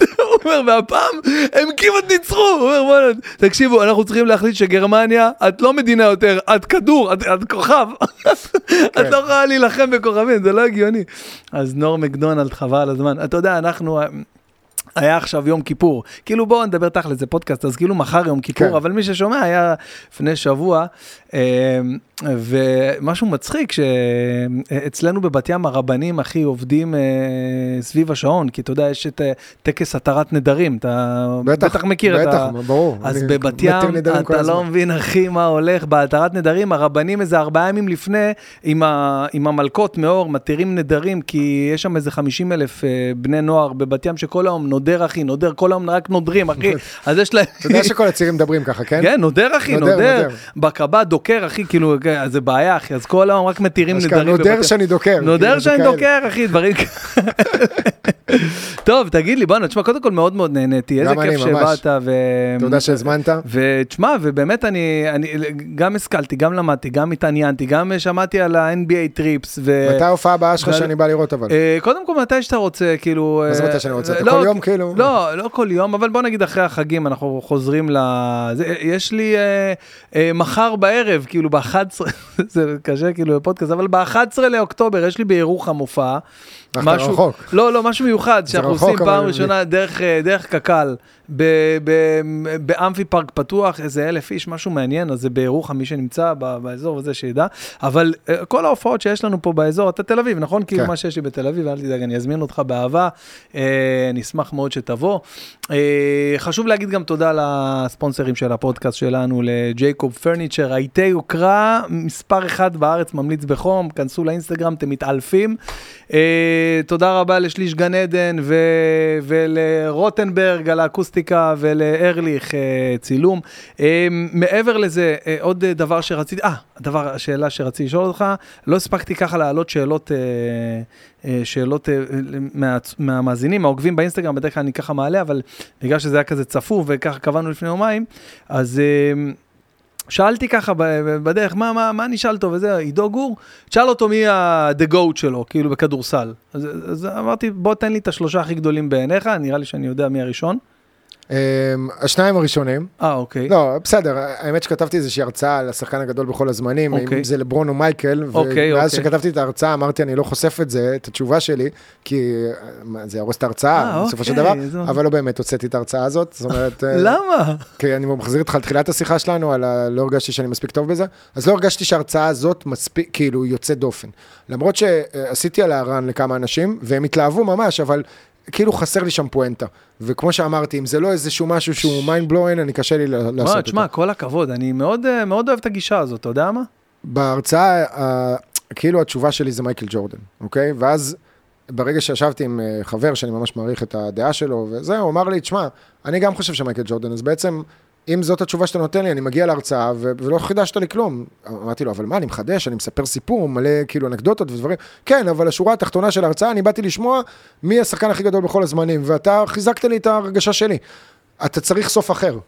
[LAUGHS] הוא אומר, והפעם הם כמעט ניצחו. הוא אומר, בוא'נה, תקשיבו, אנחנו צריכים להחליט שגרמניה, את לא מדינה יותר, את כדור, את, את כוכב. [LAUGHS] את לא יכולה להילחם בכוכבים, זה לא הגיוני. אז נור מקדונלד, חבל הזמן. אתה יודע, אנחנו... היה עכשיו יום כיפור, כאילו בואו נדבר תכל'ס, זה פודקאסט, אז כאילו מחר יום כיפור, כן. אבל מי ששומע היה לפני שבוע, אמ, ומשהו מצחיק, שאצלנו בבת ים הרבנים הכי עובדים אה, סביב השעון, כי אתה יודע, יש את אה, טקס התרת נדרים, אתה בטח, בטח מכיר בטח, את ה... בטח, ברור. אז בבת ים, אתה לא מבין, אחי, מה הולך, בהתרת נדרים, הרבנים איזה ארבעה ימים לפני, עם, ה, עם המלכות מאור, מתירים נדרים, כי יש שם איזה 50 אלף אה, בני נוער בבת ים, שכל היום נודר, אחי, נודר, כל היום רק נודרים, אחי, [LAUGHS] אז יש להם... אתה יודע שכל הצעירים מדברים ככה, כן? כן, נודר, אחי, נודר. בקב"ט דוקר, אחי, כאילו, זה בעיה, אחי, אז כל היום רק מתירים נדרים. נודר שאני דוקר. נודר כאילו, שאני דוקר, אחי, דברים כאלה. [LAUGHS] [LAUGHS] טוב, תגיד לי, בוא'נה, תשמע, קודם כל מאוד מאוד נהניתי, איזה כיף שבאת. ו... תודה שהזמנת. ותשמע, ובאמת אני, אני גם השכלתי, גם למדתי, גם התעניינתי, גם שמעתי על ה-NBA Trips. ו... מתי ההופעה הבאה שלך שאני בא לראות אבל? אה, קודם כל, מתי שאתה רוצה, כאילו... מה זה מתי שאני רוצה? לא, כל יום כאילו? לא, לא כל יום, אבל בוא נגיד אחרי החגים אנחנו חוזרים ל... יש לי אה, אה, מחר בערב, כאילו ב-11, [LAUGHS] זה קשה כאילו בפודקאסט, אבל ב-11 לאוקטובר יש לי בירוחם הופעה. משהו, רחוק. לא, לא, משהו מיוחד, שאנחנו עושים פעם ראשונה דרך, אה, דרך קק"ל, באמפי פארק פתוח, איזה אלף איש, משהו מעניין, אז זה בירוחם, מי שנמצא באזור הזה שידע, אבל אה, כל ההופעות שיש לנו פה באזור, אתה תל אביב, נכון? כאילו כן. מה שיש לי בתל אביב, אל תדאג, אני אזמין אותך באהבה, אה, אני אשמח מאוד שתבוא. חשוב להגיד גם תודה לספונסרים של הפודקאסט שלנו, לג'ייקוב פרניצ'ר, הייתי יוקרה, מספר אחד בארץ, ממליץ בחום, כנסו לאינסטגרם, אתם מתעלפים. תודה רבה לשליש גן עדן ולרוטנברג על האקוסטיקה ולארליך אה, צילום. אה, מעבר לזה, אה, עוד דבר שרציתי, אה, הדבר, השאלה שרציתי לשאול אותך, לא הספקתי ככה להעלות שאלות, שאלות מה, מהמאזינים, העוקבים באינסטגרם, בדרך כלל אני ככה מעלה, אבל בגלל שזה היה כזה צפוף וככה קבענו לפני יומיים, אז... שאלתי ככה בדרך, מה, מה, מה אני אשאל אותו וזה, עידו גור, תשאל אותו מי ה-the goat שלו, כאילו בכדורסל. אז, אז אמרתי, בוא תן לי את השלושה הכי גדולים בעיניך, נראה לי שאני יודע מי הראשון. אמ, השניים הראשונים. אה, אוקיי. לא, בסדר, האמת שכתבתי איזושהי הרצאה על השחקן הגדול בכל הזמנים, אוקיי. אם זה לברון או מייקל, אוקיי, ואז אוקיי. שכתבתי את ההרצאה אמרתי, אני לא חושף את זה, את התשובה שלי, כי זה יהרוס את ההרצאה, אה, בסופו של דבר, אבל לא באמת הוצאתי את ההרצאה הזאת, זאת אומרת... [LAUGHS] אה, למה? כי אני מחזיר אותך לתחילת השיחה שלנו, על ה... לא הרגשתי שאני מספיק טוב בזה, אז לא הרגשתי שההרצאה הזאת מספיק, כאילו, יוצאת דופן. למרות שעשיתי על הרן לכמה אנשים, והם התלהבו ממש, אבל כאילו חסר לי שם פואנטה. וכמו שאמרתי, אם זה לא איזשהו משהו שהוא mind blowing, אני קשה לי לעשות את זה. תשמע, כל הכבוד, אני מאוד, אה, מאוד אוהב את הגישה הזאת, אתה יודע מה? בהרצאה, כאילו התשובה שלי זה מייקל ג'ורדן, אוקיי? ואז ברגע שישבתי עם אה, חבר שאני ממש מעריך את הדעה שלו, וזה, הוא אמר לי, תשמע, אני גם חושב שמייקל ג'ורדן, אז בעצם אם זאת התשובה שאתה נותן לי, אני מגיע להרצאה ו- ולא חידשת לי כלום. אמרתי לו, אבל מה, אני מחדש, אני מספר סיפור, מלא כאילו אנקדוטות ודברים. כן, אבל השורה התחתונה של ההרצאה, אני באתי לשמוע מי השחקן הכי גדול בכל הזמנים, ואתה חיזקת לי את ההרגשה שלי. אתה צריך סוף אחר.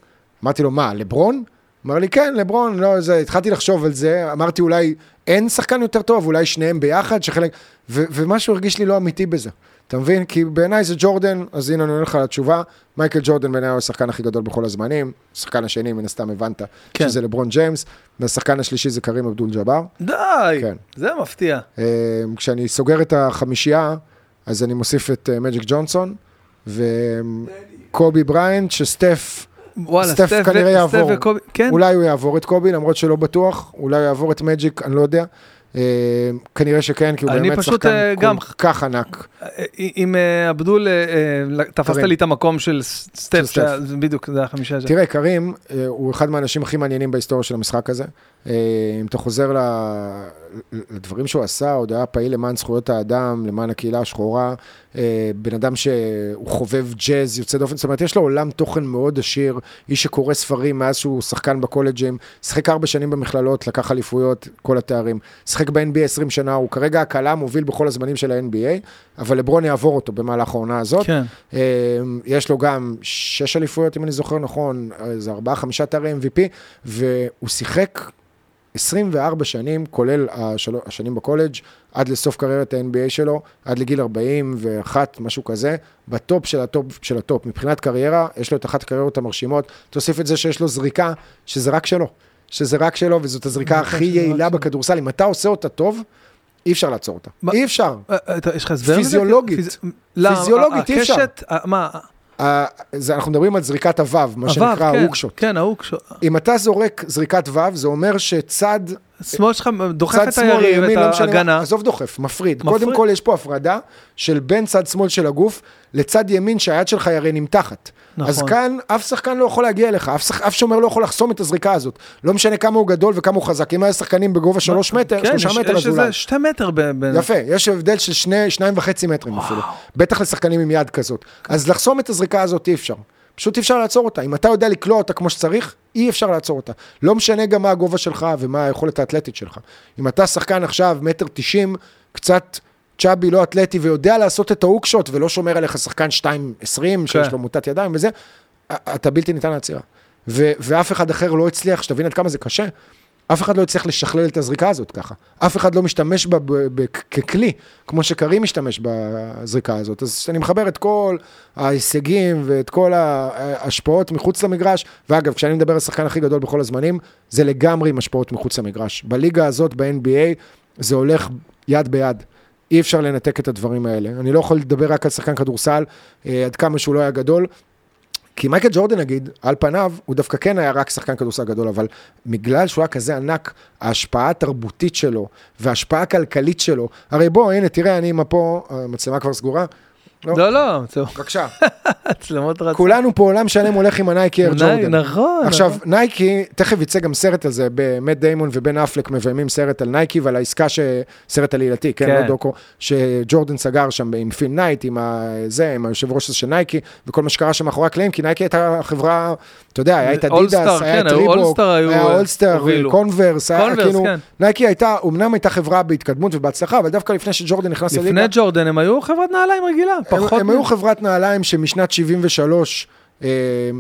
אמרתי לו, מה, לברון? אמר לי, כן, לברון, לא, זה, התחלתי לחשוב על זה, אמרתי, אולי אין שחקן יותר טוב, אולי שניהם ביחד, שחלק... ו- ומשהו הרגיש לי לא אמיתי בזה. אתה מבין? כי בעיניי זה ג'ורדן, אז הנה אני עונה לך לתשובה. מייקל ג'ורדן בעיניי הוא השחקן הכי גדול בכל הזמנים. השחקן השני, מן הסתם הבנת, כן. שזה לברון ג'יימס, והשחקן השלישי זה קרים אבדול ג'אבר. די, כן. זה מפתיע. אה, כשאני סוגר את החמישייה, אז אני מוסיף את אה, מג'יק ג'ונסון, וקובי בריינט, שסטף, וואלה, סטף סטף כנראה ו- יעבור. סטף וקובי, כן, אולי הוא יעבור את קובי, למרות שלא בטוח, אולי הוא יעבור את מג'יק, אני לא יודע. אה, כנראה שכן, כי הוא באמת אה, שחקן גם- כל כך ענק. עם אה, אבדול, אה, אה, תפסת. לי את המקום של סטף, בדיוק, זה החמישה שלו. תראה, קרים אה, הוא אחד מהאנשים הכי מעניינים בהיסטוריה של המשחק הזה. אה, אם אתה חוזר ל- לדברים שהוא עשה, עוד היה פעיל למען זכויות האדם, למען הקהילה השחורה, אה, בן אדם שהוא חובב ג'אז יוצא דופן, זאת אומרת, יש לו עולם תוכן מאוד עשיר, איש שקורא ספרים מאז שהוא שחקן בקולג'ים, שיחק ארבע שנים במכללות, לקח אליפויות, כל התארים, שיחק ב-NBA 20 שנה, הוא כרגע הקלה מוביל בכל הזמנים של ה-NBA, אבל לברון יעבור אותו במהלך העונה הזאת. כן, אה, יש לו גם שש אליפויות, אם אני זוכר נכון, איזה ארבעה, חמישה תארי MVP, והוא שיחק 24 שנים, כולל השל... השנים בקולג', עד לסוף קריירת ה-NBA שלו, עד לגיל 41, משהו כזה, בטופ של הטופ של הטופ. מבחינת קריירה, יש לו את אחת הקריירות המרשימות. תוסיף את זה שיש לו זריקה, שזה רק שלו. שזה רק שלו, וזאת הזריקה זריקה הכי יעילה. בכדורסל. אם אתה עושה אותה טוב, אי אפשר לעצור אותה. אי אפשר. אה, אה, יש לך הסבר? לזה? פיזיולוגית. פיז- למה? פיזיולוגית, אי אפשר. מה? זה, אנחנו מדברים על זריקת הוו, מה שנקרא הוו, כן, ה hook shot. כן, ה hook shot. אם אתה זורק זריקת וו, זה אומר שצד, שמאל שלך דוחף את היריב, את לא ההגנה. עזוב דוחף, מפריד. קודם כל יש פה הפרדה של בין צד שמאל של הגוף לצד ימין שהיד שלך הרי נמתחת. נכון. אז כאן אף שחקן לא יכול להגיע אליך, אף, שח- אף שומר לא יכול לחסום את הזריקה הזאת. לא משנה כמה הוא גדול וכמה הוא חזק. אם היה שחקנים בגובה שלוש מטר, כן, יש- מטר, אז יש אולי. איזה שתי מטר ב... ב- יפה, יש הבדל של שני, שניים וחצי מטרים אפילו. בטח לשחקנים עם יד כזאת. אז לחסום את הזריקה הזאת אי אפשר. פשוט אי אפשר לעצור אותה. אם אתה יודע לקלוע אותה כמו שצריך, אי אפשר לעצור אותה. לא משנה גם מה הגובה שלך ומה היכולת האתלטית שלך. אם אתה שחקן עכשיו מטר תשעים, קצת צ'אבי לא אתלטי ויודע לעשות את ההוקשוט ולא שומר עליך שחקן 2.20 שיש לו מוטת ידיים וזה, אתה בלתי ניתן לעצירה. ו- ואף אחד אחר לא הצליח, שתבין עד כמה זה קשה, אף אחד לא הצליח לשכלל את הזריקה הזאת ככה. אף אחד לא משתמש בה ככלי, כמו שקרים משתמש בזריקה הזאת. אז אני מחבר את כל ההישגים ואת כל ההשפעות מחוץ למגרש, ואגב, כשאני מדבר על השחקן הכי גדול בכל הזמנים, זה לגמרי עם השפעות מחוץ למגרש. בליגה הזאת, ב-NBA, זה הולך יד ביד. אי אפשר לנתק את הדברים האלה. אני לא יכול לדבר רק על שחקן כדורסל, אה, עד כמה שהוא לא היה גדול. כי מייקל ג'ורדן נגיד, על פניו, הוא דווקא כן היה רק שחקן כדורסל גדול, אבל בגלל שהוא היה כזה ענק, ההשפעה התרבותית שלו וההשפעה הכלכלית שלו, הרי בוא, הנה, תראה, אני עם פה, המצלמה כבר סגורה. לא, לא, זהו, בבקשה. [LAUGHS] מצלמות רצו. כולנו פה עולם שלם הולך עם הנייקי אייר [LAUGHS] ג'ורדן. נכון. עכשיו, נכון. נייקי, תכף יצא גם סרט על זה, באמת דיימון ובן אפלק מביימים סרט על נייקי ועל העסקה, ש... סרט עלילתי, כן, כן. לא דוקו, שג'ורדן סגר שם עם פיל נייט, עם. זה, עם היושב ראש הזה של נייקי, וכל מה שקרה שם מאחורי הקלעים, כי נייקי הייתה חברה, אתה יודע, היה את אדידס, אולסטאר, היה כן, את ריבוק, היה אה, אולסטאר, הובילו. קונברס, היה כאילו, כן. נייקי הייתה, אמנם הייתה חברה בהתקדמות ובהצלחה, אבל דווקא לפני שג'ורדן נכנס לליגה, לפני ג'ורדן הם היו חברת נעליים רגילה, פחות... הם מ- היו חברת נעליים שמשנת 73 אה,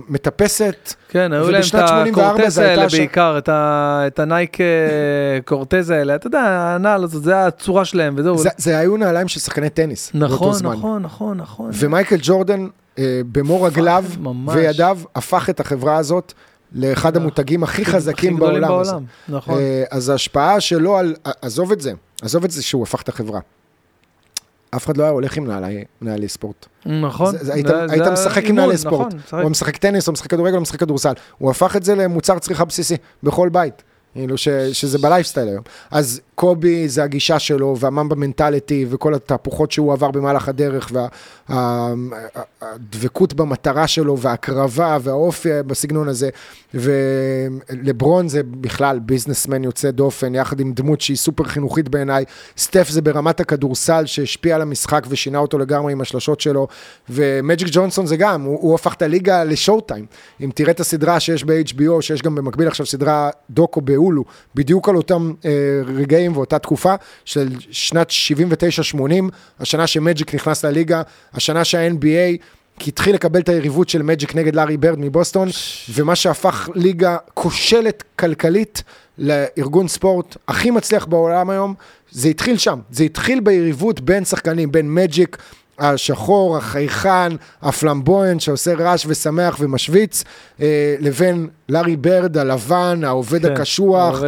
מטפסת, כן, היו להם את ובשנת 84 הקורטז האלה ש- בעיקר, את ה- את הנייק אה, [LAUGHS] קורטז האלה, אתה יודע, הנעל הזאת, זה הצורה שלהם, וזהו. זה, זה היו נעליים של שחקני טניס, באותו נכון, זמן. נכון, נכון, נכון. ומייקל ג'ורדן, אה, במו רגליו. וידיו, הפך את החברה הזאת לאחד המותגים הכי חזקים בעולם. הזה. נכון. אה, אז ההשפעה שלו על, עזוב את זה, עזוב את זה שהוא הפך את החברה. אף אחד לא היה הולך עם נעלי, נעלי ספורט. נכון. זה- זה- היית, זה- היית זה משחק עם נעלי ספורט. נכון. או משחק טניס, או משחק כדורגל, או משחק כדורסל. הוא הפך את זה למוצר צריכה בסיסי, בכל בית. כאילו ש, שזה בלייפסטייל היום. אז קובי זה הגישה שלו, והממבה מנטליטי, וכל התהפוכות שהוא עבר במהלך הדרך, והדבקות במטרה שלו, וההקרבה, והאופי בסגנון הזה. ולברון זה בכלל ביזנסמן יוצא דופן, יחד עם דמות שהיא סופר חינוכית בעיניי. סטף זה ברמת הכדורסל שהשפיע על המשחק ושינה אותו לגמרי עם השלשות שלו. ומג'יק ג'ונסון זה גם, הוא, הוא הפך את הליגה לשואו טיים. אם תראה את הסדרה שיש ב-HBO, שיש גם במקביל עכשיו סדרה דוקו בהולו, בדיוק על אותם אה, רגעים ואותה תקופה של שנת 79-80, השנה שמג'יק נכנס לליגה, השנה שה-NBA התחיל לקבל את היריבות של מג'יק נגד לארי ברד מבוסטון, ומה שהפך ליגה כושלת כלכלית לארגון ספורט הכי מצליח בעולם היום, זה התחיל שם, זה התחיל ביריבות בין שחקנים, בין מג'יק, השחור, החייכן, הפלמבויין, שעושה רעש ושמח ומשוויץ, אה, לבין לארי ברד הלבן, העובד כן, הקשוח,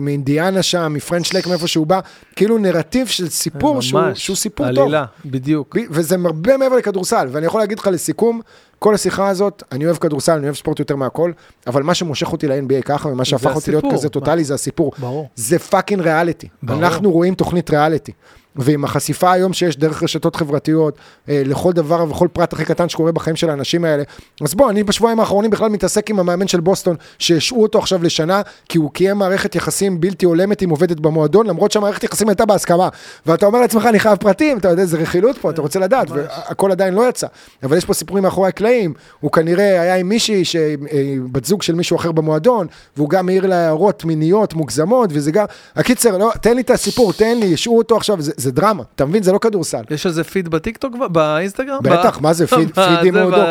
מאינדיאנה שם, מפרנץ' לק, מאיפה שהוא בא, כאילו נרטיב של סיפור שהוא, ממש, שהוא סיפור טוב. עלילה, בדיוק. ב- וזה הרבה מעבר לכדורסל, ואני יכול להגיד לך לסיכום, כל השיחה הזאת, אני אוהב כדורסל, אני אוהב ספורט יותר מהכל, אבל מה שמושך אותי ל-NBA ככה, ומה שהפך אותי להיות. כזה טוטאלי, זה הסיפור. ברור. זה fucking ריאליטי. ברור. אנחנו רואים תוכנית ריאליטי. ועם החשיפה היום שיש דרך רשתות חברתיות, אה, לכל דבר וכל פרט הכי קטן שקורה בחיים של האנשים האלה. אז בוא, אני בשבועיים האחרונים בכלל מתעסק עם המאמן של בוסטון, שהשעו אותו עכשיו לשנה, כי הוא קיים מערכת יחסים בלתי הולמת עם עובדת במועדון, למרות שהמערכת יחסים הייתה בהסכמה. ואתה אומר לעצמך, אני חייב פרטים, אתה יודע, זה רכילות פה, אתה רוצה לדעת, והכל עדיין לא יצא. אבל יש פה סיפורים מאחורי הקלעים, הוא כנראה היה עם מישהי, ש- אה, בת זוג של מישהו אחר במועדון, והוא גם העיר לה הערות מיניות מוגזמות, וזה גם... הקיצר, לא, תן לי את הסיפור, תן לי, השעו אותו עכשיו, זה, זה דרמה, אתה מבין? זה לא כדורסל. יש איזה פיד בטיקטוק, באינסטגרם? בטח, מה זה, [LAUGHS] פיד- פידים זה מאודוקה.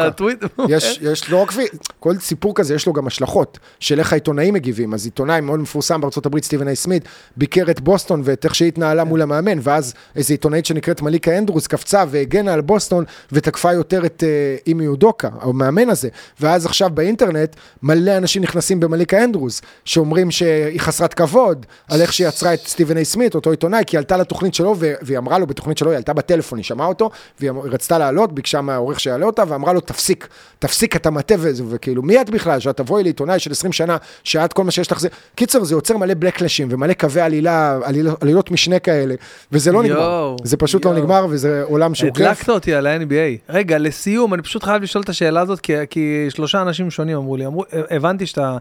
יש, יש לא רק, וי- כל סיפור כזה יש לו גם השלכות של איך העיתונאים מגיבים. אז עיתונאי מאוד מפורסם בארצות הברית, סטיבן איי סמית, ביקר את בוסטון ואת איך שהיא התנהלה מול המאמן, ואז איזו עיתונאית שנקראת מליקה אנדרוס קפצה והגנה על בוסטון ותקפה יותר את אה, אימי יודוקה, המאמן הזה. ואז עכשיו באינטרנט מלא אנשים נכנסים במליקה אנדרוס, שאומרים שהיא חסרת כבוד, על איך שהיא עצרה את סטיבן איי סמית, אותו עיתונאי, כי היא עלתה לתוכנית שלו, והיא אמרה לו בתוכנית שלו, היא עלתה בטלפון, היא שמעה אותו, והיא רצתה לעלות, ביקשה מהעורך שיעלה אותה, ואמרה לו, תפסיק, תפסיק, אתה מטה וזה, וכאילו, מי את בכלל, שאת תבואי לעיתונאי של 20 שנה, שאת כל מה שיש לך זה... קיצר, זה יוצר מלא בלקלשים ומלא קווי עלילה, עליל, עלילות משנה כאלה, וזה לא נגמר. יואו, זה פשוט לא יואו. נגמר, וזה עולם שהוא כיף. הדלקת אותי על ה-NBA. רגע, לסיום, אני פשוט חייב לשאול את השאלה הזאת, כי, כי שלושה אנשים שונים אמרו לי, אמרו, הבנתי שאתה,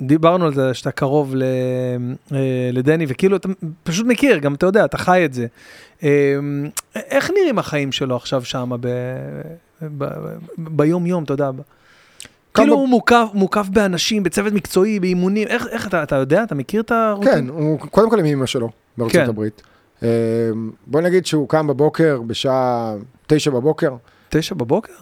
דיברנו על זה, שאתה קרוב ל, אה, לדני, וכאילו אתה פשוט מכיר, גם אתה יודע, אתה חי את זה. אה, איך נראים החיים שלו עכשיו שם, ביום-יום, אתה יודע? כאילו הוא מוקף, מוקף באנשים, בצוות מקצועי, באימונים, איך, איך אתה, אתה יודע, אתה מכיר את הרוטין? כן, הוא קודם כל עם אמא שלו בארצות כן. הברית. אה, בוא נגיד שהוא קם בבוקר בשעה תשע בבוקר. תשע בבוקר?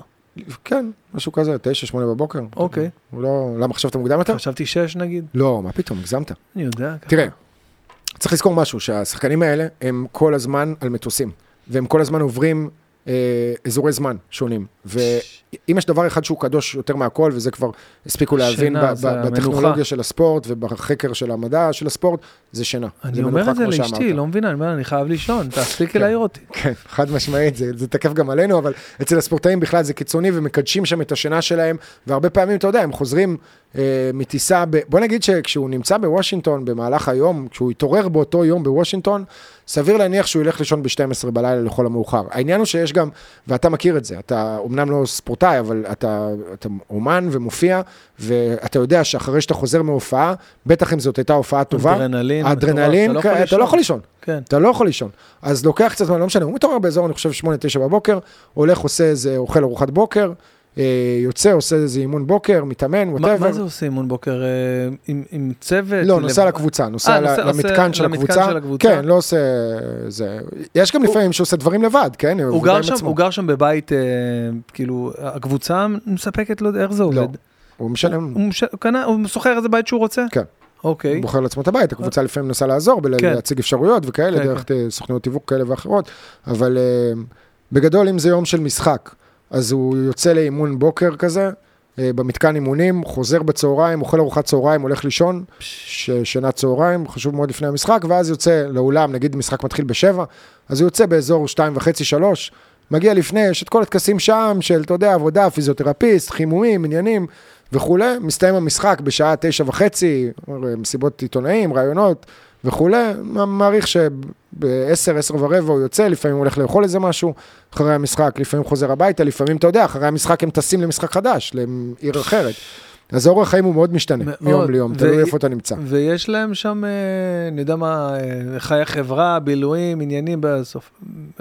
כן, משהו כזה, תשע, שמונה בבוקר. אוקיי. לא, למה חשבת מוקדם יותר? חשבתי שש נגיד. לא, מה פתאום, הגזמת. אני יודע. ככה. תראה, צריך לזכור משהו, שהשחקנים האלה הם כל הזמן על מטוסים, והם כל הזמן עוברים אזורי זמן שונים. ואם יש דבר אחד שהוא קדוש יותר מהכל, וזה כבר הספיקו להבין. בטכנולוגיה של הספורט ובחקר של המדע של הספורט, זה שינה. אני אומר את זה לאשתי. לא מבינה, אני אומר, אני חייב לישון, תפסיקי כן. להעיר אותי. כן, חד משמעית, זה, זה תקף גם עלינו, אבל אצל הספורטאים בכלל זה קיצוני ומקדשים שם את השינה שלהם, והרבה פעמים, אתה יודע, הם חוזרים אה, מטיסה, ב... בוא נגיד שכשהוא נמצא בוושינגטון במהלך היום, כשהוא יתעורר באותו יום בוושינגטון, סביר להניח שהוא ילך לישון ב-12 בלילה לכל המאוחר. העניין הוא שיש גם, ואתה מכיר את זה, אתה אומנם לא ספורטאי, אבל אתה, אתה אומן ומופיע, ואתה יודע שאחרי שאתה חוזר מהופעה, בטח אם זאת הייתה הופעה טובה, אדרנלין, אדרנלין, אתה לא יכול אתה לא יכול לישון. כן. אתה לא יכול לישון. אז לוקח קצת זמן, לא משנה, הוא מתעורר באזור, אני חושב, 8-9 בבוקר, הולך, עושה איזה, אוכל ארוחת בוקר, אה, יוצא, עושה איזה אימון בוקר, מתאמן, מה ווטאבר. מה זה עושה אימון בוקר? אה, עם- עם צוות? לא, לב- נוסע לקבוצה, נוסע אה, ל- למתקן של למתקן הקבוצה. של הקבוצה. כן, לא עושה זה. יש גם לפעמים שעושה דברים לבד, כן? הוא גר שם, עצמו. הוא גר שם בבית, אה, כאילו, הקבוצה מספקת לו, איך זה לא, עובד? הוא משלם, הוא מש- הוא קנה, הוא שוכר איזה בית שהוא רוצה? כן. אוקיי. הוא בוחר לעצמו את הבית, הקבוצה לפעמים מנסה לעזור, כן. בלהציג אפשרויות וכאלה, כן, דרך אה, סוכניות תיווך כאלה ואחרות, אבל אה, בגדול, אם זה יום של משחק, אז הוא יוצא לאימון בוקר כזה, אה, במתקן אימונים, חוזר בצהריים, אוכל ארוחת צהריים, הולך לישון, ש- שינה צהריים, חשוב מאוד לפני המשחק, ואז יוצא לאולם, נגיד משחק מתחיל בשבע, אז הוא יוצא באזור שתיים וחצי, שלוש, מגיע לפני, יש את כל הטקסים שם של, אתה יודע, עבודה, פיזיותרפיסט, חימומים, עניינים וכולי, מסתיים המשחק בשעה תשע וחצי, מסיבות עיתונאים, רעיונות וכולי, מעריך שב-10, עשר ורבע הוא יוצא, לפעמים הוא הולך לאכול איזה משהו אחרי המשחק, לפעמים חוזר הביתה, לפעמים, אתה יודע, אחרי המשחק הם טסים למשחק חדש, לעיר אחרת. אז האורח חיים הוא מאוד משתנה, מאוד. מיום ליום, ו- תלוי איפה אתה נמצא. ויש להם שם, אה, אני יודע מה, אה, חיי חברה, בילויים, עניינים בסוף,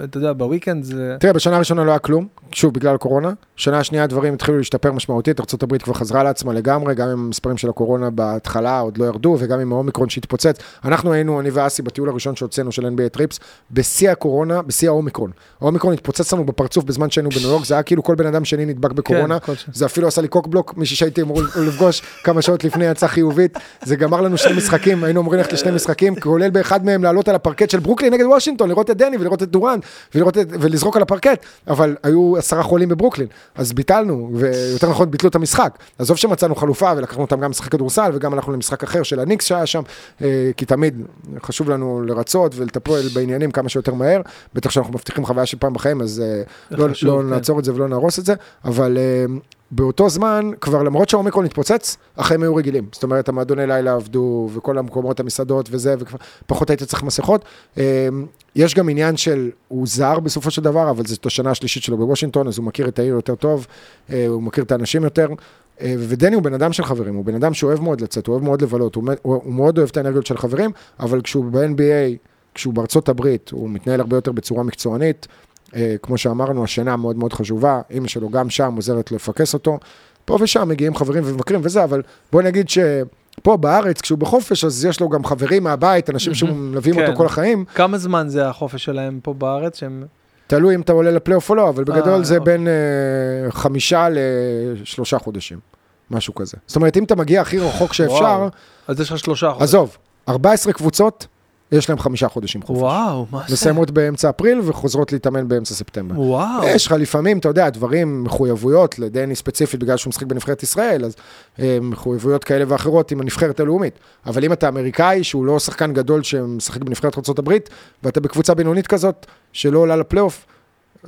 אתה יודע, בוויקנד זה... תראה, בשנה הראשונה לא היה כלום, שוב, בגלל הקורונה. שנה השנייה הדברים התחילו להשתפר משמעותית, ארה"ב כבר חזרה לעצמה לגמרי, גם עם המספרים של הקורונה בהתחלה עוד לא ירדו, וגם עם האומיקרון שהתפוצץ. אנחנו היינו, אני ואסי, בטיול הראשון שהוצאנו של NBA Trips, בשיא הקורונה, בשיא האומיקרון. האומיקרון התפוצץ לנו בפרצוף בזמן שהיינו בניו יורק, זה היה כאילו כל בן אדם שני נדבק בקורונה. כן, זה אפילו עשה לי cockblock, מישהי שהייתי אמור לפגוש כמה שעות לפני יצא חיובית, זה גמר לנו שני משחקים, היינו אמורים ללכת לשני משחקים, כולל באחד מהם לעלות על הפרקט של ברוקלין נגד וושינגטון, לראות את דני ולראות את דורן, ולראות את, ולזרוק על הפרקט, אבל היו עשרה חולים בברוקלין, אז ביטלנו, ויותר נכון ביטלו את המשחק. עזוב שמצאנו חלופה ולקחנו אותם גם לשחק כדורסל וגם הלכנו למשחק אחר של הניקס שהיה שם, אה, כי תמיד חשוב לנו לרצות ולטפל בעניינים כמה שיותר מהר, בטח שאנחנו מבטיחים חוויה של פעם בחיים, אז אה, לא, חשוב, לא כן. נעצור את זה ולא נהרוס את זה, אבל אה, באותו זמן, כבר למרות שהאומיקרון התפוצץ, החיים היו רגילים. זאת אומרת, המועדוני לילה עבדו, וכל המקומות, המסעדות וזה, ופחות היית צריך מסכות. אה, יש גם עניין של, הוא זר בסופו של דבר, אבל זאת השנה השלישית שלו בוושינגטון, אז הוא מכיר את העיר יותר טוב, אה, הוא מכיר את האנשים יותר. אה, ודני הוא בן אדם של חברים, הוא בן אדם שאוהב מאוד לצאת, הוא אוהב מאוד לבלות, הוא, הוא, מאוד אוהב את האנרגיות של החברים, אבל כשהוא ב-NBA, כשהוא בארצות הברית, הוא מתנהל הרבה יותר בצורה מקצוענית. אה, כמו שאמרנו, השינה מאוד מאוד חשובה, אימא שלו גם שם עוזרת לפקס אותו. פה ושם מגיעים חברים ומבקרים וזה, אבל בוא נגיד שפה בארץ, כשהוא בחופש, אז יש לו גם חברים מהבית, אנשים שמלווים כן. אותו כל החיים. כמה זמן זה החופש שלהם פה בארץ? שהם... תלוי אם אתה עולה לפלייאוף או לא, אבל בגדול אה, זה אוקיי. בין אה, חמישה לשלושה חודשים, משהו כזה. זאת אומרת, אם אתה מגיע הכי רחוק שאפשר, וואו. אז יש לך שלושה חודשים. עזוב, 14 קבוצות, יש להם חמישה חודשים חופש. וואו, מה זה? מסיימות באמצע אפריל וחוזרות להתאמן באמצע ספטמבר. וואו. יש לך לפעמים, אתה יודע, דברים, מחויבויות, לדני ספציפית, בגלל שהוא משחק בנבחרת ישראל, אז אה, מחויבויות כאלה ואחרות עם הנבחרת הלאומית. אבל אם אתה אמריקאי, שהוא לא שחקן גדול שמשחק בנבחרת ארה"ב, ואתה בקבוצה בינונית כזאת, שלא עולה לפלייאוף,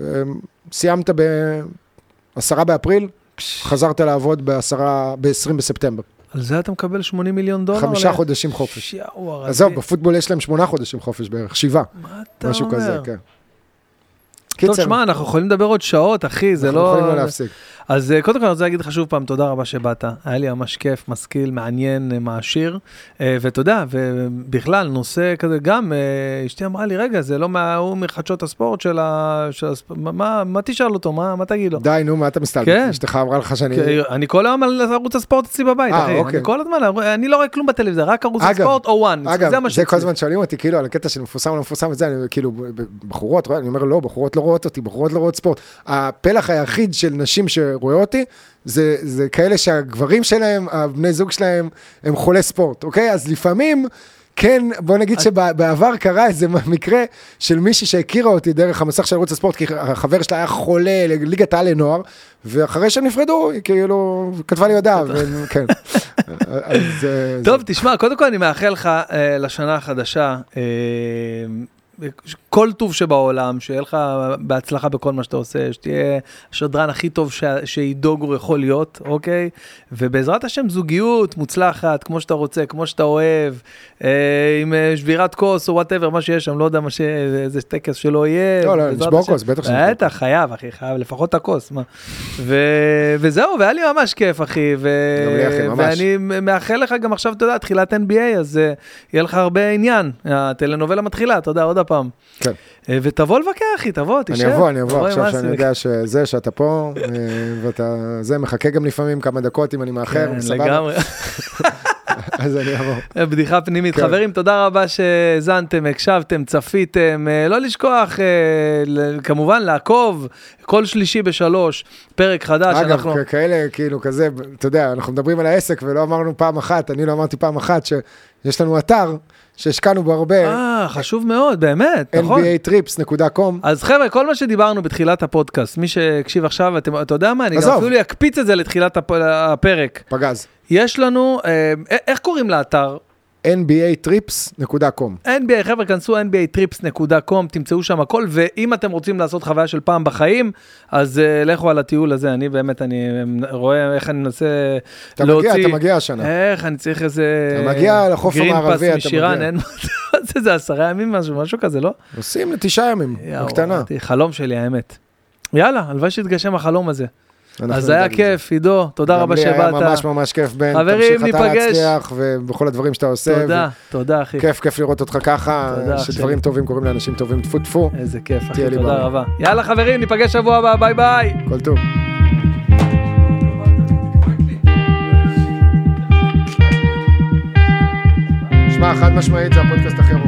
אה, סיימת ב-10 באפריל, חזרת לעבוד ב-20 בספטמבר. על זה אתה מקבל 80 מיליון דולר? חמישה חודשים חופש. הרדי. עזוב, בפוטבול יש להם שמונה חודשים חופש בערך, שבעה, מה אתה משהו אומר? כזה, כן. טוב, קיצר, שמע, אנחנו יכולים לדבר עוד שעות, אחי, זה אנחנו לא... יכולים לא להפסיק. אז אה, קודם כל אני רוצה להגיד לך שוב פעם תודה רבה שבאת, היה לי ממש כיף, משכיל, מעניין, אה, מעשיר, אה, ואתה יודע, ובכלל, נושא כזה, גם אשתי אמרה לי, רגע, זה לא מה- הוא מחדשות הספורט של ה... של הספ... מה- מה, תשאל אותו, מה, מה תגיד לו? די, נו, מה אתה מסתלבט? כן. אשתך אמרה לך שאני... אני כל היום על ערוץ הספורט אצלי בבית, אחי, אוקיי. אני כל הזמן, אני לא רואה כלום בטלוויזיה, רק ערוץ אגב, הספורט או וואן, אגב, זה זה. כל הזמן שואלים אותי, כאילו, על הקטע של מפורסם או לא מפורסם וזה, אני כאילו, בחורות? אני אומר, לא, בחורות לא רואות אותי, בחורות לא רואות ספורט. הפלח היחיד של נשים שרואה אותי, זה, זה כאלה שהגברים שלהם, הבני זוג שלהם, הם חולי ספורט, אוקיי? אז לפעמים... כן, בוא נגיד שבעבר קרה איזה מקרה של מישהי שהכירה אותי דרך המסך של ערוץ הספורט, כי החבר שלה היה חולה לליגת העל לנוער, ואחרי שהם נפרדו, היא כאילו, כתבה לי הודעה, ו- כן. אז, אה, טוב, תשמע, קודם כל אני מאחל לך אה, לשנה החדשה אה, כל טוב שבעולם, שיהיה לך בהצלחה בכל מה שאתה עושה, שתהיה השדרן הכי טוב ש... שעידו גור יכול להיות, אוקיי? ובעזרת השם זוגיות מוצלחת, כמו שאתה רוצה, כמו שאתה אוהב, אה, עם אה, שבירת כוס או whatever, מה שיש שם, לא יודע מה ש... איזה טקס שלא יהיה. לא, לא, השם. כוס, בטח שנשבור בטח, חייב, אחי, חייב, לפחות את הכוס, מה. ו... וזהו, והיה לי ממש כיף, אחי. ו... גם לי, אחי, ממש. ואני מאחל לך גם עכשיו, אתה יודע, תחילת NBA, אז אה, יהיה לך הרבה עניין. הטלנובלה מתחילה, אתה יודע, עוד הפעם. כן. אה, ותבוא לבקר, אחי, תבוא, תשב. אני אבוא, אני אבוא עכשיו שאני. יודע שזה, שאתה פה, אה, ואתה, זה, מחכה גם לפעמים כמה דקות אם אני מאחר, כן? לגמרי. [LAUGHS] [LAUGHS] אז אני אבוא. בדיחה פנימית. כן. חברים, תודה רבה שהאזנתם, הקשבתם, צפיתם. אה, לא לשכוח, אה, כמובן, לעקוב כל שלישי בשלוש, פרק חדש. אגב, אנחנו- כאלה, כאילו, כזה, אתה יודע, אנחנו מדברים על העסק ולא אמרנו פעם אחת, אני לא אמרתי פעם אחת, שיש לנו אתר שהשקענו בו הרבה, אה, חשוב מאוד, באמת, נכון. nbatrips.com. אז חבר'ה, כל מה שדיברנו בתחילת הפודקאסט, מי שהקשיב עכשיו, אתם, אתה יודע מה, אני גם. אפילו אקפיץ את זה לתחילת הפ- הפרק. פגז. יש לנו, אה, איך קוראים לאתר? nbatrips.com. NBA, חבר'ה, כנסו nbatrips.com, תמצאו שם הכל, ואם אתם רוצים לעשות חוויה של פעם בחיים, אז uh, לכו על הטיול הזה, אני באמת, אני רואה איך אני מנסה אתה להוציא... מגיע, אתה מגיע השנה. איך, אני צריך איזה... אתה מגיע לחוף גרין המערבי, אתה משירן, מגיע. אין [LAUGHS] מה זה, זה עשרה ימים משהו, משהו כזה, לא? עושים לתשעה ימים, בקטנה. חלום שלי, האמת. יאללה, הלוואי שיתגשם החלום הזה. אז זה היה. כיף, עידו, תודה רבה לי היה שבאת. ממש ממש כיף, בן. חברים, תמשיך אתה ניפגש. להצליח, ובכל הדברים שאתה עושה. תודה, תודה, אחי. כיף, כיף לראות אותך ככה, שדברים. טובים קורים לאנשים טובים, טפו טפו, איזה כיף, אחי, תודה. רבה. יאללה, חברים, ניפגש שבוע הבא, ביי ביי. כל טוב. שמע, חד משמעית זה הפודקאסט הכי ארוך.